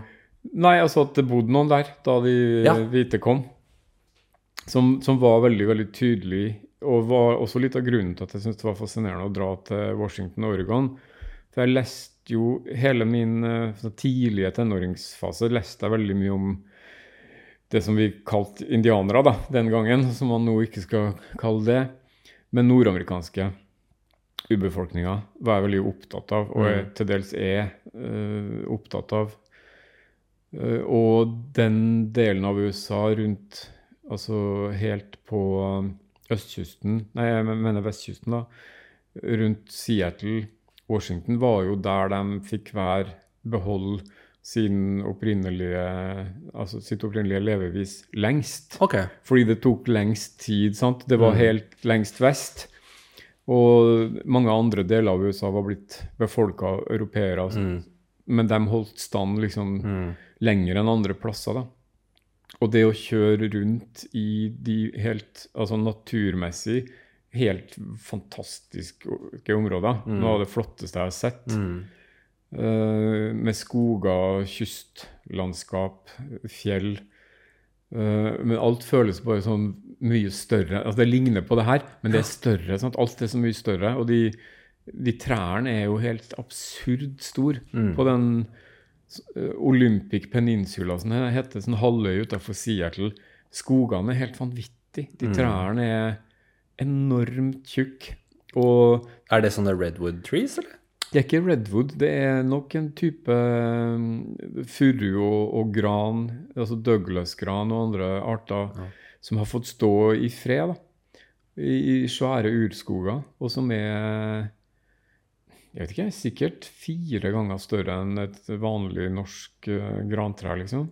Nei, altså at det bodde noen der da de Ja. eh, hvite kom, som, som var veldig, veldig tydelig, og var også litt av grunnen til at jeg syntes det var fascinerende å dra til Washington og Oregon. For jeg leste jo hele min eh, sånn tidlige tenåringsfase leste jeg veldig mye om det som vi kalte indianere da, den gangen, som man nå ikke skal kalle det. Men nordamerikanske urbefolkninga var jeg veldig opptatt av, og jeg til dels er uh, opptatt av. Uh, og den delen av USA rundt Altså helt på østkysten Nei, jeg mener vestkysten, da. Rundt Seattle, Washington, var jo der de fikk hver beholde opprinnelige, altså sitt opprinnelige levevis lengst. Okay. Fordi det tok lengst tid. sant? Det var Mm. helt lengst vest. Og mange andre deler av USA var blitt befolka av europeere. altså. Mm. Men de holdt stand liksom Mm. lenger enn andre plasser. da. Og det å kjøre rundt i de helt altså naturmessig helt fantastiske områder, Mm. noe av det flotteste jeg har sett, Mm. Med skoger, kystlandskap, fjell. Eh, men alt føles bare sånn mye større. Altså Det ligner på det her, men det er større. Sant? Alt er så mye større. Og de, de trærne er jo helt absurd store Mm. på den eh, Olympic Peninsula, som det heter, sånn halvøy utafor Seattle. Skogene er helt vanvittige. De Mm. trærne er enormt tjukke. Og Er det sånne redwood trees, eller? Det er ikke redwood, det er nok en type eh, furu og, og gran, altså Douglas-gran og andre arter, Ja. som har fått stå i fred da, i, i svære urskoger, og som er jeg vet ikke, sikkert fire ganger større enn et vanlig norsk uh, grantre, liksom.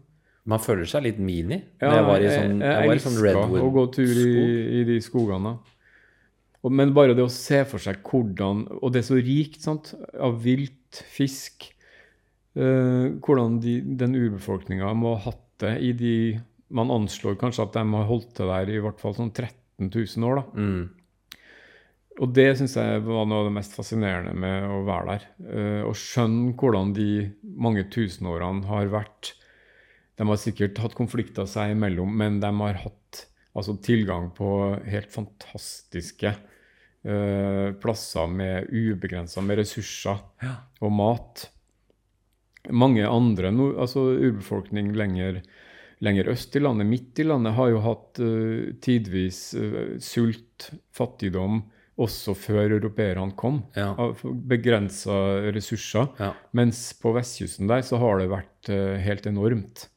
Man føler seg litt mini. Ja, jeg var i sånn, jeg, jeg var i sånn elsker å gå tur i, i de skogene. Men bare det å se for seg hvordan Og det er så rikt sant, av vilt, fisk eh, Hvordan de, den urbefolkninga må ha hatt det i de Man anslår kanskje at de har holdt til der i hvert fall sånn 13 000 år. da. Mm. Og det syns jeg var noe av det mest fascinerende med å være der. Eh, å skjønne hvordan de mange tusenårene har vært De har sikkert hatt konflikter seg imellom, men de har hatt altså, tilgang på helt fantastiske plasser med ubegrensa med ressurser Ja. og mat. Mange andre, altså urbefolkning lenger, lenger øst i landet, midt i landet, har jo hatt uh, tidvis uh, sult, fattigdom, også før europeerne kom. Ja. Begrensa ressurser. Ja. Mens på vestkysten der så har det vært uh, helt enormt.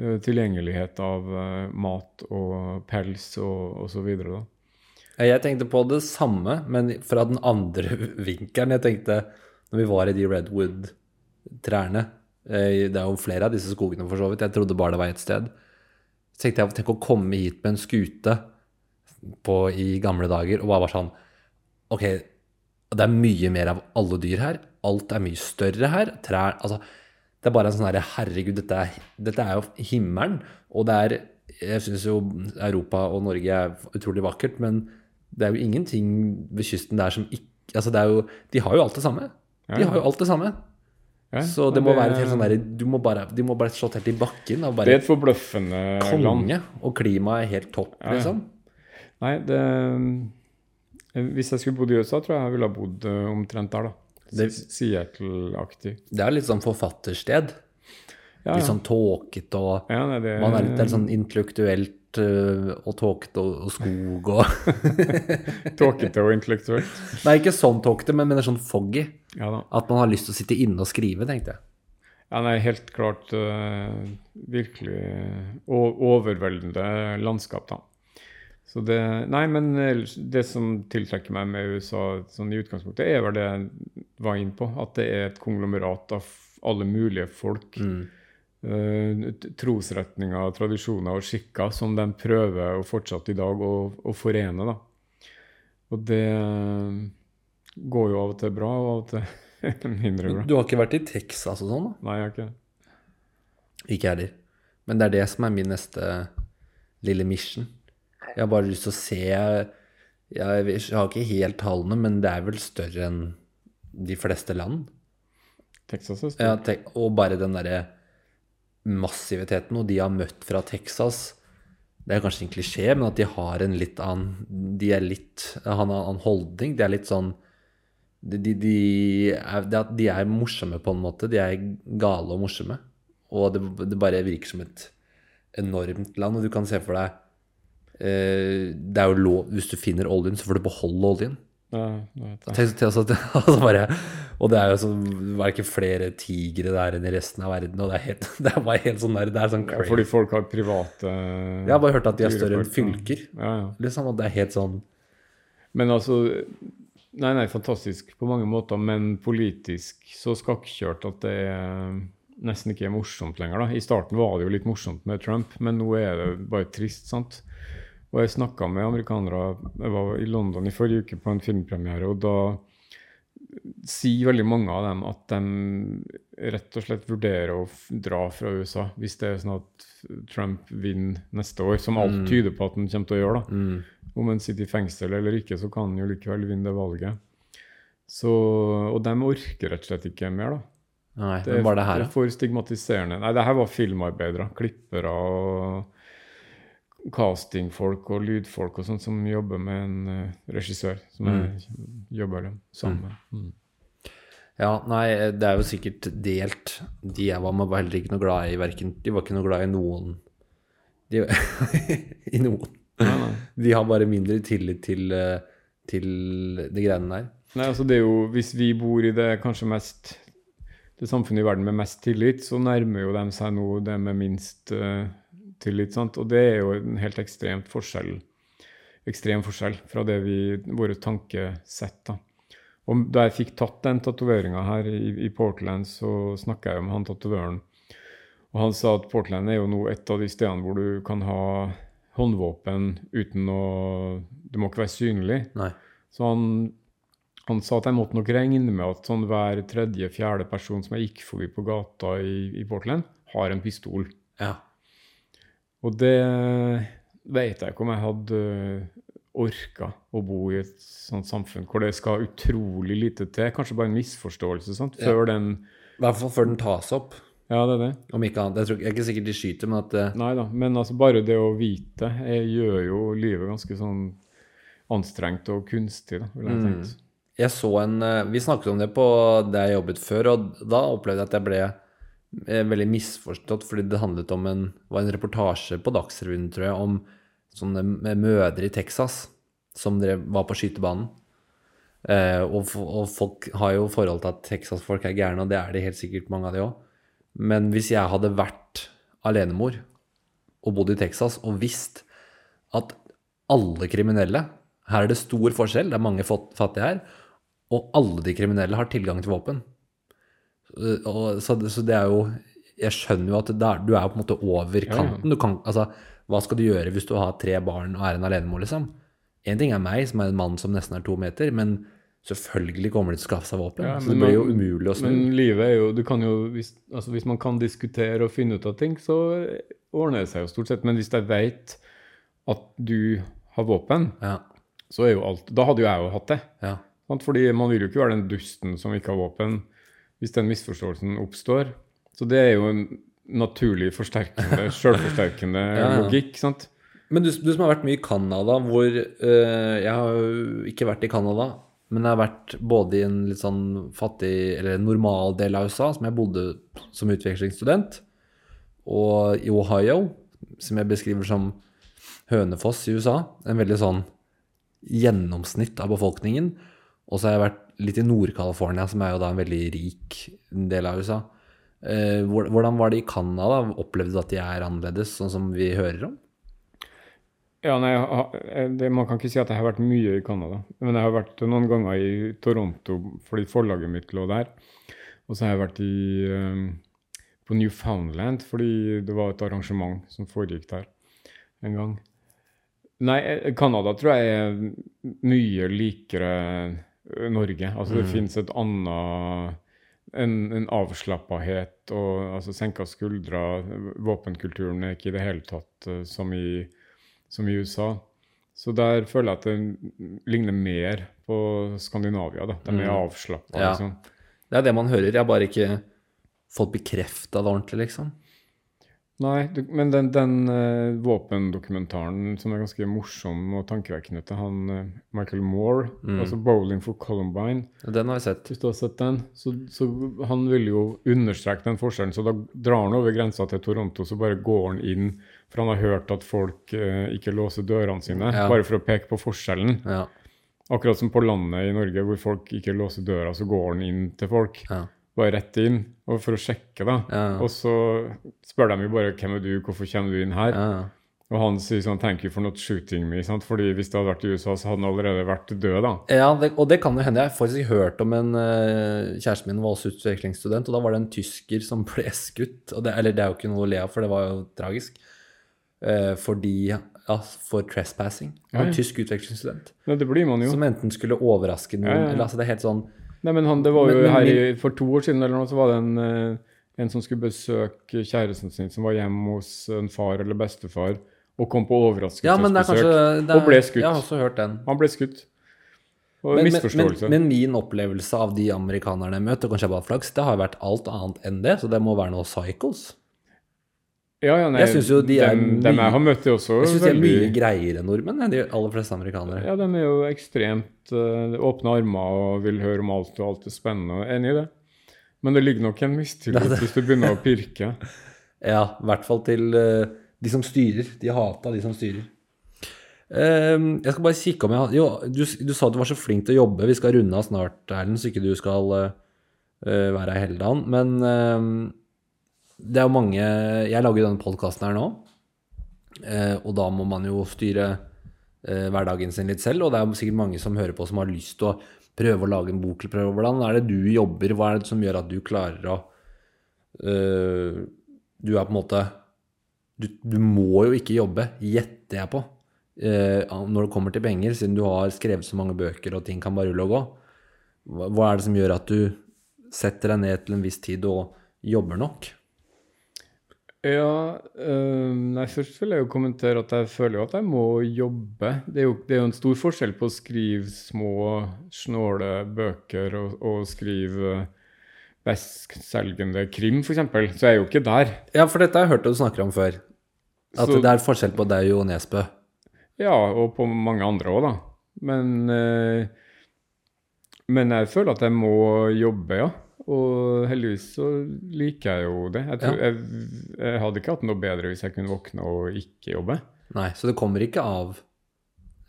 Uh, tilgjengelighet av eh, mat og pels og. Da. Jeg tenkte på det samme, men fra den andre vinkelen. Jeg tenkte, når vi var i de redwood-trærne eh, Det er jo flere av disse skogene, for så vidt. Jeg trodde bare det var ett sted. Så tenkte jeg tenk å komme hit med en skute på, i gamle dager og bare var sånn Ok, det er mye mer av alle dyr her. Alt er mye større her. Trær Altså, det er bare en sånn herre Herregud, dette er, dette er jo himmelen. Og det er Jeg syns jo Europa og Norge er utrolig vakkert, men det er jo ingenting ved kysten der som ikke Altså, det er jo De har jo alt det samme. De har jo alt det samme. Ja, Så det må det, være et helt sånn derre Du må bare De må bare slått helt i bakken Det er et forbløffende land. konge. Og klimaet er helt topp, Ja, ja. liksom. Nei, det eh, Hvis jeg skulle bodd i USA, tror jeg jeg ville ha bodd eh, omtrent der, da. Seattle-aktig. Det er litt sånn forfattersted. Ja, Litt sånn tåkete og nei, det, Man er litt er sånn intellektuelt og tåkete og, og skog og tåkete og intellektuelt. Nei, ikke sånn tåkete, men, men det er sånn foggy. Ja. At man har lyst til å sitte inne og skrive, tenkte jeg. Ja, nei, helt klart uh, virkelig overveldende landskap, da. Så det Nei, men det som tiltrekker meg med USA sånn i utgangspunktet, er vel det jeg var inne på. At det er et konglomerat av alle mulige folk. Mm. Eh, trosretninger, tradisjoner og skikker som de prøver å fortsatt i dag å, å forene. Da. Og det eh, går jo av og til bra, og av og til mindre bra. Du har ikke vært i Texas og sånn, da? Nei, jeg har ikke det. Ikke jeg heller. Men det er det som er min neste lille mission. Jeg har bare lyst til å se Jeg, jeg har ikke helt tallene, men det er vel større enn de fleste land. Texas er stort. Ja, og bare den derre massiviteten, og de har møtt fra Texas Det er kanskje en klisjé, men at de har en litt annen De er litt har en annen holdning. De er litt sånn de, de, de, er, de er morsomme på en måte. De er gale og morsomme. Og det, det bare virker som et enormt land. Og du kan se for deg eh, Det er jo lov Hvis du finner oljen, så får du beholde oljen. Ja. Tenk, altså, det, altså bare, og det er jo sånn Det er ikke flere tigre der enn i resten av verden. Og det er, helt, det er bare helt sånn der, det er sånn Ja, fordi folk har private Jeg har bare hørt at de er større enn fylker. Ja, ja. Liksom, og det er helt sånn Men altså Nei, nei, fantastisk på mange måter, men politisk så skakkjørt at det er nesten ikke er morsomt lenger. da. I starten var det jo litt morsomt med Trump, men nå er det bare trist. sant? Og jeg snakka med amerikanere Jeg var i London i forrige uke på en filmpremiere, og da sier veldig mange av dem at de rett og slett vurderer å dra fra USA hvis det er sånn at Trump vinner neste år, som alt tyder på at han kommer til å gjøre. da. mm, Om han sitter i fengsel eller ikke, så kan han jo likevel vinne det valget. Så, og de orker rett og slett ikke mer, da. Nei, Det men er, det her, det er for stigmatiserende. Nei, det her var filmarbeidere, klippere og castingfolk og lydfolk og sånt som jobber med en uh, regissør som jeg jobber sammen med. Mm. Ja, nei, det er jo sikkert delt. De jeg var med, var heller ikke noe glad i verken De var ikke noe glad i noen de, I noen. Nei, nei. De har bare mindre tillit til, eh, til de greiene der. Nei, altså det er jo, Hvis vi bor i det kanskje mest det samfunnet i verden med mest tillit, så nærmer jo de seg nå det med minst eh, sant? Og det er jo en helt ekstremt forskjell, ekstrem forskjell fra det vi, våre tankesett. da. Og da jeg fikk tatt den tatoveringa her i, i Portland, så snakka jeg med han tatovøren. Og han sa at Portland er jo nå et av de stedene hvor du kan ha håndvåpen uten å Det må ikke være synlig. Nei. Så han, han sa at jeg måtte nok regne med at sånn hver tredje-fjerde person som jeg gikk forbi på gata i, i Portland, har en pistol. Ja. Og det vet jeg ikke om jeg hadde orka å bo i et sånt samfunn hvor det skal utrolig lite til. Kanskje bare en misforståelse, sant? Ja. Før den I hvert fall før den tas opp. Ja, det er det. Om ikke annet. Jeg, tror, jeg er ikke sikkert de skyter, men at uh... Nei da. Men altså, bare det å vite jeg gjør jo livet ganske sånn anstrengt og kunstig, da, vil jeg Mm. tenke. Jeg så en eh, Vi snakket om det på det jeg jobbet før, og da opplevde jeg at jeg ble eh, veldig misforstått, fordi det handlet om en, var en reportasje på Dagsrevyen, tror jeg, om sånne m- mødre i Texas som drev, var på skytebanen. Eh, og, og folk har jo forhold til at Texas-folk er gærne, og det er de helt sikkert, mange av de òg. Men hvis jeg hadde vært alenemor og bodd i Texas og visst at alle kriminelle Her er det stor forskjell, det er mange fattige her, og alle de kriminelle har tilgang til våpen. Eh, Og, så, så det er jo Jeg skjønner jo at er, du er på en måte over kanten. Du kan, altså, hva skal du gjøre hvis du har tre barn og er en alenemor, liksom? Én ting er meg, som er en mann som nesten er to meter, men selvfølgelig kommer de til å skaffe seg våpen. Ja, så det blir jo umulig å snu. Men livet er jo du kan jo, hvis, altså hvis man kan diskutere og finne ut av ting, så ordner det seg jo stort sett. Men hvis jeg vet at du har våpen, Ja, så er jo alt Da hadde jo jeg jo hatt det. ja. Sant? Fordi man vil jo ikke være den dusten som ikke har våpen, hvis den misforståelsen oppstår. Så det er jo en naturlig forsterkende, selvforsterkende Ja, ja. logikk. sant? Men du, du som har vært mye i Canada, hvor eh, Jeg har jo ikke vært i Canada, men jeg har vært både i en litt sånn fattig, eller normal del av USA, som jeg bodde som utvekslingsstudent, og i Ohio, som jeg beskriver som Hønefoss i USA. En veldig sånn gjennomsnitt av befolkningen. Og så har jeg vært litt i Nord-California, som er jo da en veldig rik del av USA. Eh, hvordan var det i Canada? Opplevde du at de er annerledes, sånn som vi hører om? Ja, nei, det, Man kan ikke si at jeg har vært mye i Canada. Men jeg har vært noen ganger i Toronto fordi forlaget mitt lå der. Og så har jeg vært i, eh, på Newfoundland fordi det var et arrangement som foregikk der en gang. Nei, eh, Canada tror jeg er mye likere Norge. Altså det Mm. fins et annet en, en avslappahet og altså senka skuldre. Våpenkulturen er ikke i det hele tatt eh, som i som i USA. Så der føler jeg at det ligner mer på Skandinavia. da. De er Mm. avslappa. Ja. Liksom. Det er det man hører. Jeg har bare ikke fått bekrefta det ordentlig, liksom. Nei, du, men den, den uh, våpendokumentaren som er ganske morsom og tankevekkende til han uh, Michael Moore, Mm. altså 'Bowling for Columbine', Den har jeg sett. hvis du har sett den, så, så han vil jo understreke den forskjellen. Så da drar han over grensa til Toronto, så bare går han inn, for han har hørt at folk uh, ikke låser dørene sine, Ja. bare for å peke på forskjellen. Ja. Akkurat som på landet i Norge, hvor folk ikke låser døra, så går han inn til folk. Ja. Bare rett inn, og for å sjekke, da. Ja. Og så spør de jo bare 'Hvem er du? Hvorfor kommer du inn her?' Ja. Og han sier sånn 'Thank you for not shooting me'. Sant? Fordi hvis det hadde vært i USA, så hadde han allerede vært død, da. ja det, og det kan jo hende. Jeg har faktisk hørt om en eh, Kjæresten min var også utvekslingsstudent, og da var det en tysker som ble skutt. Og det, eller det er jo ikke noe å le av, for det var jo tragisk. Eh, fordi Ja, for trespassing. Ja, ja. tysk utvekslingsstudent. Ja, det blir man jo. Som enten skulle overraske noen eller altså Det er helt sånn Nei, men han, det var jo men her i, For to år siden eller noe, så var det en, eh, en som skulle besøke kjæresten sin, som var hjemme hos en far eller bestefar, og kom på Ja, men det er overraskelsesbesøk. ja, Og ble skutt. Jeg har også hørt den. Han ble skutt. Og Men, men, misforståelse. men, men min opplevelse av de amerikanerne jeg møter, kanskje jeg bare flaks, det har vært alt annet enn det. Så det må være noe psychos. Ja, ja, nei, jeg synes jo de er dem, dem mye- jeg har møtt, er også Jeg syns de er mye greiere enn nordmenn enn de aller fleste amerikanere. Ja, de er jo ekstremt uh, åpne armer og vil høre om alt, og alt er spennende. Jeg Enig i det. Men det ligger nok en mistillit hvis du begynner å pirke. Ja, i hvert fall til uh, de som styrer. De hata de som styrer. Uh, jeg skal bare kikke om jeg har Jo, du, du sa du var så flink til å jobbe. Vi skal runde av snart, Erlend, så ikke du skal eh, være her hele dagen. Men ehm, det er jo mange Jeg lager jo denne podkasten her nå, eh, og da må man jo styre eh, hverdagen sin litt selv. Og det er jo sikkert mange som hører på, som har lyst til å prøve å lage en bok. prøve Hvordan er det du jobber? Hva er det som gjør at du klarer å eh, Du er på en måte du, du må jo ikke jobbe, gjetter jeg på, når det kommer til penger, siden du har skrevet så mange bøker og ting kan bare rulle og gå. Hva er det som gjør at du setter deg ned til en viss tid og jobber nok? Ja, øh, nei, først vil jeg jo kommentere at jeg føler jo at jeg må jobbe. Det er jo, det er jo en stor forskjell på å skrive små, snåle bøker og, og skrive bestselgende krim, f.eks. Så jeg er jo ikke der. Ja, for dette har jeg hørt du snakker om før. At Så- det er forskjell på deg og Nesbø. Ja, og på mange andre òg, da. Men, øh, men jeg føler at jeg må jobbe, ja. Og heldigvis så liker jeg jo det. Jeg, tror, Ja. jeg, jeg hadde ikke hatt noe bedre hvis jeg kunne våkne og ikke jobbe. Nei, så det kommer ikke av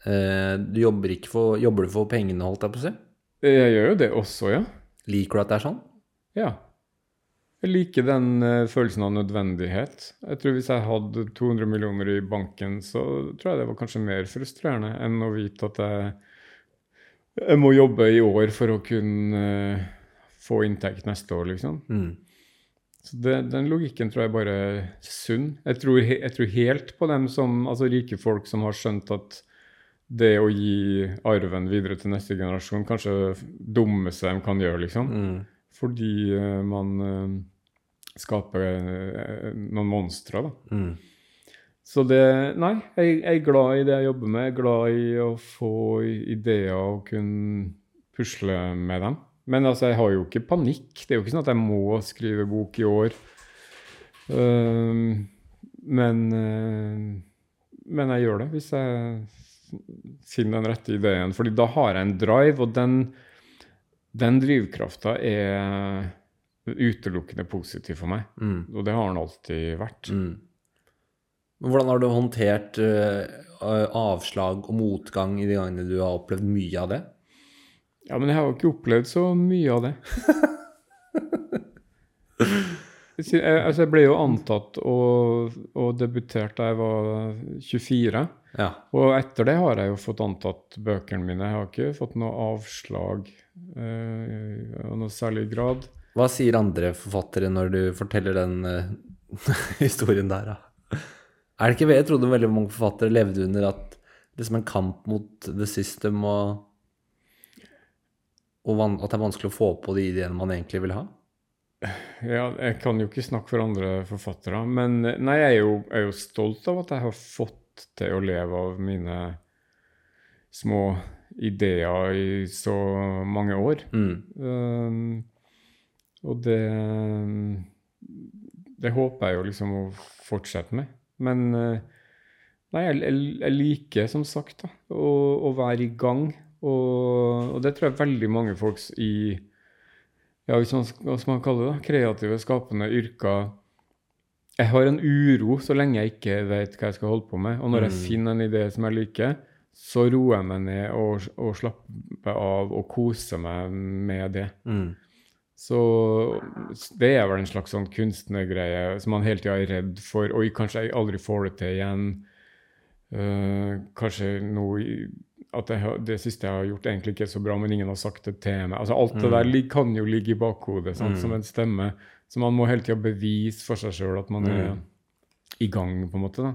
eh, Du jobber ikke for Jobber du for pengene, holdt jeg på å si? Jeg gjør jo det også, ja. Liker du at det er sånn? Ja. Jeg liker den eh, følelsen av nødvendighet. Jeg tror Hvis jeg hadde 200 millioner i banken, så tror jeg det var kanskje mer frustrerende enn å vite at jeg, jeg må jobbe i år for å kunne eh, få inntekt neste år, liksom. Mm. Så det, Den logikken tror jeg bare er sunn. Jeg tror, jeg tror helt på dem som, altså rike folk som har skjønt at det å gi arven videre til neste generasjon kanskje dummeste de kan gjøre, liksom. Mm. Fordi uh, man uh, skaper uh, noen monstre, da. Mm. Så det Nei, jeg, jeg er glad i det jeg jobber med. Jeg er glad i å få ideer og kunne pusle med dem. Men altså, jeg har jo ikke panikk. Det er jo ikke sånn at jeg må skrive bok i år. Ehm, men uh, Men jeg gjør det hvis jeg finner den rette ideen. Fordi da har jeg en drive, og den, den drivkrafta er utelukkende positiv for meg. Mm. Og det har den alltid vært. Mm. Hvordan har du håndtert uh, avslag og motgang i de gangene du har opplevd mye av det? Ja, men jeg har jo ikke opplevd så mye av det. Jeg, altså jeg ble jo antatt og, og debutert da jeg var 24. Ja. Og etter det har jeg jo fått antatt bøkene mine. Jeg har ikke fått noe avslag eh, av noe særlig grad. Hva sier andre forfattere når du forteller den eh, historien der, da? Er det ikke Jeg trodde veldig mange forfattere levde under at det er som en kamp mot the system, og, og at det er vanskelig å få på de ideene man egentlig vil ha? Ja, jeg kan jo ikke snakke for andre forfattere, men eh, nei, jeg er jo, jeg er jo stolt av at jeg har fått til å leve av mine små ideer i så mange år. Mm. Um, og det Det håper jeg jo liksom å fortsette med. Men eh, nei, jeg, jeg, jeg liker som sagt da, å, å være i gang. Og, og det tror jeg veldig mange folk i ja, hvis man, skal man kalle det, da, kreative, skapende yrker Jeg har en uro så lenge jeg ikke vet hva jeg skal holde på med. Og når jeg Mm. finner en idé som jeg liker, så roer jeg meg ned og, og slapper av og koser meg med det. Mm. Så det er vel en slags sånn kunstnergreie som man hele tida er redd for, og kanskje jeg aldri får det til igjen. Uh, kanskje noe at jeg, det siste jeg har gjort, egentlig ikke er så bra, men ingen har sagt det til meg. Altså Alt det Mm. der kan jo ligge i bakhodet sant, Mm. som en stemme. Så man må hele tida bevise for seg sjøl at man er Mm. i gang, på en måte. da.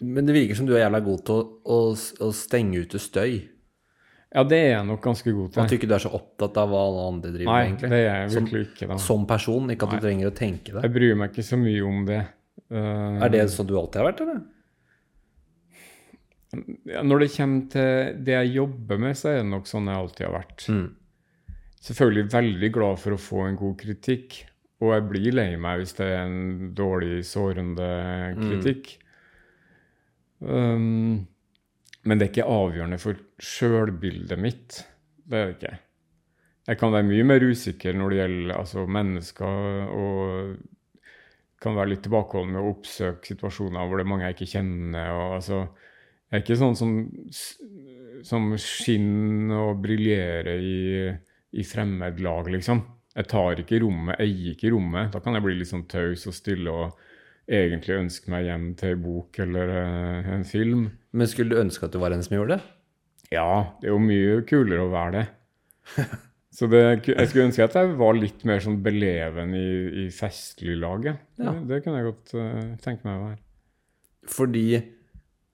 Men det virker som du er jævla god til å, å, å stenge ute støy. Ja, det er jeg nok ganske god At til. du ikke er så opptatt av hva alle andre driver Nei, med, det er jeg Som- virkelig ikke. da. Som person, ikke at Nei. du trenger å tenke det. Jeg bryr meg ikke så mye om det. Uh, Er det sånn du alltid har vært, eller? Når det kommer til det jeg jobber med, så er det nok sånn jeg alltid har vært. Mm. Selvfølgelig veldig glad for å få en god kritikk, og jeg blir lei meg hvis det er en dårlig, sårende kritikk. Um, men det er ikke avgjørende for sjølbildet mitt. Det er det ikke. Jeg kan være mye mer usikker når det gjelder altså, mennesker, og kan være litt tilbakeholden med å oppsøke situasjoner hvor det er mange jeg ikke kjenner. Og, altså, jeg er ikke sånn som, som skinner og briljerer i, i fremmedlag, liksom. Jeg tar ikke rommet, eier ikke rommet. Da kan jeg bli litt sånn taus og stille og egentlig ønske meg hjem til en bok eller eh, en film. Men skulle du ønske at du var en som gjorde det? Ja, det er jo mye kulere å være det. Så det, jeg skulle ønske at jeg var litt mer sånn beleven i, i festliglaget. Ja. Det, det kunne jeg godt uh, tenke meg å være. Fordi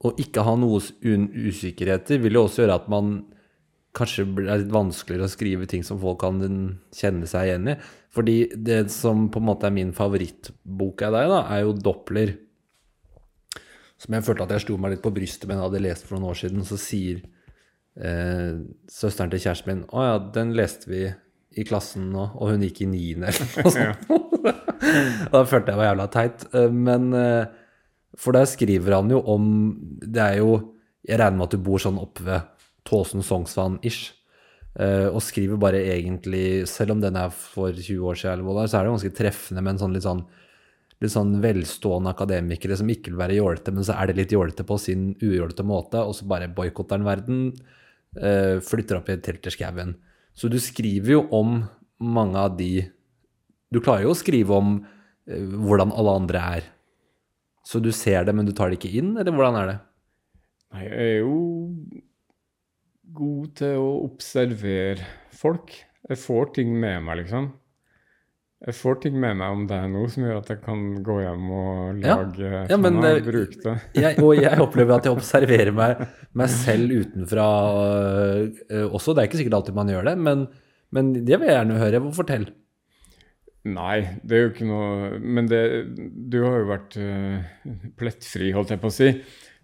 å ikke ha noen usikkerheter vil jo også gjøre at man kanskje blir- litt vanskeligere å skrive ting som folk kan kjenne seg igjen i. Fordi det som på en måte er min favorittbok av deg, da, er jo Doppler. Som jeg følte at jeg slo meg litt på brystet med jeg hadde lest for noen år siden. Så sier eh, søsteren til kjæresten min å ja, den leste vi i klassen nå, og hun gikk i niende eller noe sånt. da følte jeg var jævla teit. Eh, Men eh, For der skriver han jo om Det er jo Jeg regner med at du bor sånn oppe ved Tåsen Sognsvann-ish. Eh, og skriver bare egentlig, selv om den er for 20 år siden, så er det ganske treffende med en sånn litt sånn litt sånn velstående akademikere som ikke vil være jålete, men så er det litt jålete på sin ujålete måte, og så bare boikotter han verden, eh, flytter opp i et telt i skauen. Så du skriver jo om mange av de Du klarer jo å skrive om eh, hvordan alle andre er. Så du ser det, men du tar det ikke inn, eller hvordan er det? Nei, jeg er jo god til å observere folk. Jeg får ting med meg, liksom. Jeg får ting med meg om deg nå som gjør at jeg kan gå hjem og lage Ja, men, sånn, og eh, bruke det. Jeg, og jeg opplever at jeg observerer meg, meg selv utenfra øh, også. Det er ikke sikkert alltid man gjør det, men, men det vil jeg gjerne høre. Fortell. Nei, det er jo ikke noe Men det, du har jo vært uh, plettfri, holdt jeg på å si.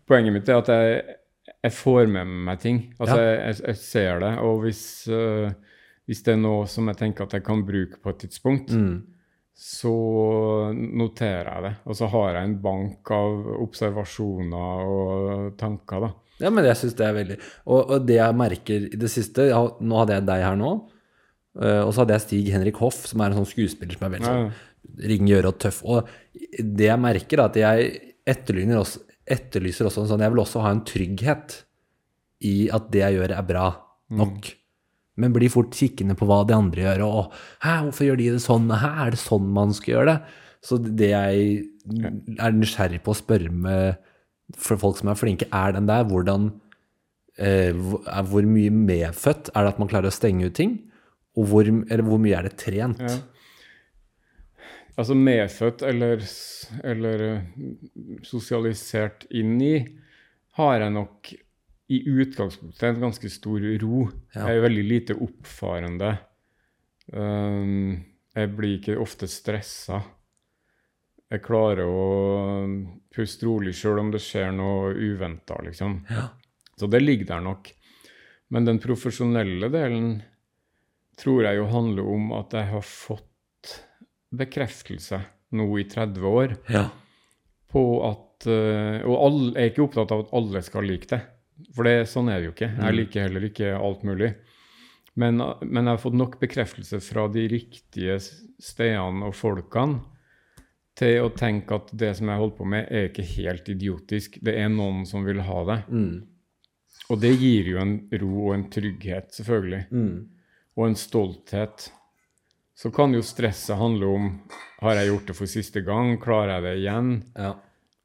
Poenget mitt er at jeg, jeg får med meg ting. Altså, Ja. jeg, jeg, ser det. Og hvis, uh, hvis det er noe som jeg tenker at jeg kan bruke på et tidspunkt, Mm. så noterer jeg det. Og så har jeg en bank av observasjoner og tanker, da. Ja, men jeg syns det er veldig og, og det jeg merker i det siste ja, Nå hadde jeg deg her nå, øh, og så hadde jeg Stig Henrik Hoff, som er en sånn skuespiller som er veldig sånn ringgjøre og tøff. Og det jeg merker, er at jeg etterlyser også, etterlyser også en sånn Jeg vil også ha en trygghet i at det jeg gjør, er bra nok. Men blir fort kikkende på hva de andre gjør, og Hæ, hvorfor gjør de det sånn? Hæ, er det sånn man skal gjøre det? Så det jeg er nysgjerrig på å spørre med for folk som er flinke, er den der hvordan eh, hvor, hvor mye medfødt er det at man klarer å stenge ut ting? Og hvor, eller hvor mye er det trent? Ja. Altså medfødt eller, eller eh, sosialisert inn i, har jeg nok i utgangspunktet en ganske stor ro. Ja. Jeg er veldig lite oppfarende. Um, jeg blir ikke ofte stressa. Jeg klarer å puste rolig sjøl om det skjer noe uventa, liksom. Ja. Så det ligger der nok. Men den profesjonelle delen tror jeg jo handler om at jeg har fått bekreftelse nå i 30 år Ja. på at eh, Og alle, jeg er ikke opptatt av at alle skal like det. For det, sånn er det jo ikke. Jeg liker heller ikke alt mulig. Men, men jeg har fått nok bekreftelse fra de riktige stedene og folkene til å tenke at det som jeg holder på med, er ikke helt idiotisk. Det er noen som vil ha det. Mm. Og det gir jo en ro og en trygghet, selvfølgelig. Mm. Og en stolthet. Så kan jo stresset handle om har jeg gjort det for siste gang, klarer jeg det igjen? Ja.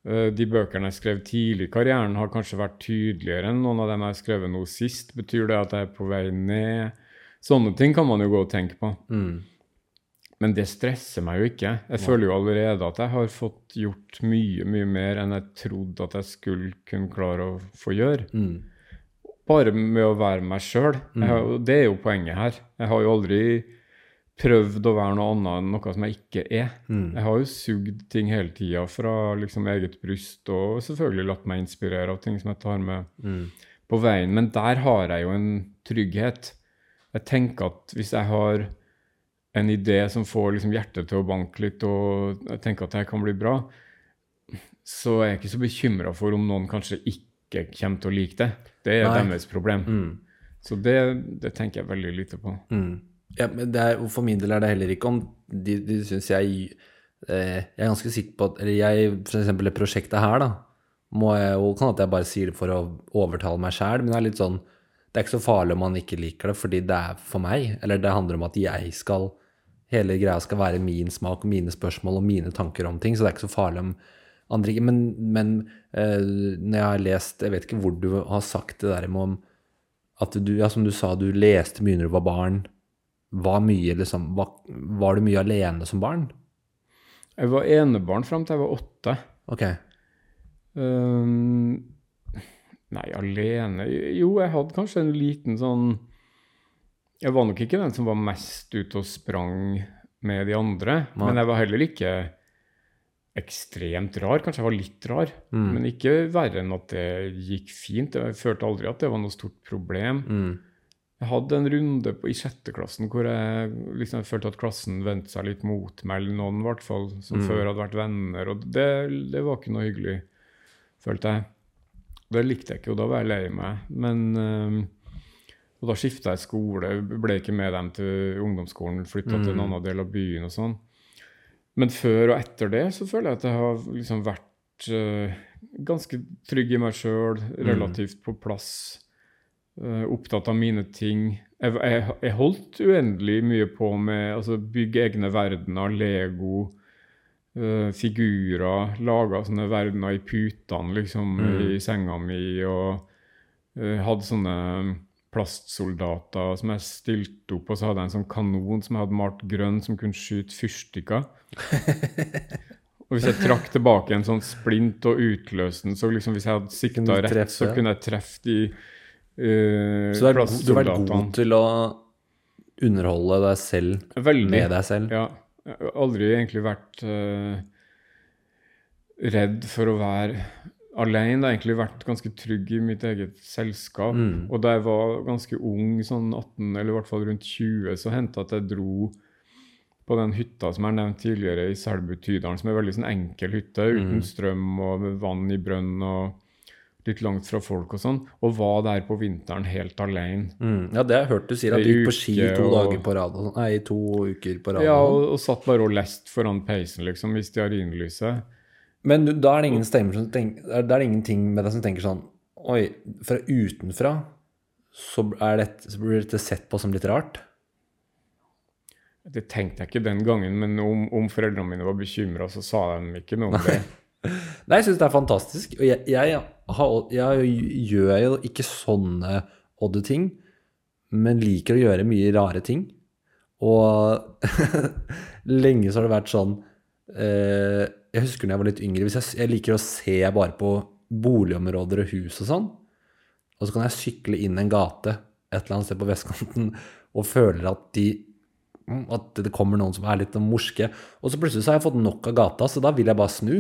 Eh, De bøkene jeg skrev tidlig i karrieren, har kanskje vært tydeligere enn noen av dem jeg har skrevet nå sist. Betyr det at jeg er på vei ned? Sånne ting kan man jo gå og tenke på. Mm. Men det stresser meg jo ikke. Jeg føler jo allerede at jeg har fått gjort mye, mye mer enn jeg trodde at jeg skulle kunne klare å få gjøre. Mm. Bare med å være meg sjøl. Det er jo poenget her. Jeg har jo aldri prøvd å være noe annet enn noe som jeg ikke er. Mm. Jeg har jo sugd ting hele tida fra liksom eget bryst, og selvfølgelig latt meg inspirere av ting som jeg tar med Mm. på veien. Men der har jeg jo en trygghet. Jeg tenker at hvis jeg har en idé som får liksom hjertet til å banke litt, og jeg tenker at det kan bli bra, så er jeg ikke så bekymra for om noen kanskje ikke kommer til å like det. Det er Nei. deres problem. Mm. Så det, det tenker jeg veldig lite på. Mm. Ja, men det er, for min del er det heller ikke om De, de syns jeg eh, Jeg er ganske sikker på at Eller jeg, for eksempel det prosjektet her, da, må jeg jo Kan at jeg bare sier det for å overtale meg sjæl, men det er litt sånn Det er ikke så farlig om man ikke liker det, fordi det er for meg. Eller det handler om at jeg skal Hele greia skal være min smak og mine spørsmål og mine tanker om ting, så det er ikke så farlig om andre ikke Men, men uh, når jeg har lest Jeg vet ikke hvor du har sagt det der med om at du, ja, som du sa, du leste mye når du var barn. Var, mye, liksom, var, var du mye alene som barn? Jeg var enebarn fram til jeg var åtte. Ok. Um, nei, alene Jo, jeg hadde kanskje en liten sånn Jeg var nok ikke den som var mest ute og sprang med de andre, Nei. men jeg var heller ikke ekstremt rar. Kanskje jeg var litt rar, Mm. men ikke verre enn at det gikk fint. Jeg følte aldri at det var noe stort problem. Mm. Jeg hadde en runde på, i sjette klassen hvor jeg liksom følte at klassen vendte seg litt mot meg, eller noen i hvert fall, som Mm. før hadde vært venner. Og det, det var ikke noe hyggelig, følte jeg. Det likte jeg ikke, og da var jeg lei meg. Men, øh, Og da skifta jeg skole, ble ikke med dem til ungdomsskolen, flytta til en Mm. annen del av byen og sånn. Men før og etter det så føler jeg at jeg har liksom vært uh, ganske trygg i meg sjøl, relativt på plass. uh, opptatt av mine ting. Jeg, jeg, jeg holdt uendelig mye på med altså bygge egne verdener, Lego, uh, figurer, laga sånne verdener i putene liksom, Mm. i senga mi, og hadde sånne plastsoldater som jeg stilte opp, og så hadde jeg en sånn kanon som jeg hadde malt grønn, som kunne skyte fyrstikker. Og hvis jeg trakk tilbake en sånn splint og utløste den, så liksom hvis jeg hadde sikta rett, treffe? så kunne jeg treffe de uh, Så du har, du har vært god til å underholde deg selv Veldig. med deg selv? Ja. Jeg har aldri egentlig vært uh, redd for å være alene. Det har egentlig vært ganske trygg i mitt eget selskap. Mm. Og da jeg var ganske ung, sånn 18 eller i hvert fall rundt 20, så hendte at jeg dro på den hytta som jeg har nevnt tidligere i Selbu-Tydalen, som er en veldig sånn enkel hytte, uten Mm. strøm og vann i brønn og litt langt fra folk og sånn, og var der på vinteren helt alene. Mm. Ja, det har jeg hørt du sier, at du gikk på ski to og- dager på rad. sånn. Nei, to uker på rad. Ja, og sånn. og, og satt bare og leste foran peisen, liksom, i stearinlyset. Men da er tenker, er- Da er det ingenting med deg som tenker sånn Oi, fra utenfra så, det, så blir dette sett på som litt rart. Det tenkte jeg ikke den gangen, men om, om foreldrene mine var bekymra, så sa de ikke noe om det. Nei, jeg syns det er fantastisk. Og jeg, jeg, har, jeg gjør jo ikke sånne odde ting, men liker å gjøre mye rare ting. Og lenge så har det vært sånn eh, Jeg husker da jeg var litt yngre jeg, jeg liker å se bare på boligområder og hus og sånn. Og så kan jeg sykle inn en gate et eller annet sted på vestkanten og føler at de mm, at det kommer noen som er litt morske. Og så plutselig så har jeg fått nok av gata, så da vil jeg bare snu.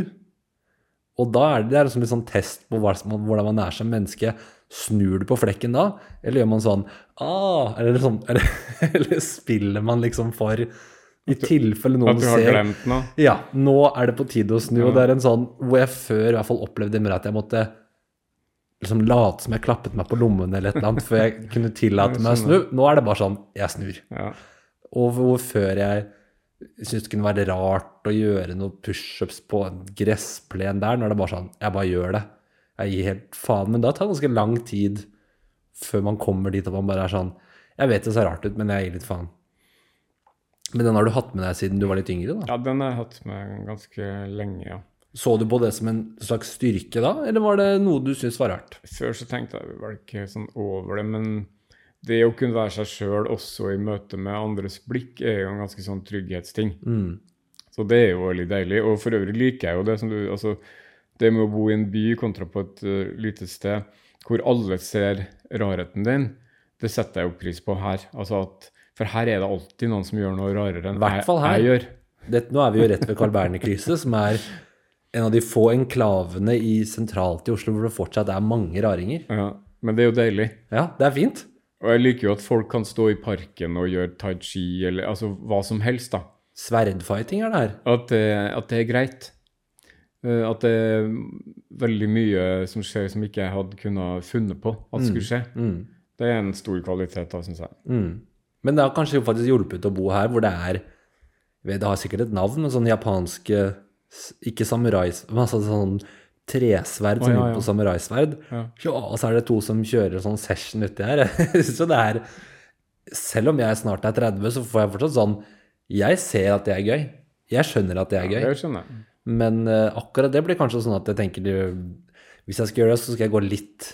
Og da er det, det er liksom sånn test på hvordan man er som menneske. Snur du på flekken da, eller gjør man sånn ah, eller, sånn, eller, eller spiller man liksom for I tilfelle noen At du har ser glemt noe. Ja, nå er det på tide å snu. Og det er en sånn hvor jeg før i hvert fall opplevde mer at jeg måtte liksom late som jeg klappet meg på lommen eller et eller annet før jeg kunne tillate meg å snu. Nå er det bare sånn jeg snur. Ja. Og hvor før jeg syntes det kunne være rart å gjøre noen pushups på en gressplen der, nå er det bare sånn Jeg bare gjør det. Jeg gir helt faen. Men det tar det ganske lang tid før man kommer dit at man bare er sånn Jeg vet det ser rart ut, men jeg gir litt faen. Men den har du hatt med deg siden du var litt yngre, da? ja, den har jeg hatt med ganske lenge, ja. Så du på det som en slags styrke da, eller var det noe du syntes var rart? Før så tenkte jeg vel ikke sånn over det, men det å kunne være seg sjøl også i møte med andres blikk, er jo en ganske sånn trygghetsting. Mm. Så det er jo veldig deilig. Og for øvrig liker jeg jo det som du Altså, det med å bo i en by kontra på et uh, lite sted hvor alle ser rarheten din, det setter jeg jo pris på her. Altså at For her er det alltid noen som gjør noe rarere enn jeg, jeg gjør. Det, nå er vi jo rett ved Carl Berner-krysset, som er en av de få enklavene i sentralt i Oslo hvor det fortsatt er mange raringer. Ja, men det er jo deilig. Ja, det er fint. Og jeg liker jo at folk kan stå i parken og gjøre tai chi, eller altså hva som helst, da. Sverdfighting er det her. At det, at det er greit. Eh, At det er veldig mye som skjer som ikke jeg hadde kunnet funnet på at skulle skje. Mm. Det er en stor kvalitet, da, syns jeg. Mm. Men det har kanskje faktisk hjulpet å bo her, hvor det er Det har sikkert et navn, men sånn japanske Ikke samurais, men altså sånn tresverd som ja, ligner ja. på samuraisverd. Ja. Ja, og så er det to som kjører sånn session uti her. så det er Selv om jeg snart er 30, så får jeg fortsatt sånn Jeg ser at det er gøy. Jeg skjønner at det er gøy. Det skjønner jeg. Men uh, akkurat det blir kanskje sånn at jeg tenker Hvis jeg skal gjøre det, så skal jeg gå litt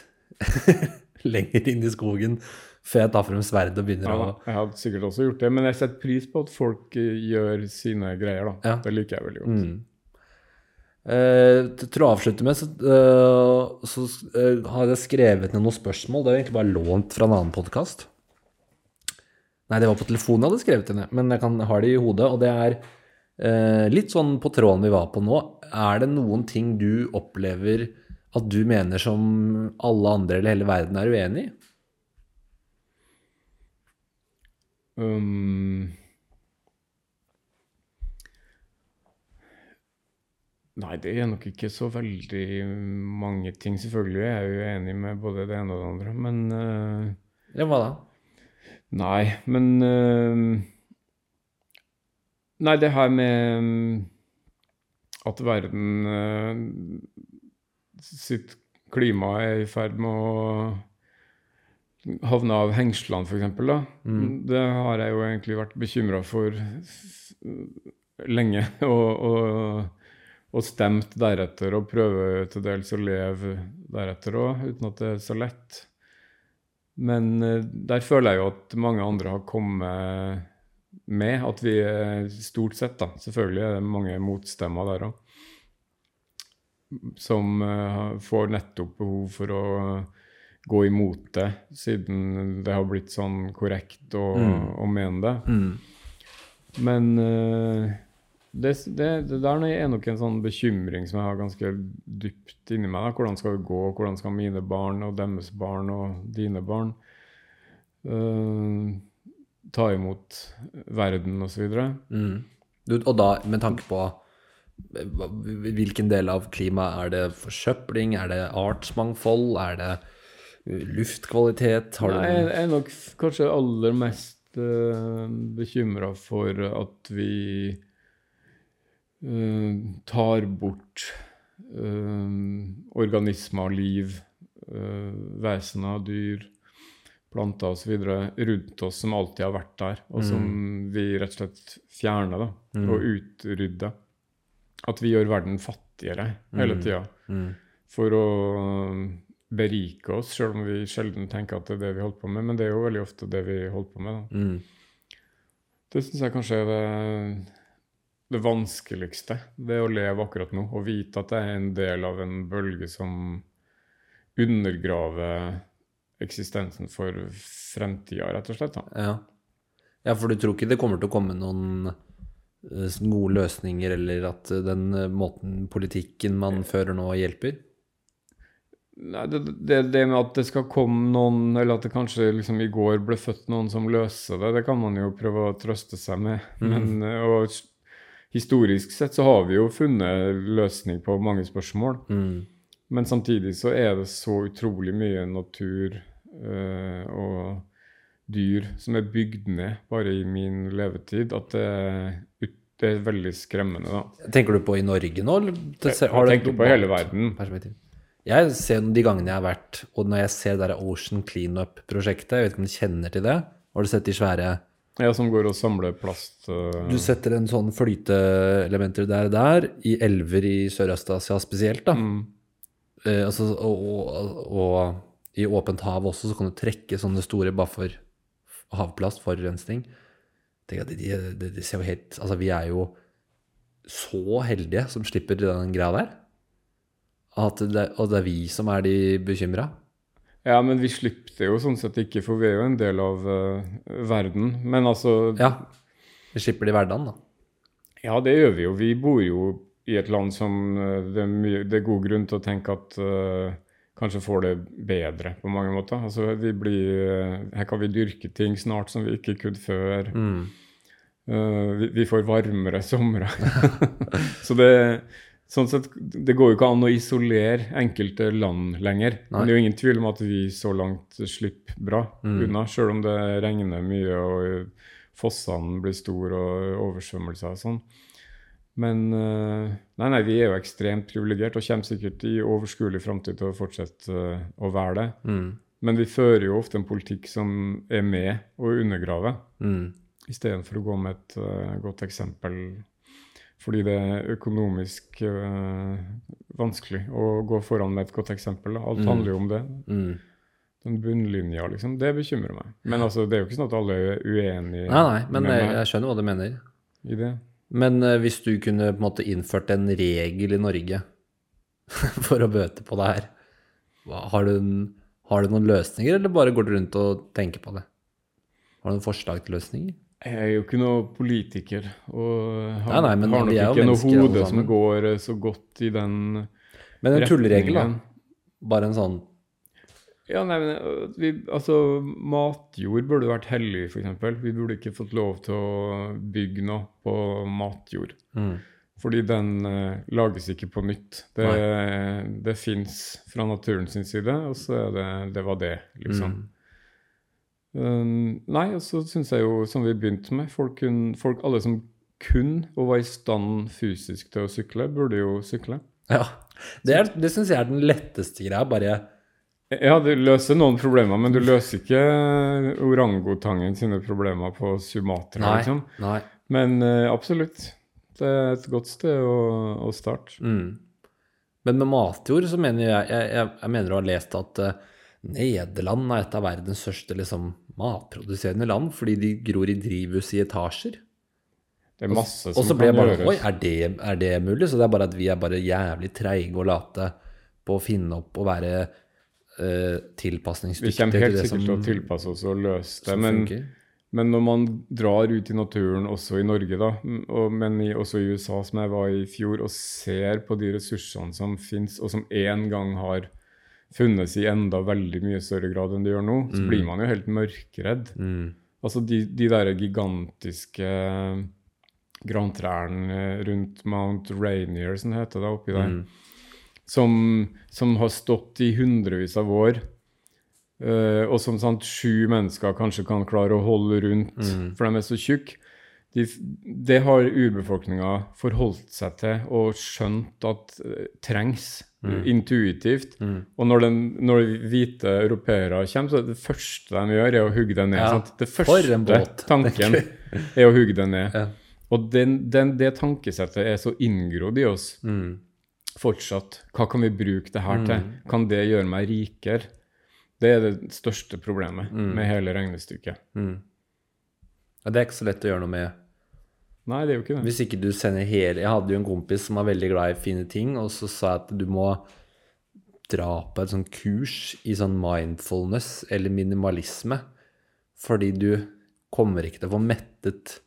lenger inn i skogen før jeg tar frem sverdet og begynner Ja, å jeg hadde sikkert også gjort det, men jeg setter pris på at folk eh, gjør sine greier, da. Ja. Det liker jeg veldig godt. mm. Eh, til å avslutte med, så, eh, så eh, har jeg skrevet ned noen spørsmål. Det er egentlig bare lånt fra en annen podkast. Nei, det var på telefonen jeg hadde skrevet det ned, men jeg kan ha det i hodet. Og det er eh, litt sånn på tråden vi var på nå. Er det noen ting du opplever at du mener som alle andre eller hele verden er uenig i? Um, nei, det er nok ikke så veldig mange ting. Selvfølgelig jeg er jeg enig med både det ene og det andre, men uh, Ja, hva da? Nei, men uh, Nei, det her med at verden uh, sitt klima er i ferd med å havne av hengslene, f.eks. Mm. Det har jeg jo egentlig vært bekymra for lenge. Og, og, og stemt deretter, og prøver til dels å leve deretter òg, uten at det er så lett. Men eh, der føler jeg jo at mange andre har kommet med. At vi er stort sett, da Selvfølgelig er det mange motstemmer der òg. Som eh, får nettopp behov for å gå imot det, siden det har blitt sånn korrekt å, Mm. å mene det. Mm. Men uh, det, det, det der er nok en sånn bekymring som jeg har ganske dypt inni meg. Da. Hvordan skal det gå? Hvordan skal mine barn og deres barn og dine barn uh, ta imot verden osv.? Mm. Og da med tanke på eh, hvilken del av klimaet er det forsøpling, er det artsmangfold, er det luftkvalitet? Har Nei, jeg er nok kanskje aller mest uh, bekymra for at vi uh, tar bort uh, organismer, liv, uh, vesener, dyr, planter osv. rundt oss som alltid har vært der, og som vi rett og slett fjerner da, Mm. og utrydder. At vi gjør verden fattigere hele Mm. tida mm. for å berike oss, selv om vi sjelden tenker at det er det vi holder på med. Men det er jo veldig ofte det vi holder på med. Mm. Det syns jeg kanskje er det, det vanskeligste. Det å leve akkurat nå og vite at det er en del av en bølge som undergraver eksistensen for fremtida, rett og slett. Ja. ja, for du tror ikke det kommer til å komme noen eh, gode løsninger, eller at eh, den eh, måten politikken man fører nå, hjelper? Nei, det, det, det med at det skal komme noen, eller at det kanskje liksom i går ble født noen som løser det, det kan man jo prøve å trøste seg med. Men, eh, og historisk sett så har vi jo funnet løsning på mange spørsmål. Mm. Men samtidig så er det så utrolig mye natur øh, og dyr som er bygd ned bare i min levetid, at det, er det er veldig skremmende, da. Tenker du på i Norge nå? eller Jeg, jeg tenker på hele verden. perspektiv? Jeg ser de gangene jeg har vært, og når jeg ser det der Ocean Cleanup-prosjektet, jeg vet ikke om du kjenner til det? Har du sett de svære Ja, som går og samler plast. uh... Du setter en sånn flyteelementer der der, i elver i Sørøst-Asia spesielt, da. mm, Eh, altså, og, og, og i åpent hav også, så kan du trekke sånne store bare for havplast, forurensning. Det, at de, de, de ser jo helt Altså, vi er jo så heldige som slipper den greia der. At det, og det er vi som er de bekymra. Ja, men vi slipper det jo sånn sett ikke, for vi er jo en del av uh, verden. Men altså Ja. Vi slipper det i hverdagen, da. Ja, det gjør vi jo. Vi bor jo i et land som eh, det er, mye, det er god grunn til å tenke at uh, kanskje får det bedre på mange måter. Altså, vi blir, uh, her kan vi dyrke ting snart som vi ikke kunne før. Mm. Uh, vi, vi får varmere somre. Så det, sånn sett, det går jo ikke an å isolere enkelte land lenger. Nei. Men det er jo ingen tvil om at vi så langt slipper bra Mm. unna, sjøl om det regner mye og fossene blir store og oversvømmelser og sånn. Men eh, nei, nei, vi er jo ekstremt privilegert og kommer sikkert i overskuelig framtid til å fortsette eh, å være det. Mm. Men vi fører jo ofte en politikk som er med å undergrave Mm. istedenfor å gå med et eh, godt eksempel. Fordi det er økonomisk eh, vanskelig å gå foran med et godt eksempel. da. Alt Mm. handler jo om det. Mm. Den bunnlinja, liksom. Det bekymrer meg. Men altså, det er jo ikke sånn at alle er uenige Nei, nei, men jeg, jeg skjønner hva du mener. i det. Men eh, hvis du kunne på en måte innført en regel i Norge for å bøte på det her, har, du, en- har du noen løsninger, eller bare går du rundt og tenker på det? Har du noen forslag til løsninger? Jeg er jo ikke noe politiker, og har, Nei, nei, men har nok ikke noe hode som går eh, så godt i den Men en tulleregel, da. Bare en sånn Ja, nei, men vi, altså, matjord burde vært hellig, f.eks. Vi burde ikke fått lov til å bygge noe på matjord. mm, Fordi den uh, lages ikke på nytt. Det, det fins fra naturen sin side, og så er det det var det, liksom. mm, Um, nei, og så syns jeg jo, som vi begynte med, folk, kun, folk alle som kun og var i stand fysisk til å sykle, burde jo sykle. Ja. Det, er- det syns jeg er den letteste greia. Bare Ja, du løser noen problemer, men du løser ikke orangotangen sine problemer på Sumatra, Nei. liksom. Nei. Men uh, absolutt. Det er et godt sted å, å starte. Mm. Men med matjord så mener jeg Jeg, jeg, jeg mener å ha lest at uh, Nederland er et av verdens største liksom, matproduserende land fordi de gror i drivhus i etasjer. Det er masse Og som så ble jeg bare gjøres. Oi, er det, er det mulig? Så det er bare at vi er bare jævlig treige og late på å finne opp og være uh, Vi tilpasningsdyktige kommer helt sikkert til å tilpasse oss og løse det. Men, men når man drar ut i naturen, også i Norge, da, og, men i, også i USA, som jeg var i i fjor, og ser på de ressursene som fins, og som en gang har funnes i enda veldig mye større grad enn de gjør nå, så blir man jo helt mørkredd. Mm. Altså de, de der gigantiske grantrærne rundt Mount Rainier, som det heter det oppi der, Mm. som, som har stått i hundrevis av år, Uh, og som sant, sju mennesker kanskje kan klare å holde rundt, Mm. for de er så tjukke. De, det har urbefolkninga forholdt seg til og skjønt at uh, trengs Mm. intuitivt. Mm. Og når, den, når hvite europeere kommer, så er det første de gjør, er å hugge den ned. Ja? Det første tanken er å hugge den ned. Ja. Og den, den, det tankesettet er så inngrodd i oss Mm. fortsatt. Hva kan vi bruke det her til? Mm. Kan det gjøre meg rikere? Det er det største problemet Mm. med hele regnestykket. Mm. Ja, det er ikke så lett å gjøre noe med. Nei, det er jo ikke det. Hvis ikke du sender hele Jeg hadde jo en kompis som var veldig glad i fine ting, og så sa jeg at du må dra på et sånn kurs i sånn mindfulness eller minimalisme, fordi du kommer ikke til å få mettet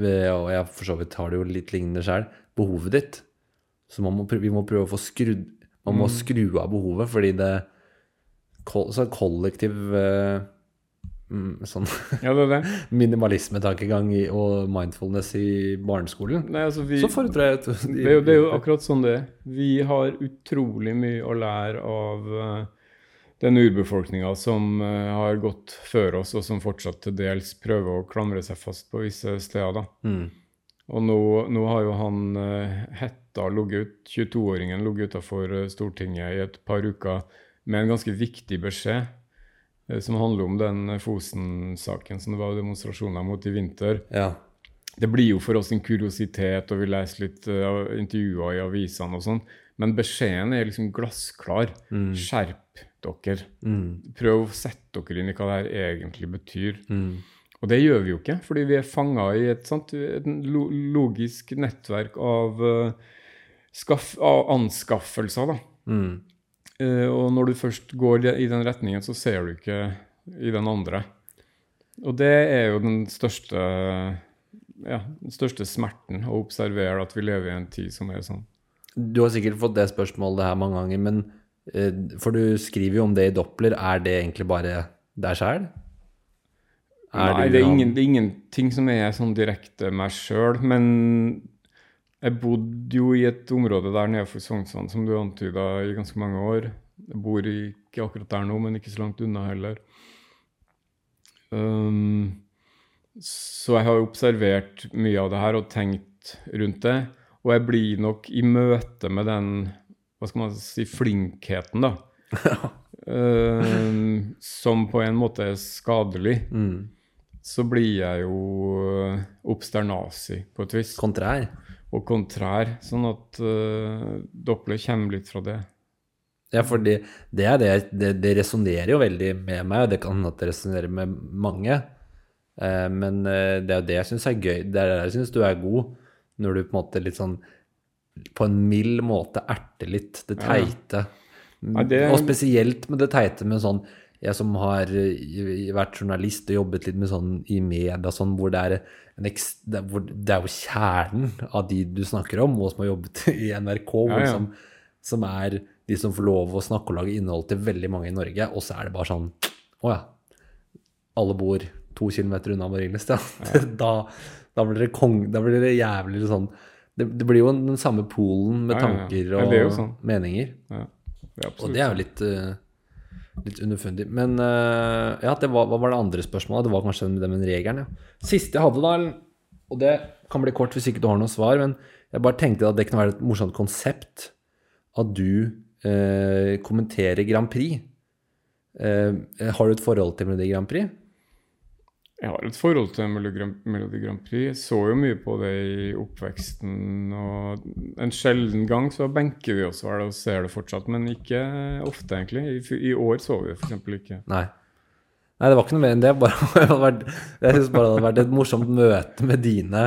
Og jeg for så vidt har det jo litt lignende sjøl behovet ditt. Så man må, vi må prøve å få skrudd Man må skru av behovet, fordi det Så kollektiv eh, mm, sånn Ja, det det. minimalismetankegang i- og mindfulness i barneskolen, Nei, altså vi, så foretrer jeg det, er jo, det er jo akkurat sånn det er. Vi har utrolig mye å lære av uh, den urbefolkninga som uh, har gått før oss, og som fortsatt til dels prøver å klamre seg fast på visse steder. Mm. Og nå, nå har jo han uh, Hetta ligget ut, 22-åringen ligget utafor Stortinget i et par uker med en ganske viktig beskjed, som handler om den eh, Fosen-saken som det var demonstrasjoner mot i vinter. Ja. Det blir jo for oss en kuriositet, og vi leser litt uh, intervjuer i avisene og sånn, men beskjeden er liksom glassklar. Mm. Skjerp dere. Mm. Prøv å sette dere inn i hva det her egentlig betyr. Mm. Og det gjør vi jo ikke, fordi vi er fanga i et, sant, et lo logisk nettverk av, uh, skaff, av anskaffelser. Da. Mm. Eh, og når du først går i den retningen, så ser du ikke i den andre. Og det er jo den største, ja, den største smerten å observere at vi lever i en tid som er sånn. Du har sikkert fått det spørsmålet her mange ganger, men eh, For du skriver jo om det i Doppler. Er det egentlig bare deg sjæl? Nei, det er, ingen, det er ingenting som er sånn direkte meg sjøl. Men jeg bodde jo i et område der nede for Sognsvann, som du antyda, i ganske mange år. Jeg bor ikke akkurat der nå, men ikke så langt unna heller. Um, så jeg har observert mye av det her og tenkt rundt det. Og jeg blir nok i møte med den hva skal man si, flinkheten, da. um, som på en måte er skadelig Mm. så blir jeg jo eh, obsternasi på et vis, Kontrær. Og kontrær. Sånn at uh, Doppler kommer litt fra det. Ja, for det, det, er det, det, det resonnerer jo veldig med meg, og det kan hende at det resonnerer med mange. Uh, men uh, det er jo det jeg syns er gøy. Det er det jeg syns du er god, når du på en måte litt sånn på en mild måte erter litt det teite. Ja, det- Og spesielt med det teite med sånn Jeg som har vært journalist og jobbet litt med sånn i media, sånn hvor det er det, er, det jo kjernen av de du snakker om, og som har jobbet i NRK, Ja, ja. Som, som er de som får lov å snakke og lage innhold til veldig mange i Norge, og så er det bare sånn Å ja. Alle bor to kilometer unna Marienlyst, ja. Da, da blir dere kong... Da blir dere jævlig sånn det, det blir jo den samme polen med tanker og det sånn. meninger. Ja, det er Og det er jo litt eh, litt underfundig. Men uh, ja, var, hva var det andre spørsmålet? Det var kanskje det med regelen, ja. Siste jeg hadde da, og det kan bli kort hvis ikke du har noe svar, men jeg bare tenkte at det kunne være et morsomt konsept at du uh, kommenterer Grand Prix. Uh, har du et forhold til Melodi Grand Prix? Jeg har et forhold til Melodi Grand Prix. Jeg så jo mye på det i oppveksten. Og en sjelden gang så benker vi oss vel og ser det fortsatt, men ikke ofte, egentlig. I, i år så vi det f.eks. ikke. Nei. Nei, det var ikke noe mer enn det. Bare, jeg syns bare det hadde vært et morsomt møte med dine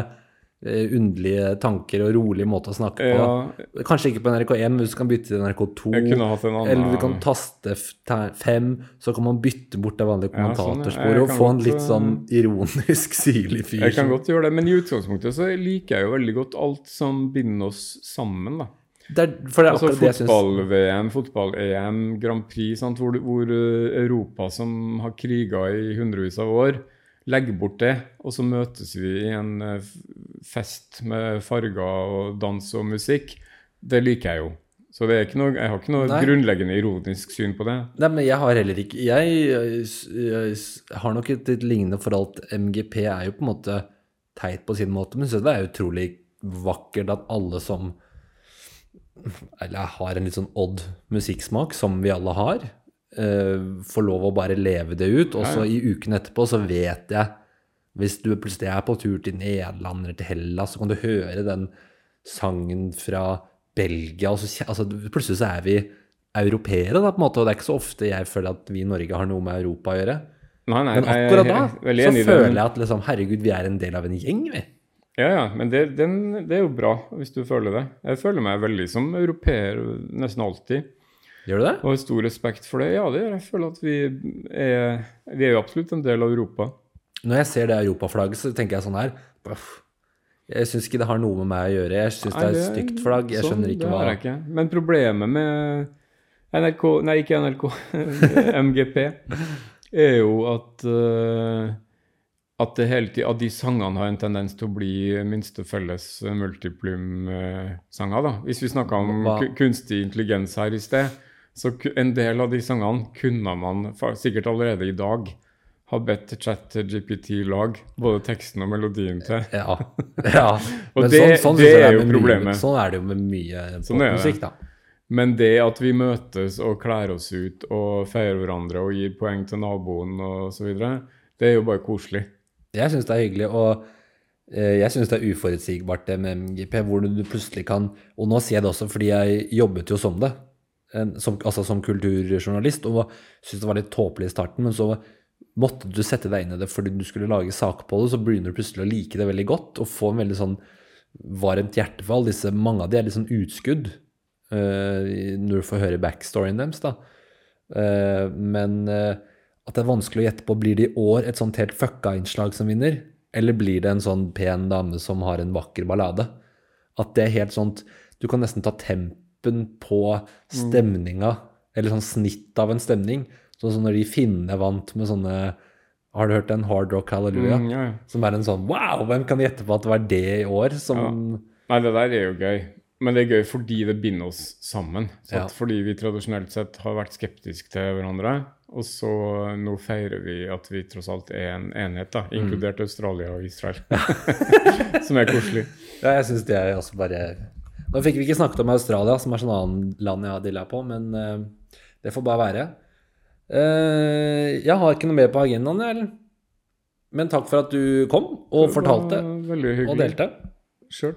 underlige tanker og rolig måte å snakke på. Ja. Kanskje ikke på NRK1, men hvis du kan bytte til NRK2. Eller du kan taste fem, så kan man bytte bort det vanlige kommentatorsporet ja, sånn, og få en litt sånn ironisk, syrlig fyr. Jeg kan godt gjøre det, men i utgangspunktet så liker jeg jo veldig godt alt som binder oss sammen, da. Det er, altså Fotball-VM, fotball-EM, Grand Prix, sant, hvor, hvor eh, Europa som har kriga i hundrevis av år legger bort det, og så møtes vi i en eh, fest med farger og dans og musikk. Det liker jeg jo. Så noe, jeg har ikke noe Nei. grunnleggende ironisk syn på det. Nei, men jeg har heller ikke Jeg, jeg, jeg har nok et, litt lignende forhold til MGP er jo på en måte teit på sin måte, men så det er utrolig vakkert at alle som eller har en litt sånn odd musikksmak, som vi alle har, uh, får lov å bare leve det ut. Og så i uken etterpå så vet jeg Hvis du plutselig er på tur til Nederland eller til Hellas, så kan du høre den sangen fra Belgia. Og så, altså, plutselig så er vi europeere, da, på en måte. Og det er ikke så ofte jeg føler at vi i Norge har noe med Europa å gjøre. Nei, nei, men akkurat da så føler jeg at liksom, herregud, vi er en del av en gjeng, vi. Ja, ja, men det, den, det, er jo bra hvis du føler det. Jeg føler meg veldig som europeer nesten alltid. Gjør du det? Og stor respekt for det. Ja, det gjør jeg. føler at vi er, vi er jo absolutt en del av Europa. Når jeg ser det europaflagget, så tenker jeg sånn her Jeg syns ikke det har noe med meg å gjøre. Jeg syns det er et stygt flagg. Jeg sånn, skjønner ikke hva ikke. Men problemet med NRK Nei, ikke NRK. MGP er jo at uh, at det hele tiden, at de sangene har en tendens til å bli minste felles multiplum-sanger. da. Hvis vi snakka om kunstig intelligens her i sted, så en del av de sangene kunne man sikkert allerede i dag ha bedt chat-GPT-lag både teksten og melodien til. Ja, ja. og det, sånn, sånn det er, er jo problemet. Mye, sånn er det jo med mye sånn musikk, da. Men det at vi møtes og kler oss ut og feirer hverandre og gir poeng til naboen osv., det er jo bare koselig. Jeg syns det er hyggelig. og eh, jeg syns det er uforutsigbart det med MGP, hvor du plutselig kan Og nå sier jeg det også fordi jeg jobbet jo som det som, altså som kulturjournalist, og syntes det var litt tåpelig i starten. Men så måtte du sette deg inn i det fordi du skulle lage sak på det, så begynner du plutselig å like det veldig godt og få en veldig sånn varmt hjerte for alle disse Mange av de er litt sånn utskudd uh, når du får høre backstoryen deres, da. Uh, men uh, at det er vanskelig å gjette på blir det i år et sånt helt fucka innslag som vinner, eller blir det en sånn pen dame som har en vakker ballade? At det er helt sånt Du kan nesten ta tempen på stemninga, mm. eller sånn snitt av en stemning. Sånn som når de finnene vant med sånne Har du hørt den Hard Rock Hallelujah? Mm, ja, ja. Som er en sånn Wow, hvem kan gjette på at det var det i år? Som ja. Nei, det der er jo gøy. Men det er gøy fordi det binder oss sammen. Fordi vi tradisjonelt sett har vært skeptiske til hverandre. Og så nå feirer vi at vi tross alt er en enhet, da, mm. inkludert mm. Australia og Israel. som er koselig. Ja, jeg syns det er også bare nå fikk vi ikke snakket om Australia, som er sånn annen land jeg har dilla på, men uh, det får bare være. Uh, jeg har ikke noe mer på agendaen, jeg. Men takk for at du kom og fortalte og delte. Sure,